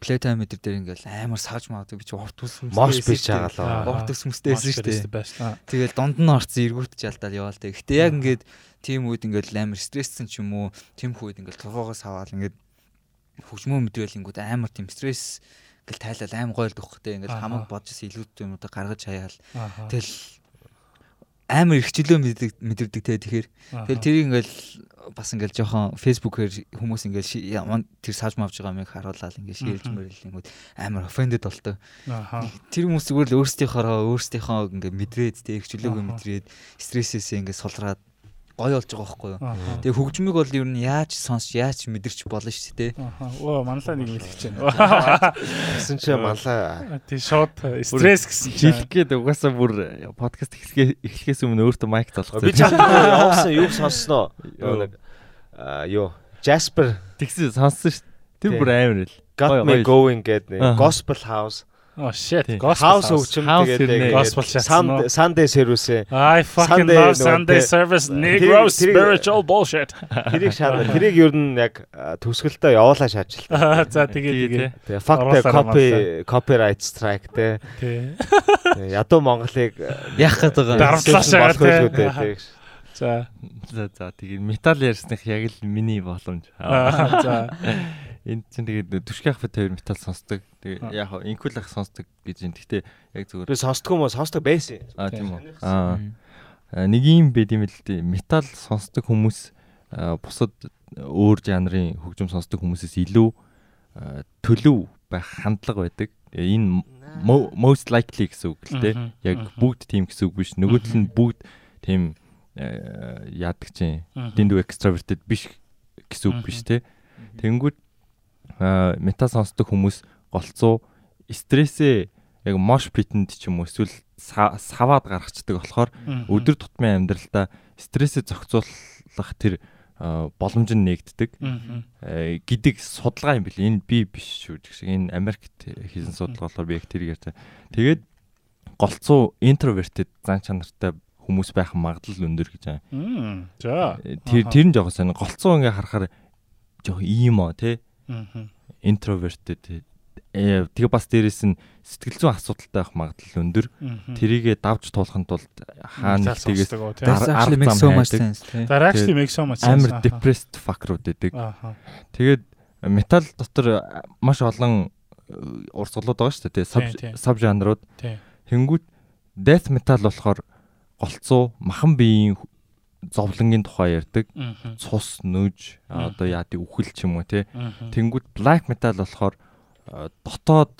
плейтайм метр дээр ингээл амар сааж магадгүй би чи урт ус юм. Мош бич байгаа Аа. лөө. Урт ус мөстэйсэн шүү дээ. Тэгэл донд нь орсон эргүүт жалдаад яваал тэг. Гэтэ яг ингээд тийм үед ингээд амар стресссэн ч юм уу, тийм үед ингээд тургоогоос аваад ингээд хөгжмөө мэдрэлингүүд амар тийм стресс гэл тайлал аим гойлд өгөхтэй ингээд Аха. хамаг бодож илүүтэй юмудаа гаргаж хаяал. Тэгэл амар их чөлөө мэдэрдэг те тэгэхээр тэгэл тэрийг ингээл бас ингээл жоохон фэйсбүүкээр хүмүүс ингээл тэр сааж мавж байгаа юмыг харуулаад ингээл шийлж Мгм. мөрөлингүүд амар offended болтой. Тэр хүмүүс зүгээр л өөрсдийнхоо өөрсдийнхоо ингээ мэдрээд те их чөлөөгөө Аха. мэдрээд стрессээсээ ингээ сулраад гоё болж байгаа байхгүй юу. Тэгээ хөгжмийг бол ер нь яаж сонсч яаж мэдэрч болно шүү дээ. Оо манлаа нэг мэлгэж байна. Гэсэн чи манлаа Тий шууд стресс гэсэн чинь. Жилх гээд угаасаа бүр подкаст эхлэхээ эхлэхээс өмнө өөртөө майк Би залгах. чад явсан юу сонсноо. Юу нэг аа юу Jasper тэгсэн сонссон шүү. Тэр бүр амар л. Got me going гэдэг. Gospel House. Oh shit. House хөгжим тэгээд. Gospel шатсан? Sunday service I fucking love Sunday service Negro spiritual bullshit. тэрийг шаад тэрийг ер нь яг төгсгөлтөө явуулаа шааж л. За тэгээ тэгээ. Тэгээ fuck the copy copyright strike те. Тий. Ядуу Монголыг Яах гээд байгаа. Дарамтлаа шагаа, те. За. За за тэгээд метал ярьсных яг л миний боломж. За. Энд чинь тэгээд түшгэх бит хоёр метал сонсдог. Аа. Тэгээд яг хаа инкул ах сонсдог гэж юм. Гэхдээ яг зүгээр Би сонсдгоо мó сонсдог байсан. аа Тийм. үү. Аа А, нэг юм байд юм л дээ. Метал сонсдог хүмүүс бусад өөр жанрын хөгжим сонсдог хүмүүсээс илүү төлөв байх хандлага байдаг. Тэгээ Энэ mo- most likely гэсэн үг л дээ. Яг бүгд тийм гэсэн үг биш. Нөгөө тал нь бүгд тийм яадаг чинь дэндүү extroverted биш гэсэн үг биш те. Тэнгүүд метал сонсдог хүмүүс голцоо стрессээ яг mosh pit-энд ч юм уу эсвэл са- саваад гаргацдаг болохоор өдөр тутмын амьдралдаа стрессээ зохицуулах тэр боломж нь нэгддэг э, гэдэг судалгаа юм бэл энэ би биш шүү гэх шиг энэ Америкт хийсэн судалгаа болохоор би яг тэр байгаа. Тэгээд голцоо introverted зан чанартай хүмүүс байх магадлал өндөр гэж байгаа. За. Э, Тэр тэр нь жоохон сонир. Голцоо ингээ харахаар жоохон иймо тий Мгм. introverted тэгээ бас дээрэс нь сэтгэл зүйн асуудалтай байх магадлал өндөр. Тэрийгэ давж туулахын тулд хаана actually арга зам тий. That actually makes so much sense. амар depressed fucker-ууд байдаг. Тэгээд метал дотор маш олон э, урсгалууд байгаа шүү дээ. Саб саб жанрууд. Тэнгүүт death metal болохоор голцоо махан биеийн зовлонгийн тухай ярьдаг. Цус, нүж, одоо яадаг үхэл ч юм уу те. Мгм. Тэнгүүт black metal болохоор э, дотоод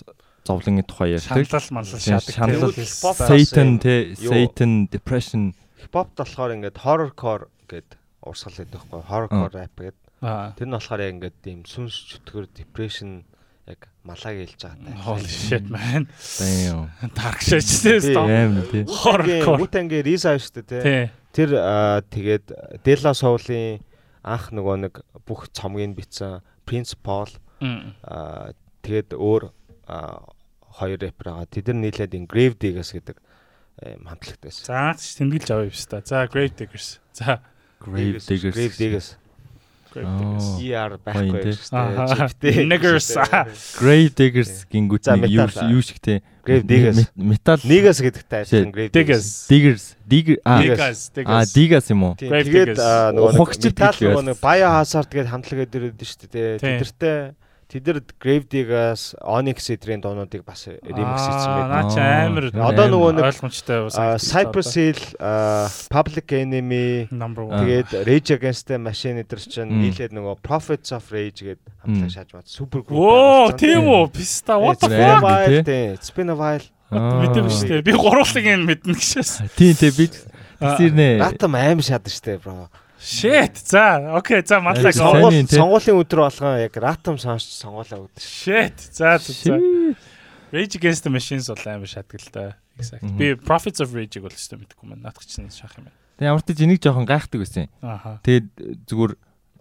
зовлонгийн тухай ярьдаг. шаналл маллал шаадаг. шаналл, Satan те, Satan, depression хипхопт болохоор ингээд horrorcore гэд урсгал байдаг байхгүй horrorcore rap гэд тэр нь болохоор яг ингээд тийм сүнс чөтгөр depression яг малааг хэлж байгаа Holy shit man. damn. Dark shit тий. Тий. Аим тий. Horrorcore. Мутангийн Риса шүү дээ. Тий. Тэр тэгээд Дела Соулын анх нөгөө нэг бүх цомгийг бичсэн Prince Paul аа, тэгээд өөр аа, хоёр рэпер байгаа. Тэд нар нийлээд ин Grave Diggers гэдэг хамтлагт байсан. За тэмдэглэж авъя биш та. За Grave Diggers. За Grave diggers. Grave Diggers. Grave Аа. Diggers. ER байхгүй. Чиптэй. Niggers. Grave diggers гингүүт нэг юу metal. юу шигтэй. Grave Diggers. Метал Нигас гэдэгтэй адилхан. Grave Diggers. diggers. Digger а Diggers. а Diggers. юм уу? Тэгээд Diggers. аа, нөгөө метал гэдэг нөгөө Biohazard гэдэг хамтлагаа дээр өгдөн шүү дээ. Тэдэртэй тэд нар Grave Diggers, Onyx эдрийн доонуудыг бас ремикс хийсэн Аа, наа байдаг. чи амар Одоо нөгөө нэг ойлгомжтой Cypress Hill, Public Enemy number 1. тэгээд Rage Against the Machine эдэр чинь нийлээд нөгөө Prophets of Rage гэдэг хамтлаг шааж мат супер групп. Оо, тийм үү? Писта what the fuck? Been a while. Мэдээгүй шүү дээ. Би гурвуулыг энэ мэднэ гэшээс. Тийм тийм би тэрнээ Ратам аим шадаг штэ, бро. Shit. За, окей. За, мадлаа. Сонгуул сонгуулийн өдөр болгон яг ратам сонсч сонгуулаа өгдөө. Shit. За, за. Rage Against the Machines бол амар да. Exact. Би Prophets of Rage-ийг бол өстой мэдэхгүй маань. Наадах чинь шах юм байна. Тэг ямар ч энийг жоохон гайхдаг байсан. Ааха. Тэгээд зүгээр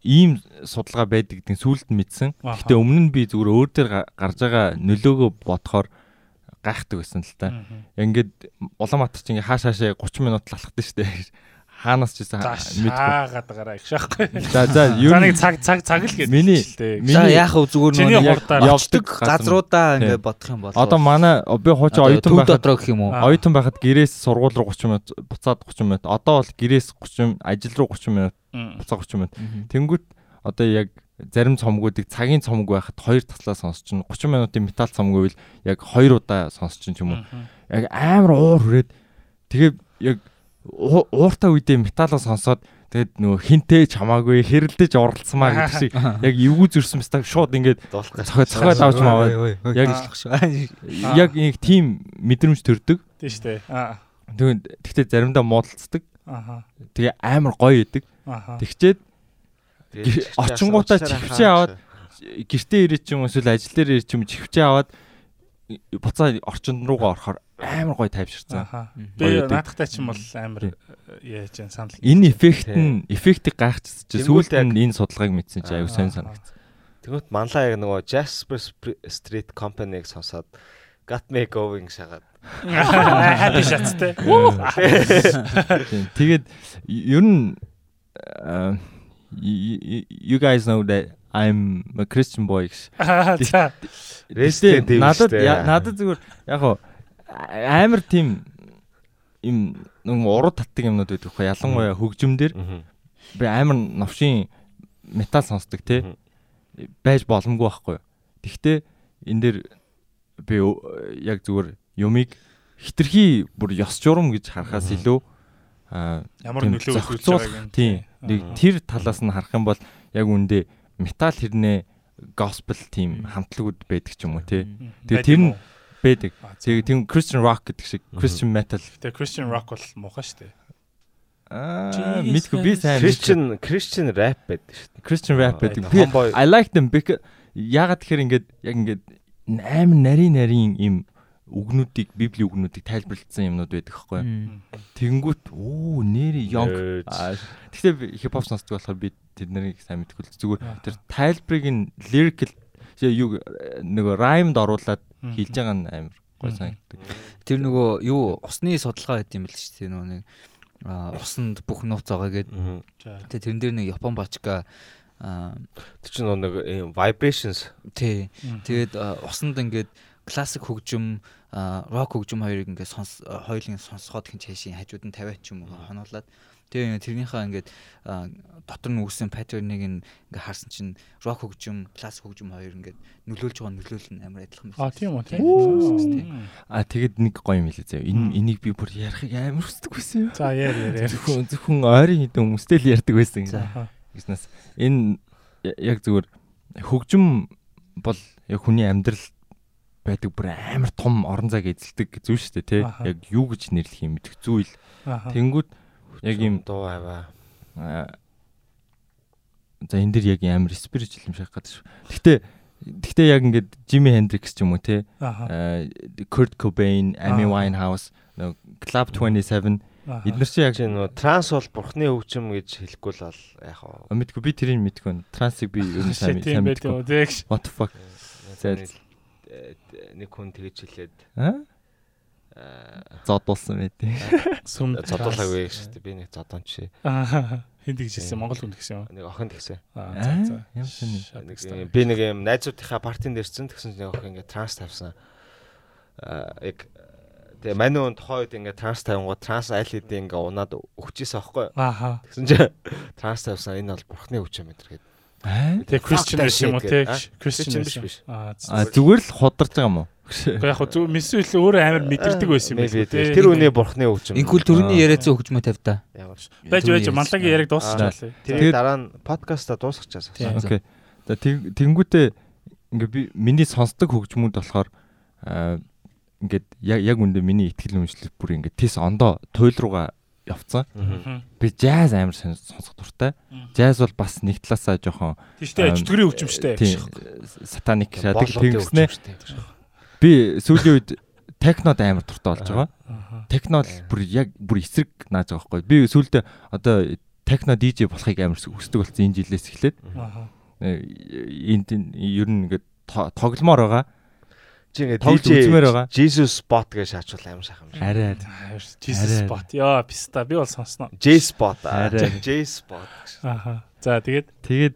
ийм судалгаа байдаг гэдэг сүүлд нь мэдсэн. Аха. Гэтэ өмнө нь би зүгээр өөр дээр га- гарч байгаа нөлөөгөө бодохоор гайхдаг байсан л та. Ингээд Улаанбаатар чи ингээ хааш хаашаа 30 минут лалхдаг штэ. Хаанаас ч гэсэн шаагаад байгаараа их шахгүй. За за ер нэг нь цаг цаг цаг л гэдэг. Миний-. За яах вэ зүгээр хурдаар явдаг газруудаа ингээд бодох юм бол одоо манай би хуучин оюутан байхад дотроо гэх юм уу? Оюутан байхад гэрээс сургууль руу 30 минут буцаад 30 минут. Одоо бол гэрээс 30 ажил руу 30 минут буцаа 30 минут. Тэнгүүт одоо яг зарим цомгуудыг цагийн цомог байхад хоёр таслаа сонсч чинь 30 минутын металл цомог байвал яг хоёр удаа сонсч чинь ч юм уу. Яг амар уур хүрээд тэгээ яг ууртай үедээ металлаа сонсоод тэгээд нөгөө хинтээ чамаагүй хэрэлдэж оролцсмаа гэдэг шиг яг эвгүй зөрсөн мэт шууд ингээд цохой давж маваад яг яг шүү. яг нэг тийм мэдрэмж төрдөг. Тийм шүү дээ. Аа. Тэгээд тэгтээ заримдаа муудалцдаг. Тэгээ амар гоё идэг. Тэгчээд очингуудаа чихвчээ аваад гэртээ ирээд ч юм уу эсвэл ажил дээр ирээд ч юм чихвчээ аваад буцаа орчинд руугаа орохоор амар гоё тайвширсан. Би наадахтай ч юм бол амар яаж яан санал. Энэ эффект нь эффектийг гайхчихсан чи сүүлд нь энэ судалгааг мэдсэн чи аюу сайн Аа. санагдсан. Тэгвэл манлаа яг нөгөө Jasper Street Company-г сонсоод Got Me Going шагаад. Happy shots те. Тэгээд ер нь you guys know that I'm a Christian boy. надад надад зүгээр яг амар тийм им нэг уруу татдаг юмнууд байдаг хөө. Ялангуяа хөгжимдэр би амар новшин метал сонсдог те. Байж боломгүй байхгүй юу. Тэгтээ энэ дээр би яг зүгээр юмыг хитрхи бүр ёс журам гэж харахаас илүү Ямар нөлөө үзүүлж байгааг нь. тийм. нэг тэр талаас нь харах юм бол яг үндэ метал хэрнээ gospel тийм хамтлагууд байдаг ч юм уу тий. Тэгээ тэр нь Тэгээ тийм Christian rock гэдэг шиг. Christian metal Тэгээ Christian rock бол муухай шүү дээ. аа мэдгүй би сайн Christian Christian rap байдаг шүү дээ. Christian rap байдаг. I like them because ягаад тэгэхээр ингээд яг ингээд амар нарийн нарийн им үгнүүдийг библийн үгнүүдийг тайлбарлагдсан юмнууд байдаг хгүй. Мм. Тэгэнгүүт оо нэр. Аа, Гэхдээ хипхоп сонсдог болохоор би тэд нарыг сайн мэдэхгүй л зүгээр тэр тайлбарыг нь lyrical юу нөгөө rhymed оруулаад Хийж байгаа нь амар гой санагддаг. Тэр нөгөө юу усны судалгаа гэдэг юм л шүү дээ нөгөө нэг усанд бүх нууц байгаа гэдэг. Тэгээ тэрэн дээр нэг Япон бачка а Тэр чинь нэг ийм vibrations. Тий тэгээд усанд ингээд классик хөгжим а, рок хөгжим хоёрыг ингээд сонс хоёулын сонсоход хин чашийн хажууд нь 50 ч юм уу хонуулаад тэгээ тэрнийхээ ингээд дотор нь үүссэн паттерныг ингээд харсан чинь рок хөгжим классик хөгжим хоёр ингээд нөлөөлж байгаа нөлөөлөл нь амар адилхан А тийм үү тийм. А тэгэд нэг гоё юм хэлээ заяа. Энэ энийг би бүр ярихыг амар хүсдэг байсан юм. За яар яар. Зөвхөн зөвхөн ойрын хідэн хүмүүстэй л ярьдаг байсан. Гэснээс энэ яг зүгээр хөгжим бол яг хүний амьдрал байдаг бүр амар том орон зайг эзэлдэг зүйл шүү дээ тий. Яг юу гэж нэрлэх юм мэдэх зүйл. Тэнгүүд яг юм дуу аваа. аа, за энэ дэр яг амар спиричуал юм шиг гадаг шүү. Гэхдээ гэхдээ яг ингээд Jimi Hendrix ч юм уу. Аха. аа, Kurt Cobain, Amy. Winehouse, нөгөө Club 27 Аха. эдгээр чинь яг Чи нөө транс бол бурхны хөгжим гэж хэлэхгүй л бол яг. А, мэдгүй би тэрийг мэдгүй байна. Трансыг би ер нь сайн тийм сайн мэдгүй. What the fuck? За, нэг хүн тэгж хэлээд Аа? Аа, Зодуулсан байдیں۔ Сүм зодуулаагүй шүү дээ. Би нэг зодон чи. Аа. Хин тэгжсэн Монгол хүн тэгсэн юм. Нэг охин тэгсэн. Аа Аа, за за. Нэг юм- би нэг юм найзуудынхаа партинд ирсэн тэгсэн чинь нэг охин ингээ транс тавьсан. Аа яг тэгээ маний он тухайн үед ингээ транс тавингууд транс айл хэдийн ингээ унаад өгчээсэн аахгүй. Ааха. Тэгсэн чинь транс тавьсан энэ бол бурхны хөгжим мэтэр гэдэг. Аа? Тэгээ Christian биш юм уу те? Christian биш. Аа зүгээр л хударж байгаа юм уу? Гэхдээ яг зүг мессүү илүү өөрөө амар мэдэрдэг байсан юм байна. Тэр үний бурхны хөгжим. Инкул төрөний Аа. яриац хөгжмөө тавь та. Ямар. байж байж манлагийн яриг Аа. дуусчихлаа. Тэгээд- дараа нь подкаста дуусчихсан. Тийм. Окей. За тэг- тэнгүүтээ ингээ би миний сонсдог хөгжмүүд болохоор аа ингээд яг яг үндэ миний ихтгэл үнэмшлэл бүр ингээ тис ондоо туйл руугаа явцсан. Би jazz амар сон- сонсох дуртай. Jazz бол бас нэг талаасаа жоохон Тийштэй Аа, чөтгөрийн хөгжимчтэй тийм биш. сатаник шадаг тэгснэ. Би сүүлийн үед технод амар дуртай болж байгаа. Техно л бүр яг бүр эсрэг нааж байгаа байхгүй. Би сүүлдээ одоо техно DJ болохыг амар хүсдэг болсон энэ жилээс эхлээд. Э, энд энэ ер нь ингээд то- тогломоор байгаа. Чи ингээ Тоглож үзмээр байгаа. DJ Jesus Spot гэж шаачвал амар сайхан юм шиг. Арай. Jesus spot. Яа, писта би бол сонсноо. J Spot. Арай. J Spot. Аха. За тэгээд Тэгээд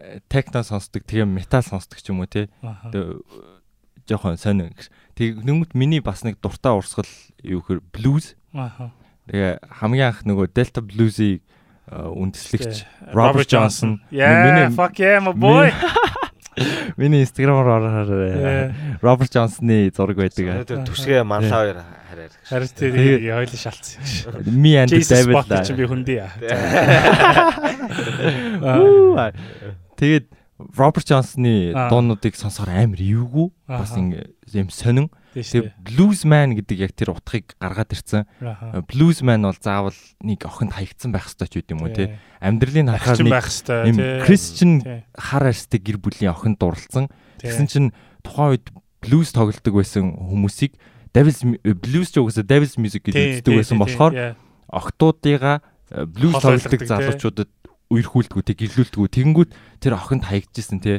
э, техно сонсдог, тэгээ метал сонсдог ч юм уу те. аха. Тэгээ жоохон сонин. Тэг нүмд миний бас нэг дуртай урсгал юу гэхээр blues. Аха. Тэгээ хамгийн анх нөгөө Delta Blues-ийг э, үндэслэгч Robert Johnson. Yeah, Миний- fuck yeah my boy. Миний Instagram-аар орохоор. Роберт Джонсны зураг байдаг. Өнөөдөр түшгээ манлаа хоёр хараар. Харин Тэгээд- хоёул шалтсан. Me and чи би хүндий. Тэгээд Роберт Джонсны дуунуудыг сонсохоор амар эвгүй бас юм сонин. Тийш. Тэгээд Blues Man гэдэг яг тэр утгыг гаргаад ирсэн. Аха. Blues Man бол заавал нэг охинд хаягдсан байх ёстой ч үт юм уу тий. Амьдралыг харахаар нэг юм. Christian хар арьстай гэр бүлийн охинд дурлцсан. Тэгсэн чинь тухайн үед blues тоглодог байсан хүмүүсийг Devil's Mu- Blues ч угаасаа Devil's Music гэж үздэг байсан болохоор октоодыгаа э, blues тоглодог залуучуудад үерхүүлдэг үү, гэрлүүлдэг үү. Тэгэнгүүт тэр охинд хаягдчихсэн тий.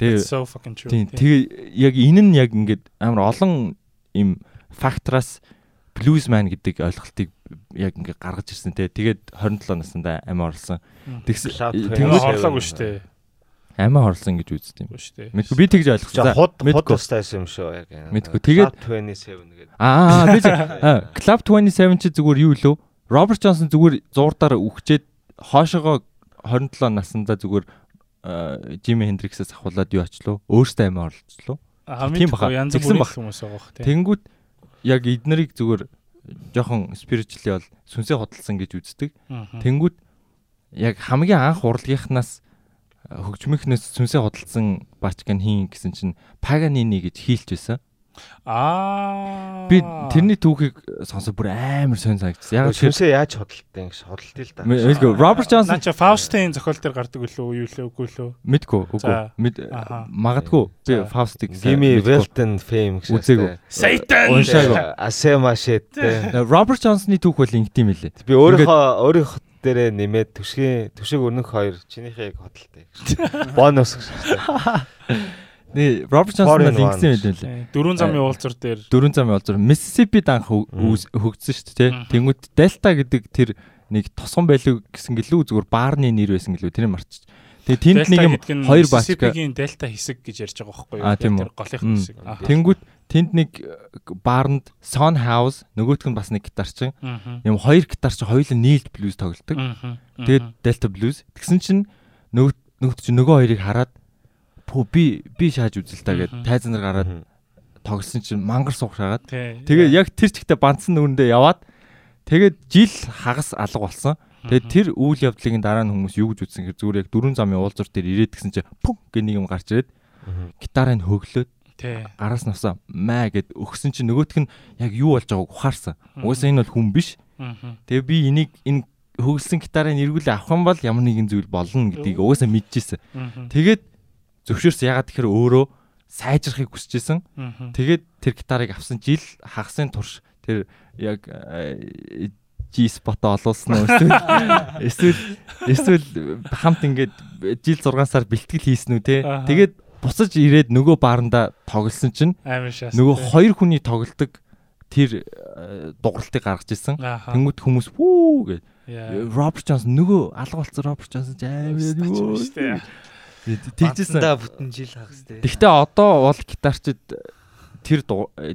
Тэгээ-. Тэгээ яг энэ нь яг ингээд амар олон им фактораас blues man гэдэг ойлголтыг яг ингээд гаргаж ирсэн тий. Тэгээд 27 наснда амиа орлсон. Тэгсэн тэнгүүд хорлоогүй шүү дээ. амиа хорлсон гэж үздэг юм. Шүү дээ. Мэдгүй би тэгж ойлгосон. худ худ тастайсан юм шүү яг. Мэдгүй. Тэгээд- 27 гэдэг. Аа би Club 27 чи зүгээр юу лөө? Роберт Джонсон зүгээр зурдаараа үхчээд хоошоогоо 27 наснда зүгээр Жими Хендриксээс ахуулаад юу очлоо? Өөртөө амиа. Аа Тийм баха. янз бүрийн бах. хүмүүс байгаа тий. Тэнгүүд яг эднэрийг зүгээр жоохон spiritually бол сүнсээ хөдөлсөн гэж үздэг. Тэнгүүд яг хамгийн анх урлагийнхнаас хөгжмийнхнээс сүнсээ хөдөлсөн бачкан хийн гэсэн чинь Paganini гэж хийлж байсан. Аа. Би тэрний түүхийг сонсоод бүр амар сонь санагдсан. Яг тэр Сүнсээ яаж хөдөлтөө ингэ хөдөлтөө л да. Мэдгүй Роберт Джонсон Наа чи Faust-ийн зохиол дээр гардаг үлээ юу лээ үгүй лөө. мэдгүй үгүй мэд магадгүй би. Faust-ыг Гими. Велтон фейм гэж. Үзээгүй. Satan! Уншаагүй. Асема шиттэй. Роберт Джонсны түүх бол ингэдэм мэлээ. Би өөрийнхөө өөрийнхөө дээрээ нэмээд түшгийн түшиг өрнөх хоёр чинийхийг хөдөлтөө. Бонус гэж. Нэ Роберт Джонсон бол ингэсэн one. юм лээ. Дөрвөн замын уулзар дээр Дөрвөн замын олзор Mississippi данх хөгжсөн шүү дээ. Тэнгүүд Delta гэдэг тэр нэг тосгон байлуу гэсэн гэлүү зүгээр баарны нэр байсан гэлүү тэрийг марчиж. Тэгээ тэнд нэг юм хоёр баачка Mississippi-гийн Delta хэсэг гэж ярьж байгаа байхгүй юу? Тэр голынх хэсэг. Аха. тэнгүүд тэнд нэг э, баарнд Son House нөгөөх нь бас нэг гитарчин юм хоёр гитарчин хоёулаа нийлд блюз тоглодог. Тэгээд Delta Blues тэгсэн чинь нөгөө нөгөөд чинь нөгөө хоёрыг хараад "Пүү, би би шааж үзэл та гэд тайзан нар гараад тоглосон чинь мангар суух шагаад. Тэгээ яг тэр чигтээ банцсан нүрэндээ яваад тэгээд жил хагас алга болсон. Тэгээд тэр үйл явдлын дараа нь хүмүүс юу гэж үзсэн гэхээр зүгээр яг дөрвөн замын уулзуур дээр ирээд гисэн чинь пүм гэх нэг юм гарч ирээд гитараа нь хөглөөд Тий. араас навсаа маа гэд өгсөн чинь нөгөөх нь яг юу болж байгааг ухаарсан. Угаасаа энэ бол хүн биш. Тэгээ би энийг энэ хөглсөн гитараа нэргүүлээ авах юм бол ямар нэгэн зүйл болно гэдгийг угаасаа мэдчихсэн. Тэгээд зөвшөөрсөн ягаад тэгэхээр өөрөө сайжрахыг хүсэжсэн. Тэгээд тэр гитарыг авсан жил хагасын турш тэр яг G spot олуулсан уу эсвэл эсвэл хамт ингээд жил 6 сар бэлтгэл хийсэн үү те. Тэгээд буцаж ирээд нөгөө бааранда тоглосон чинь нөгөө хоёр хүний тоглолдог тэр э, дууралтыг гаргаж ирсэн. Ааха. Тэнгүүд хүмүүс вүү гэж. Роберт Джонсон нөгөө алга болсон Роберт Джонсон ч амар юу. Тэгжсэн. Бантандаа бүтэн жил хагас те. Гэхдээ одоо бол гитарчид тэр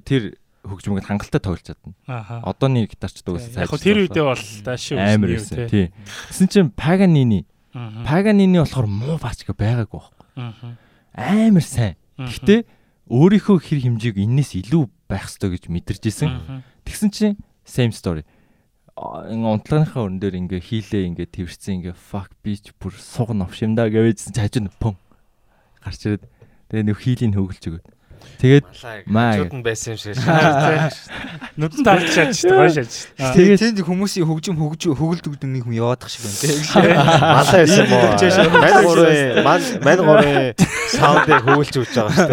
тэр хөгжмөд хангалттай тоглож чадна. Ааха. Одооны гитарчид уусаа Яг тэр үедээ бол дааши амар байсан. Тий. Тэсэн чинь Paganini Paganini болохоор муу баачга байгаагүй байхгүй. Амар сайн. Гэхдээ өөрийнхөө хэр хэмжээг энэс илүү байх ёстой гэж мэдэрч исэн. Тэгсэн чинь same story. Ингээ унтлагынхаа өрн дээр ингээ хийлээ ингээ твэрсэн ингээ fuck bitch бүр суг новшимдаа гэвэжсэн чи хажууд пум гарч ирээд тэгээ нөх хийлийн хөглж өгöd. Тэгээд Маа Чууд нь байсан юм шиг. Нүдэн дарж шааж штэ гоё шааж. Тэгээд тэнд хүмүүсийн хөгжим хөгж хөгөлд өгдөг нэг хүн яваадах шиг байна те. Малаа байсан юм уу? Мань гурын мань- гурын саундыг хөвөлж өгч байгаа шүү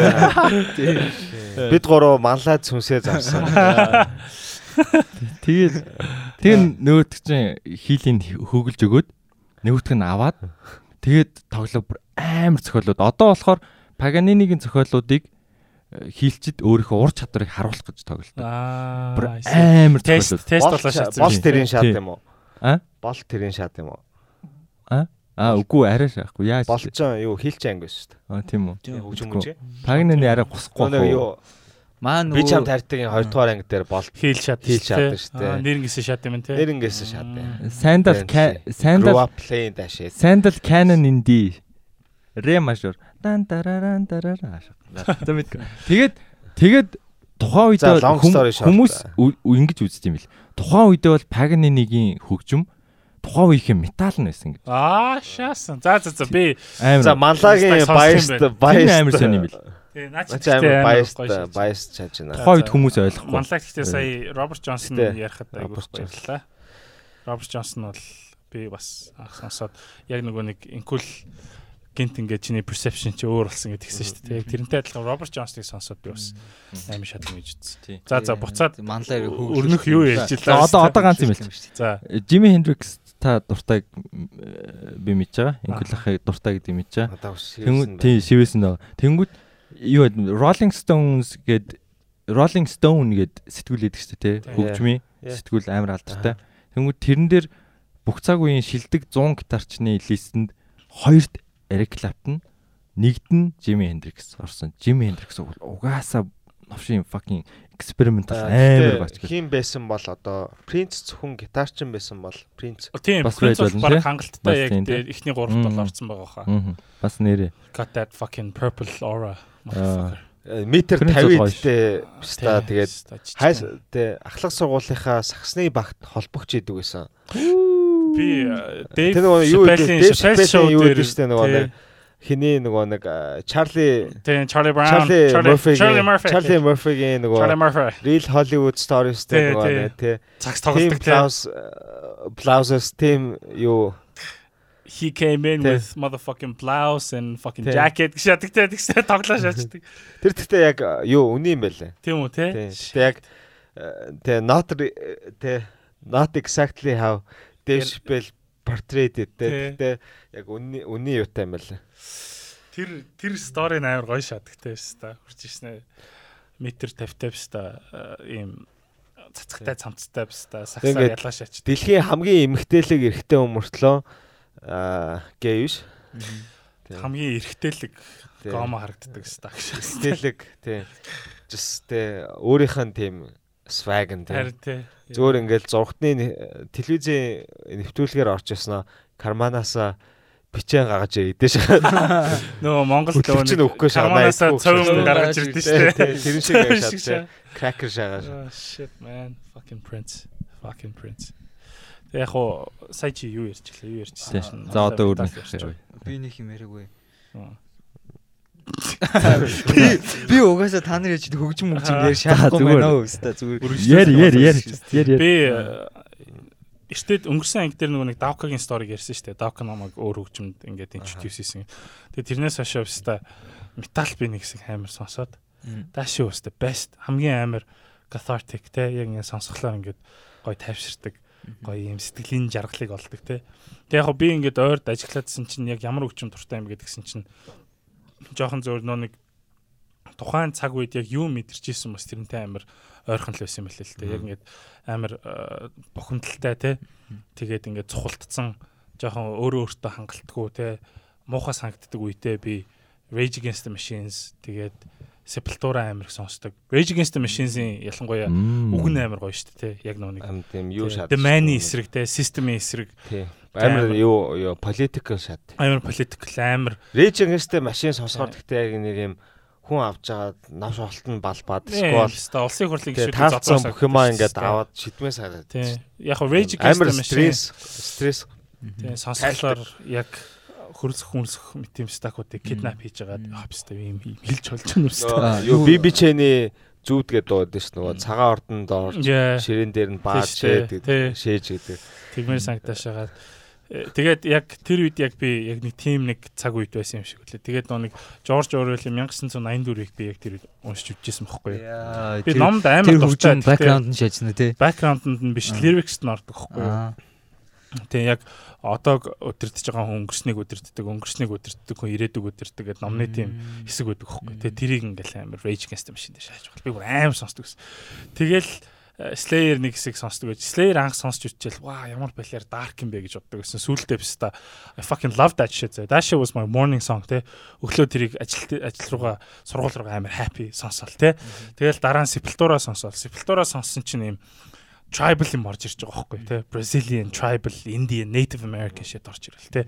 дээ. Бид гурав манлаад сүнсээ завсан. Тэгээд тэгээд нөгөөт чинь хийлийн хөглж өгöd нөгөөтг нь аваад тэгээд тоглоо бүр амар зохиолууд. Одоо болохоор Paganini-гийн зохиолуудыг э, хийлчид өөрийнхөө ур чадварыг харуулах гэж тоглолт. Аа. Бүр амар тест тест Бол болоо шатсан. бол тэрийн шат юм уу? А? Бол тэрийн шат юм уу? Аа үгүй арай шаахгүй. Яаж? Болчон юу хийлч анги шүү дээ. Аа тийм үү. Мөч. Paganini арай гусахгүй. Юу Маа би чам нөгөө тартгийн 2 дугаар анги дээр бол Хийл шат. Хийл шатсан шүү дээ. Нэрнгэсээ шат юм те. нэрнгээс шат. Sandal Sandal that shit. Sandal Canon in D. Ре мажор. Дан тараран тарараа. За мэдгүй. Тэгээд тэгээд тухайн үед хүмүүс ингэж үздэг юм бэл. Тухайн үедээ бол Paganini-гийн хөгжим тухайн үеийн метал нь байсан гэж. Аа шаасан. За за за би. За манлагийн баяст Тэр амар сонь юм тий наач баяст баяст чаж байна. Тухайн үед хүмүүс ойлгохгүй. Манлаг гэхдээ сая Роберт Джонсон ярихад Джонсон. баярлалаа. Роберт Джонсон бол би бас анх сонсоод яг нөгөө нэг инкул гинт ингээд чиний perception чи өөр болсон гэдэг гисэн шүү дээ. Яг тэрнтэй адилхан Роберт Джонсныг сонсоод би бас амар шатна гэж үзсэн. За за буцаад манлаар өрнөх юу ярьж илаа. одоо одоо ганц юм хэлчих. За Jimi Hendrix та дуртай би мэдж байгаа. Инкул ахыг дуртай гэдэг мэдж байгаа. Одоо шивсэн Тэнгүүд байна. тий шивэсэн даа. Тэнгүүд юу? Rolling Stones гээд Rolling Stone гээд сэтгүүл өгдөг шүү дээ. Хөгжмийн сэтгүүл амар алдартай. Тэнгүүд тэрэн дээр бүх цаг үеийн шилдэг 100 гитарчны листэнд хоёрт Eric Clapton, нэгд нь Jimi Hendrix орсон. Jimi Hendrix угаасаа новшин fucking experimental Аа, амар бач. Хин байсан бол одоо Принц зөвхөн гитарчин байсан бол тийм Бас Prince байж бол болно, баг тий? хангалттай яг тийм, эхний гуравт бол орсон байгаа хаа. Аа. Бас нэрээ. Got that fucking purple aura. Э, метр Принц бол 50 гоё идтэй стаа Тий, тэгээд ста жижиг хайс тэ ахлах сургуулийнхаа сагсны багт холбогч идэг байсан. би э, Дэйв юу гэдэг гэдэг штэ нөгөө нэг хиний нөгөө нэг а, Чарли Тийм Чарли Мurphy Charlie Murphy. Чарли Charlie нөгөө. Real Hollywood Stories дээр нөгөө нэг тий Цагс Team тоглолдог тийм. Blouse Blouses team юу He came in with motherfucking blouse and fucking jacket гэж те тэгсээ тоглоо шаачдаг. тэр гэхдээ яг юу үний юм байлаа. Тийм үү те? Гэхдээ яг тий not тий not exactly how Dave Chappelle portrayed тий. Гэхдээ яг үний үний юутай юм байлаа. Тэр тэр стори амар гоё шатдаг те хэвээр хурж ирсэн ээ. Метр 50 50 хэвээр ийм цацгтай цамцтай хэвээр саксаар Ингээд ялгаа шаач. Дэлхийн хамгийн эмгтээлэг эрэгтэй хүмүүртлөө аа гей биш. Хамгийн эргэтэлэг гомо харагддаг хэвээр гэж. Эмгтээлэг тий. Just тий өөрийнх нь тийм swag нь тий. Зүгээр ингээл зургатны телевизийн нэвтрүүлгээр орж яснаа карманаасаа бичэн гаргаж идэж шахаад Нөгөө Монгол Хөтлөгч нь өгөхгүй найдахгүй цовн шагаа. гаргаж ирдэ штэ. Тэр шиг тий. Кракер шагааш. Oh shit man, fucking prince. Fucking prince. Яг хуу сая чи юу ярьчихлаа? Юу ярьчихсан? За одоо өөр нэг ярьчих. Би нэг юм яриаггүй. Би би угаасаа та нар яж хөгжим хөгжим яар шахахгүй зүгээр. байна уу өстой зүгээр. Яр яр яр яр яр. Би эртэд өнгөрсөн анги дээр нөгөө нэг Давкагийн сториг ярьсан шүү дээ. Давка намайг өөр хөгжимд ингээд introduce хийсэн. Тэгээ тэрнээс хойш өстой метал би нэг хэсэг амар сонсоод дааши өстой best хамгийн амар cathartic те яг ингээд сонсглоор ингээд гоё тайвширдаг гоё юм сэтгэлийн жаргалыг олдог те. Тэг яг би ингээд ойрд ажиллаадсэн чинь яг ямар хөгжим дуртай юм гэдгсэн чинь жоохон зөөр нөө нэг тухайн цаг үед яг юу мэдэрч исэн бас тэрнтэй амар ойрхон л байсан юм байна л те. Яг ингээд амар э, бухимдалтай те. Тэгээд ингээд цухалдсан жоохон өөрөө өөртөө хангалтгүй те. Муухай санагддаг үедээ би Rage Against the Machines тэгээд Sepultura амар их сонсдог. Rage Against the Machines-ийн ялангуяа үг нь амар гоё шүү дээ. Яг Ам тийм юу шат. The Man-ийн эсрэг те, System-ийн эсрэг Тий. амар- Амар юу юу political шат. амар political амар Rage Against the Machine сонсохоор гэхдээ яг нэг юм хүн авч жагаад навш олт нь балбаад Эсвэл улсын хурлын гишүүд таалцсан бүх юмаа ингээд аваад шидмээ сараад. тий. Яг Rage Against the Machine стресс стресс тий сонсголоор яг хөрсөх хүнсэх мэт юм стакуудыг киднап хийж байгаад хапстай юм хилж болж байна үстэй. Юу би бичээний зүүд гэдэг дууд шүү нөгөө цагаан ордон доор Яа. ширээн дээр нь баад шээд шээж гэдэг. Тэгмэр санагтаашаагаад Э, тэгээд яг тэр үед яг би яг нэг тим нэг цаг үед байсан юм шиг үлээ. Тэгээд нөө нэг Жорж Орвелл 1984-ийг би яг тэр үед уншиж үжижсэн байхгүй юу. Би номд амар тэр дуртай. хөгжим бэкграунд нь шаажна тий. бэкграунд нь биш лирикс нь ордог байхгүй юу. Тэгээ яг одоо өдөртөж байгаа хүн өнгөрснийг өдөртдөг, өнгөрснийг өдөртдөг хүн ирээдүг өдөртдөг гэдэг номны тим хэсэг байдаг хөөхгүй. Тэгээ тэрийг ингээл амар Rage Against the Machine дээр шааж байгаа. Би бүр амар сонсдог гэсэн. Тэгэл э, Slayer нэг хэсэг сонсдог байж. Slayer анх сонсч үтчихэл ваа ямар балиар dark юм бэ гэж боддог гэсэн. Сүүлдээ биш та I fucking love that shit. That shit was my morning song те. Өглөө тэрийг ажил ажил руугаа сургууль руугаа амар happy сонсоол те. Тэгэл дараа нь Sepultura сонсоол. Sepultura сонссон чинь юм tribal юм орж ирж байгаа байхгүй те? Brazilian tribal Indian Native American shit орж ирэл те?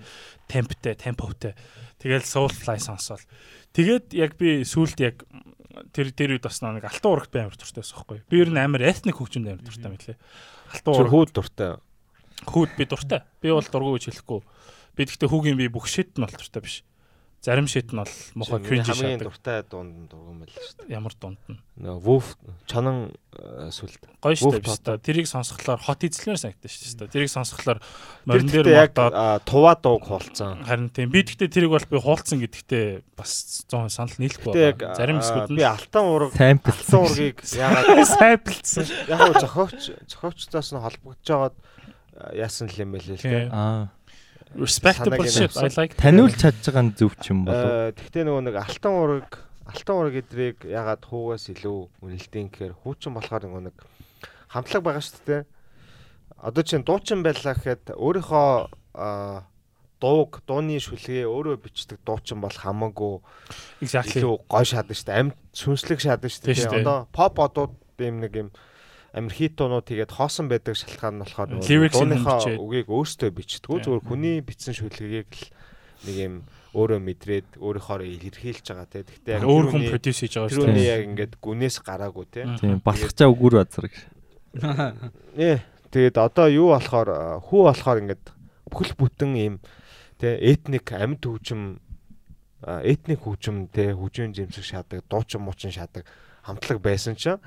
Темптэй темпотой тэгэл soulfly сонсоол. Тэгээд яг би сүулт яг тэр тэр үед бас нэг алтан урагт би амар дуртай байсан байхгүй би ер нь амар ethnic хөгжимд амар дуртай мэтлээ алтан ураг хүүд дуртай. хүүд би дуртай. Би бол дургу гэж хэлэхгүй. Би гэхдээ хүүгийн би бүх shit нь бол дуртай биш зарим shit нь бол мохоо Миний cringe хамгийн дуртай дунд дургуун байл шүү дээ. ямар дунд нь Нөгөө Wolf чонон э, сүлд. гоё Wolf биш та тэрийг сонсохлоор хот эзлэмээр санагдаж штэ тэрийг сонсохлоор морин дээр а, туваа дууг хуулцсан. Харин тийм би гэхдээ тэрийг бол би хуулцсан гэдэгтээ бас 100 санал нийлэхгүй байгаа. Зарим хэсгүүд би нь алтан ураг алтан ургийг яагаад сайпилцсан. яг хөө зохиогч зохиогчдоос нь холбогдож байгаад яасан л юм байл л Тийм. дээ. Аа. Respectable shit. I like. Таниулж чадж байгаа нь зөв ч юм болов. Э, Гэхдээ нөгөө нэг алтан ураг алтан ураг эдрийг ягаад хуугаас илүү үнэлдээн гэхээр хуучин болохоор нөгөө нэг хамтлаг байгаа шүү дээ. Одоо чинь дуучин байлаа гэхэд өөрийнхөө дууг дууны шүлгээ өөрөө бичдэг дуучин бол хамаагүй илүү гой шаадаг шүү дээ. Амьд сүнслэг шаадаг шүү дээ. Одоо поп одууд юм нэг юм амир хит дуунууд тэгээд хоосон байдаг шалтгаан нь болохоор дууныхаа үгийг өөртөө бичдэггүй зүгээр хүний бичсэн шүлгэгийг л нэг юм өөрөө мэдрээд өөрийнхөө илэрхийлж байгаа те. Гэхдээ яг Өөр хүн produce хийж байгаа шүү дээ. яг ингээд гүнээс гараагүй те. Тийм балхачаа үгүр базар гэж. Ээ тэгээд одоо юу болохоор хүү болохоор ингээд бүхэл бүтэн юм те этник амьд хөгжим этник хөгжим те хөгжим жимсэг шаадаг, дуучин муучин шаадаг хамтлаг байсан чинь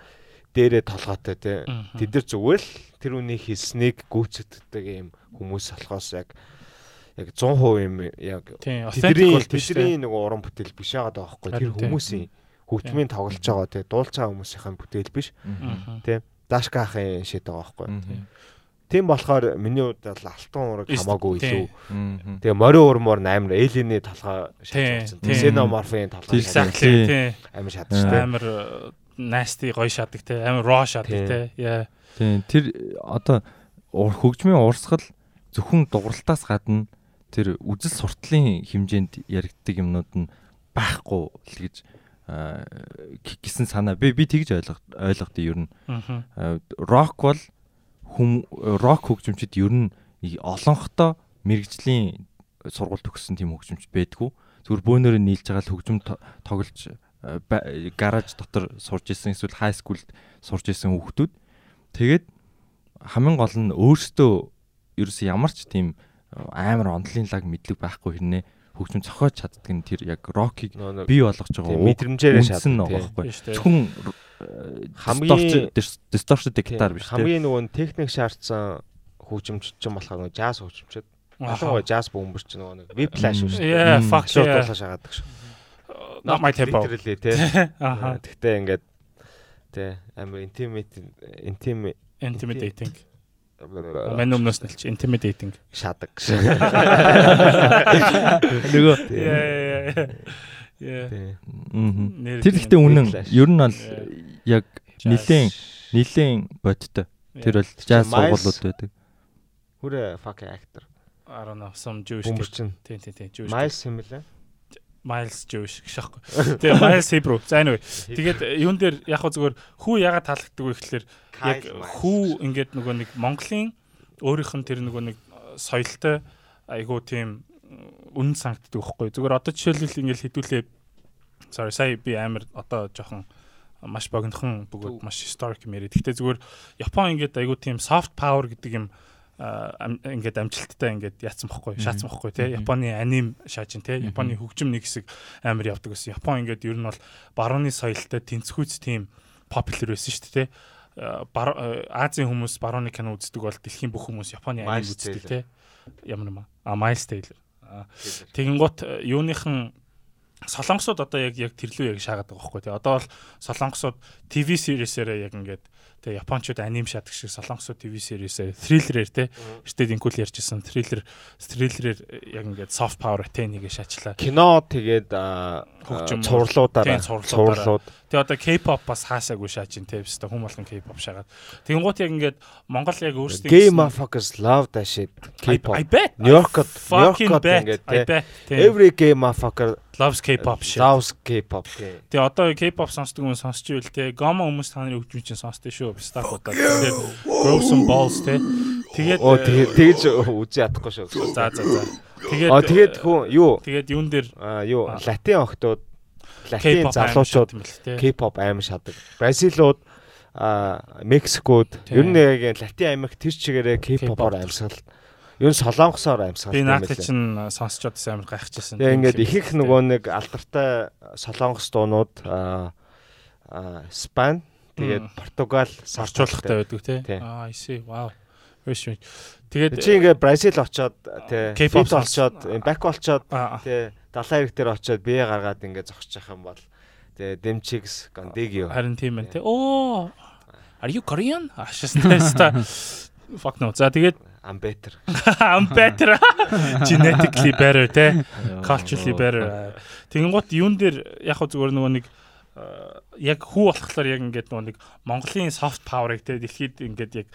дээрээ толгойтой те Мгм. тэд нар зүгээр л тэр үнийг хэлснийг гүйцэтгэдэг юм хүмүүс болохоос яг яг 100% юм яг тэдний тэдний нэг уран бүтээл биш байгаа даа байхгүй. Тэр хүмүүсийн хөгжмийн тоглож байгаа те дуулж байгаа хүмүүсийн бүтээл биш. Мгм. дашка ахын шид байгаа байхгүй. Тийм болохоор миний хувьд бол алтан ураг хамаагүй илүү. Тэгээ морио урмоор амар элиний толгой тийм. Xenomorph-ийн толгой. Тийм. амар дээ. Амар nasty гоё шадаг те. Амар raw шадаг те. Яа. Тийм тэр одоо хөгжмийн урсгал зөвхөн дууралтаас гадна тэр үжил суртлын хэмжээнд яригддаг юмнууд нь байхгүй л гэж гэсэн санаа би би тэгж ойлгох ойлгохдоо ер нь рок бол хүм рок хөгжимчд ер нь олонхтой мэрэгжлийн сургууль төгссөн тийм хөгжимч байдгүй зүгээр бөөнөрөө нийлж байгаа л хөгжим то- тоглож гараж дотор сурж исэн эсвэл хай скулд сурж исэн хүүхдүүд. Тэгээд хамгийн гол нь өөрсдөө ерөөс ямар ч тийм э, амар онлын лаг мэдлэг байхгүй хэрнээ хөгжим зохиож чаддаг нь тэр яг рокийг бий болгож байгаа мэдрэмжээрээ шатсан байгаа байхгүй. зөвхөн Хамгийн- дисторшн гитар биш Хамгийн нөгөө нь техник шаардсан хөгжимч ч юм болохоор нөгөө jazz хөгжимчд ялангуяа jazz бөмбөр ч нөгөө нэг whiplash шүү дээ. Fuck Шууд дуулаа шагадаг шүү. Not my tempo. Literally тий. Аха. Тэгтээ ингээд тий амар intimate intimate Intimidating. Мэн өмнөөс нэлч intimidating. шадаг. нөгөө Yeah, yeah, yeah. Yeah. Тий. мгм. Нэр тэр ихтэй үнэн ер нь бол Yeah. яг нилийн нилийн бодтой тэр бол Miles- сургуулиуд байдаг Хүрээ fuck actor. I don't know some Jewish Тийм тийм тийм Jewish. Miles юм лээ. Miles Jewish гэж аахгүй. Тэгээ Miles Hebrew. За anyway. Тэгээд юун дээр яг хөө зүгээр хүү ягаад таалагддаг вэ гэхэлэр яг хүү ингээд нөгөө нэг Монголын өөрийнх нь тэр нөгөө нэг э, соёлтой айгуу тийм үнэн санагддаг байхгүй. Зүгээр одоо жишээлбэл ингээд хэдүүлээ sorry сая би амар одоо жоохон маш богинохон бөгөөд маш historic юм яриа. Гэхдээ зүгээр Япон ингээд айгуу тийм soft power гэдэг юм ингээд амжилттай ингээд яатсан бохгүй шаацсан бохгүй Мгм. Японы аним шааж ин тий Мгм. Японы хөгжим нэг хэсэг амар явдаг гэсэн. Япон ингээд ер нь бол барууны соёлтой тэнцвүүц тийм popular байсан шүү дээ а, Азийн хүмүүс барууны кино үздэг бол дэлхийн бүх хүмүүс Японы аним үздэг тий ямар юм А, Miles Taylor. Тэгэнгუთ юуныхан солонгосууд одоо яг яг тэрлүү яг шаагаад байгаа байхгүй тий. Одоо бол солонгосууд ТV series-ээрээ яг ингээд тий японочууд аним шаадаг шиг солонгосууд ТV series-ээр thriller-ээр тий эртээ инкул ярьжсэн thriller thriller-ээр яг ингээд soft power attain-ийг шаачлаа. кино тэгээд Хөгжим. цувралуудаараа. цувралууд Тэгээ одоо K-pop бас хаасаагүй шааж ин тий өстө хүм болгон K-pop шаагаад. Тэгэнгუთ яг ингээд Монгол яг өөрсдөө Gay motherfuckers love that shit. K-pop. I bet. Нью-Йоркод fucking Нью-Йоркод ингээд I тий. bet. тий. Every gay motherfucker loves K-pop shit. loves K-pop. тий. Тэгээ одоо K-pop сонсдог хүн сонсч ивэл те гомо хүмүүс та нарын хөгжмийн чинь сонсдөө шүү. Стак удаа. Тэгээ grow some balls те. Тэгээд Оо э, тэгээд тэгж үзий ядахгүй шүү. за за за. Тэгээд Аа тэгээд хүн юу тэгээд юун дээр а юу латин охтууд латин залуучууд. K-pop аим шадаг. Бразилууд а Мексикууд Тийм. ер нь яг латин аймаг тэр чигээрээ K-pop-оор K-pop. амьсгал. Ер нь солонгосоор амьсгал. Би тийм наадах байлээ. чинь сонсчод амар гайхажсэн. Тэгээ ингээд их их нөгөө нэг алдартай солонгос дуунууд а Спан тэгээд. Португал сарчуулгатай байдаг. Тий. Аа I see. Very strange. Тэгээд Чи ингээд Бразил очоод тий сонс- очоод бак болчоод аа тий далайн хэрэг дээр очоод бие гаргаад ингээд зогсчих юм бол тий Demchix Gondegio харин тийм байна те. Оо. Are you Korean? Ашигтай. Fuck no. За тэгээд I'm better. I'm better. Genetically better те. culturally better. Тэгэнгუთ юун дээр яг хөө зүгээр нөгөө нэг яг хүү болохоор яг ингээд нөгөө нэг Монголын soft power-ыг те дэлхийд ингээд яг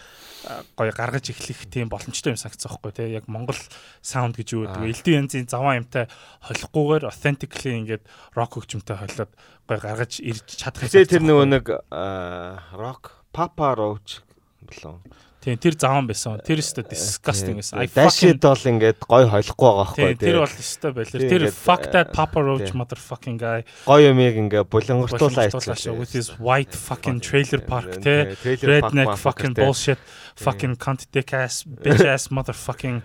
гоё гаргаж эхлэх тийм боломжтой юм санагдсан байхгүй те. Яг Монгол sound гэж юу гэдэг элдв янзын заван юмтай холихгүйгээр authentically ингээд rock хөгжмөнтэй холиод гоё гаргаж ирж чадах Тэгээ тэр нөгөө нэг rock Papa Roach болов. Тийм тэр заван байсан. Тэр өстө disgusting байсан. I fucking бол ингээд гой холихгүй байгаа Тийм байхгүй тэр бол өстө байлэр. Тийм, Тэр fuck that э, Papa Roach тийм. motherfucking guy. гой юмыг ингээд булангартуулаа шүү. With his white fucking trailer park park Redneck fucking bullshit fucking cunt dick ass bitch ass motherfucking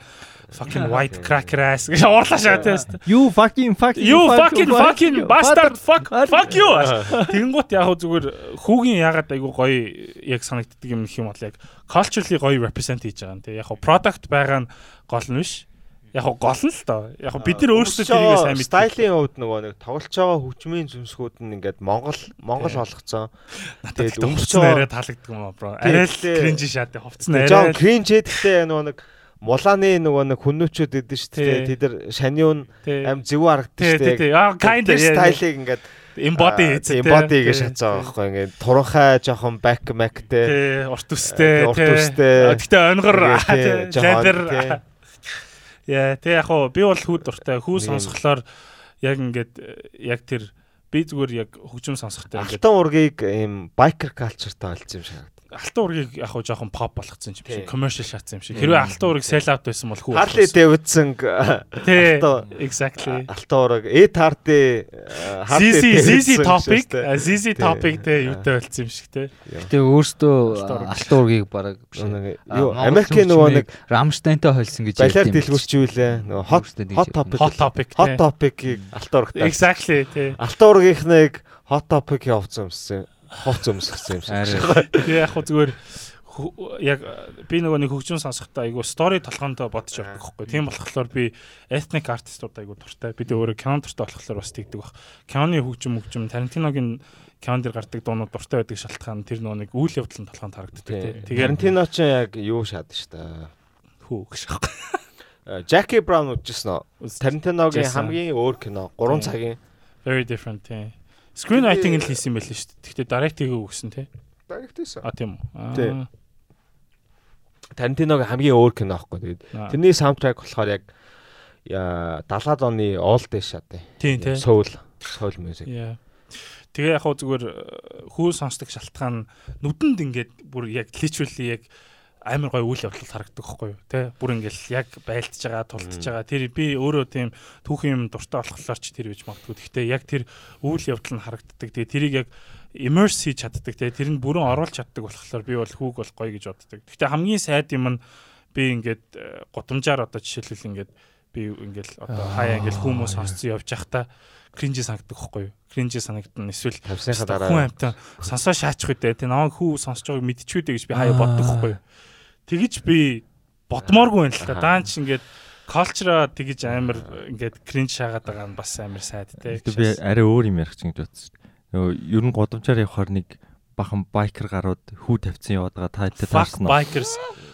fucking white cracker ass гэж уурлаа шаа тест. You fucking fucking You fucking fucking bastard fuck fuck you. Тэгэнгუთ яг зүгээр хүүгийн ягаад айгу гоё яг санагддаг юм гэх юм бол яг culturally гоё represent хийж байгаа юм те. Яг product байгаа нь гол нь биш. Яг гол нь л доо. Яг бид нар өөрсдөө тэрийг сайн мэддэг. стилийн хувьд нөгөө нэг тоглож байгаа хөгжмийн зүнсгүүд нь ингээд Монгол Монгол. Надад Тэгээд өмсөж байгаа- таалагддаг юм аа бро. Арай л cringe шат хувцсан Жон арай. кринж гэдэгтэй нөгөө нэг Мулааны нөгөө нэг хүннүүчүүд гэдэг шүү дээ. Тэд нар шаниун аим зөв харагддаг шүү дээ. Тэр стилийг ингээд хийсэн. тий, embody гэж шатсан байхгүй ингээд туранхай жоохон back mac те. Тий, урт үстэй, Урт үстэй. Гэтэ онгор тий. Яа, тий яг хуу би бол хүүд дуртай. Хүү сонсохлоор яг ингээд яг тэр би зүгээр яг хөгжим сонсохтой ингээд Алтан ургийг ийм biker culture-тай олсон юм шиг. Алтан ургийг яг хуу жоохон pop болгоцсон юм шиг commercial шатсан юм шиг. Хэрвээ алтан урыг sell out байсан бол хүү. Harley Davidson Тий. алтан- Exactly. алтан ураг E-Tardy ZZ ZZ topic, а, ZZ topic тэ юутай болсон юм шиг те. Тэгээ өөртөө Алтан бараг биш. юу Америкийн нөгөө нэг Рамштайнтай холсон гэж балиар ярьд юм биш. дэлгүүрчүүлээ. Нөгөө hot hot topic Hot topic hot те. topic-ийг алтан урагтай. Exactly те. Алтан ургийнхныг hot topic явуулсан юмсан. Хувц өмсгсөн юм шиг. Тэгээ яг хуу зүгээр яг би нөгөө нэг хөгжим сонсохдоо айгу стори толгоондоо бодож явдаг байхгүй. Тийм болохоор би ethnic artistууд айгу дуртай. Би өөрөө кино дуртай болохоор бас тэгдэг баг. Киноны хөгжим хөгжим Тарантиногийн кинон дэр гардаг дуунууд дуртай байдаг шалтгаан тэр нөгөө нэг үйл явдал нь толгоонд харагддаг тий. Тэгээд Тарантино ч яг юу шаад ш та. хүү гэж байхгүй. Jackie Brown үзчихсэн үү? Тарантиногийн хамгийн өөр кино 3 Тий. цагийн Very different тий. Screenwriting л хийсэн байл шүү дээ. Гэхдээ direct-ийг өгсөн тий. дагтайсан. А тийм үү. Тий. Аа. Тарантиногийн хамгийн өөр кино аахгүй. Тэгээд тэрний саундтрек болохоор яг яа 70-аад оны old days шат. Тий. Soul soul music. Яа. Тэгээ яг хөө зүгээр э, хүү сонсдог шалтгаан нүдэнд ингээд бүр яг literally яг амар гой үйл явдал харагддаг байхгүй юу те? Бүр ингээл яг байлтж байгаа тултж байгаа. Тэр би өөрөө тийм түүхэн юм дуртай болохоор ч тэр гэж магадгүй. Гэхдээ яг тэр үйл явдал нь харагддаг. Тэгээ тэрийг яг immerse хийж чаддаг те? Тэр нь бүрэн оруулж чаддаг болохоор би бол хүүг бол гоё гэж боддог. Гэхдээ хамгийн сайд юм нь би ингээд э, гудамжаар одоо жишээлбэл ингээд би ингээл одоо хаяа ингээл хүмүүс сонсцсон явж байхдаа кринжи санагддаг байхгүй юу? Кринжи санагдана. Эсвэл Тавсныхаа хүн дараа амтан сонсоо шаачих үедээ тий намайг хүү сонсож байгааг мэдчихвүдэ гэж би хаяа боддог байхгүй юу тэгэж би бодмооргүй байна л та Аха. даанч ингээд culture тэгэж амар ингээд кринж шаагаад байгаа нь бас амар сайд Гэтэ би арай өөр юм ярих чинь гэж бодсон. Нөгөө ер нь годамжаар явахаар нэг бахан байкер гарууд хүү тавьсан яваад байгаа та таарсан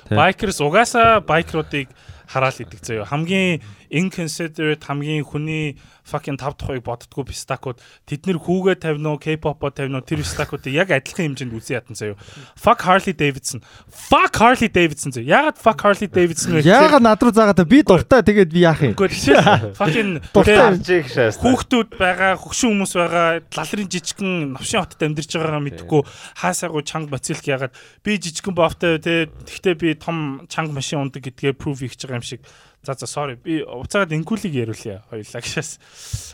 Тий. bikers угаасаа байкеруудыг хараал идэг заяа хамгийн inconsiderate хамгийн хүний fucking тав тухайг боддгоо пистакууд. Тэд нэр хүүгээ тавина уу K-pop-о тавина уу тэр пистакуудыг яг адилхан хэмжээнд үзэн ятан заяа fuck Harley Davidson. Fuck Harley Davidson заяа ягаад fuck Harley Davidson вэ? Яагаад над руу заагаад та? би дуртай тэгээд би яах юм? Үгүй тийм fucking хүүхдүүд байгаа, хөгшин хүмүүс байгаа, лалрын жижигхэн навшин хотод амьдарч байгаагаа мэдгүй хаасаагүй чанга бацилк ягаад би жижигхэн бовтой те тэгтээ би том чанга машин ундаг гэдгээ proof хийж байгаа юм шиг. За за sorry би уцаад инкулиг яриулъя. Хоёлаа гişээс.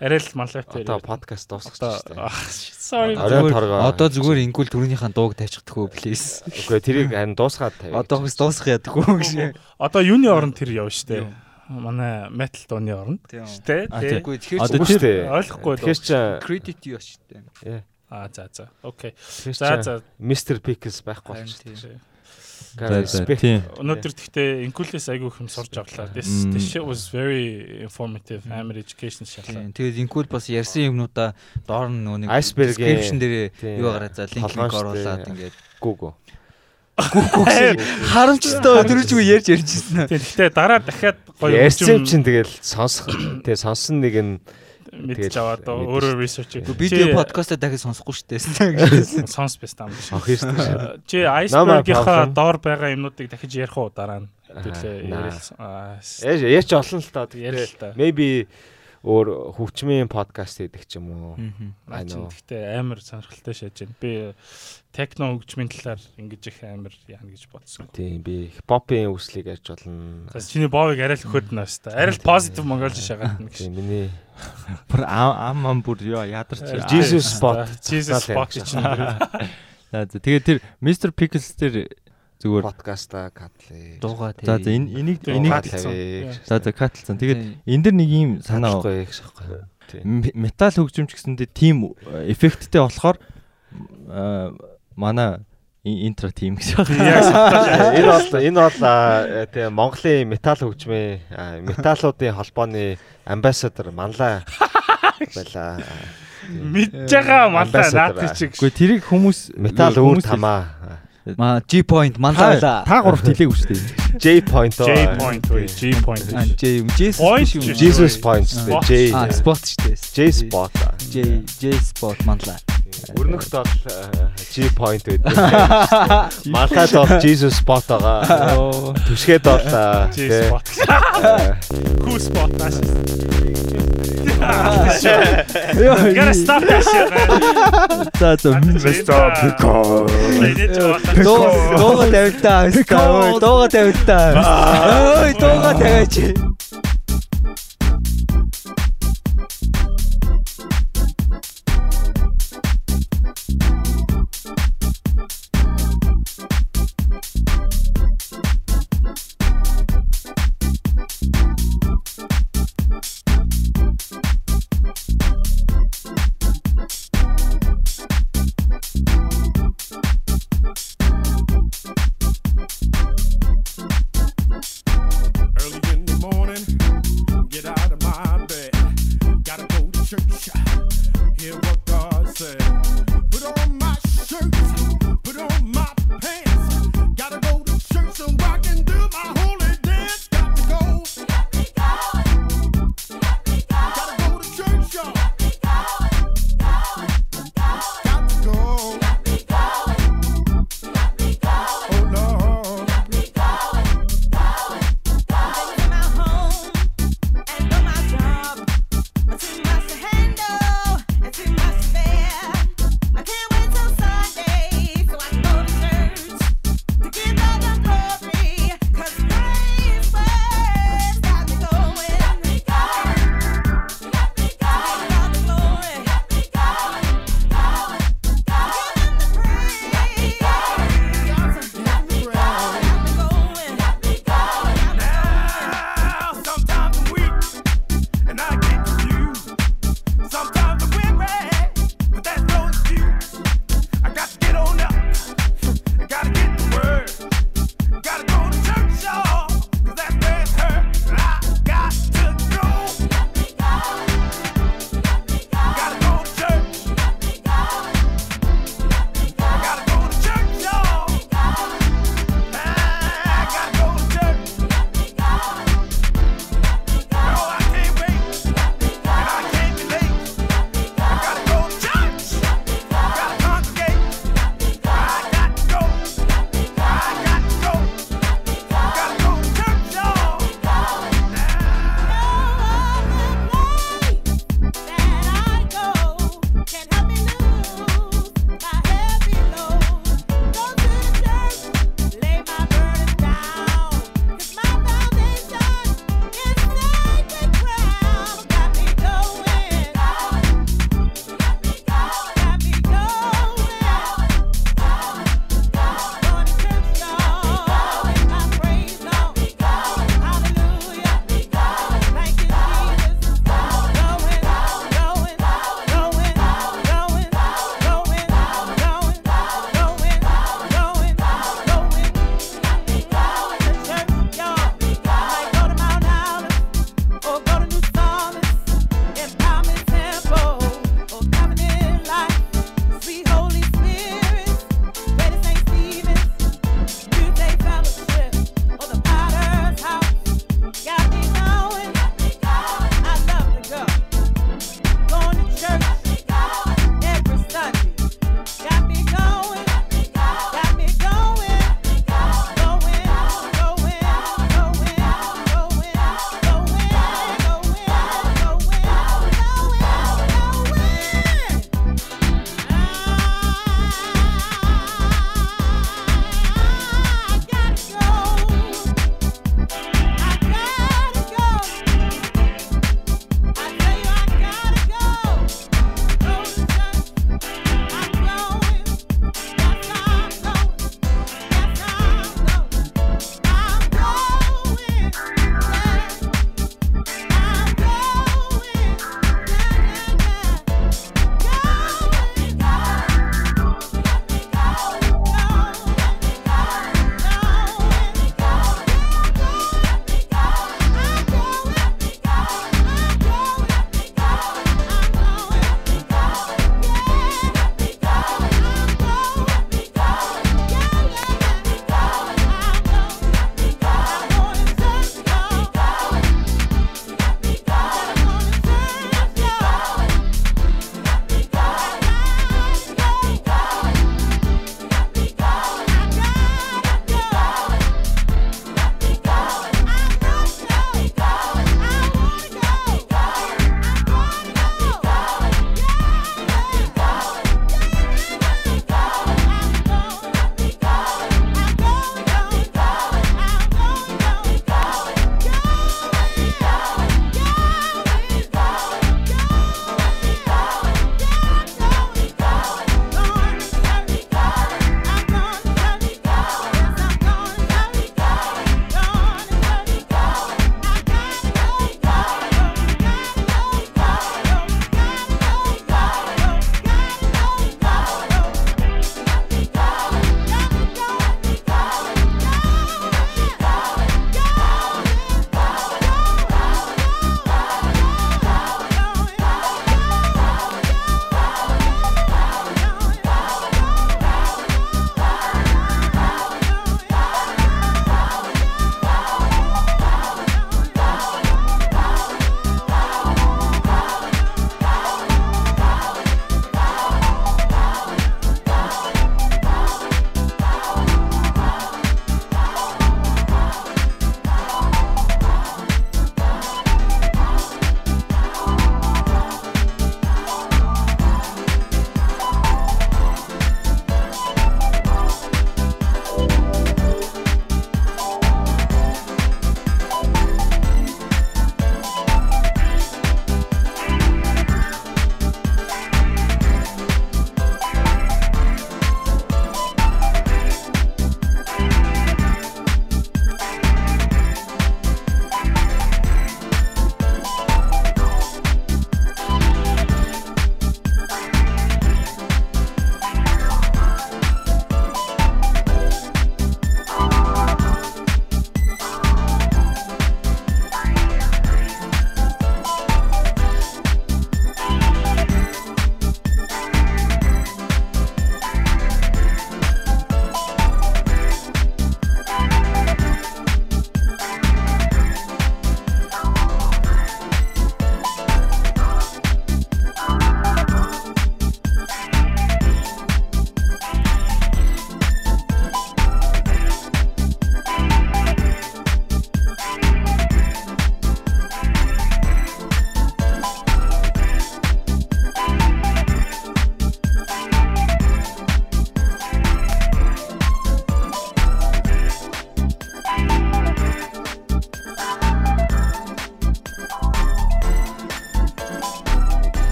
Арай л манлайтай. Одоо подкаст байна. ah, shit, sorry. Одоо зүгээр ингүүл төрөнийхөө дууг тавьчихдаг хөө please. Үгүй тэрийг харин дуусгаад тавь. Одоо хөөс дуусгах яадаг хөө гэж. Одоо юуны оронд тэр явна штэ. Манай metal дооны оронд. А, тий. тий. Тэгэхгүй тэгэхээр Одоо тэр- шүү дээ. Ойлгохгүй Тэгэхээр чи credit юу шүү дээ. Аа за за. Окей. За за. Mr Pickles байхгүй Харин Өнөөдөр тэгтээ инкулээс айгүй хэм сурж авлаа. This this shit was very informative, амар education. Тийм. Тэгээд инкүүл бас ярьсан юмнуудаа доор нь нөгөө нэг description дээр юу гараад за линк Толгоон линк штэ. оруулаад ингээд Гүүгөө. харамчтай дөрөвчгүй ярьж ярьжсэн. Тийм гэхдээ дараа дахиад гоё Ярьсан юм чинь тэгэл сонсох тэгээ сонсон нэг нь мэдж аваад өөрөө research Гэхдээ видео подкастаа дахиад сонсохгүй шүү дээ. сонс бис таам. ох ирсэн шээ. Чи Намаа iceberg-ийнхаа доор байгаа юмнуудыг дахиж ярих уу дараа нь? С- Яаж ярьж олон л таа. ярил л та. maybe өөр хөгжмийн подкаст хийдэг ч юм уу. Know. гэхдээ амар сонирхолтой шааж байна. Би техно хөгжмийн талаар ингэж их амар яана гэж бодсон. Тийм би хипхопын үслийг ярьж болно. За чиний боовыг арай л өхөднө өстой. Арай л positive монголж шагаад нэг Тийм миний Бүр ам ам бүр ёо ядарч. Jesus spot. Jesus spot чинь. За тэгээд тэр Mr Pickles дээр зүгээр подкаста катлээ. Дуугаа тий. За за энэ энийг энийг Катлсан. за за катлсан. Тэгээд энэ дэр нэг юм санаа аахгүй. Тийм. м- метал хөгжимч гэсэндээ тим эффекттэй болохоор аа, манай ин- интро тим гэж байна. Энэ бол энэ бол тийм Монголын метал хөгжмийн аа, металлуудын холбооны амбассадор манлаа байла. Мэдж байгаа Ambassador. наадах чиг. Гэхдээ тэрийг хүмүүс Метал үр тамаа. Маа G point та манлаа. та гуравт хэлээгүй шүү дээ. J point. J point G point. J юм. J Jesus point. J. А spot шүү дээ. J spot. J J spot манлаа. Өрнөхт бол аа, G point байдаг. Малхад бол Jesus spot байгаа. Оо. Түшгээд бол аа, G тий, spot. Who spot You gotta stop that shit, man. That's a Mr. Pickle. Дууга тавьтаа. Дууга тавьтаа. Ой, дууга тавиач.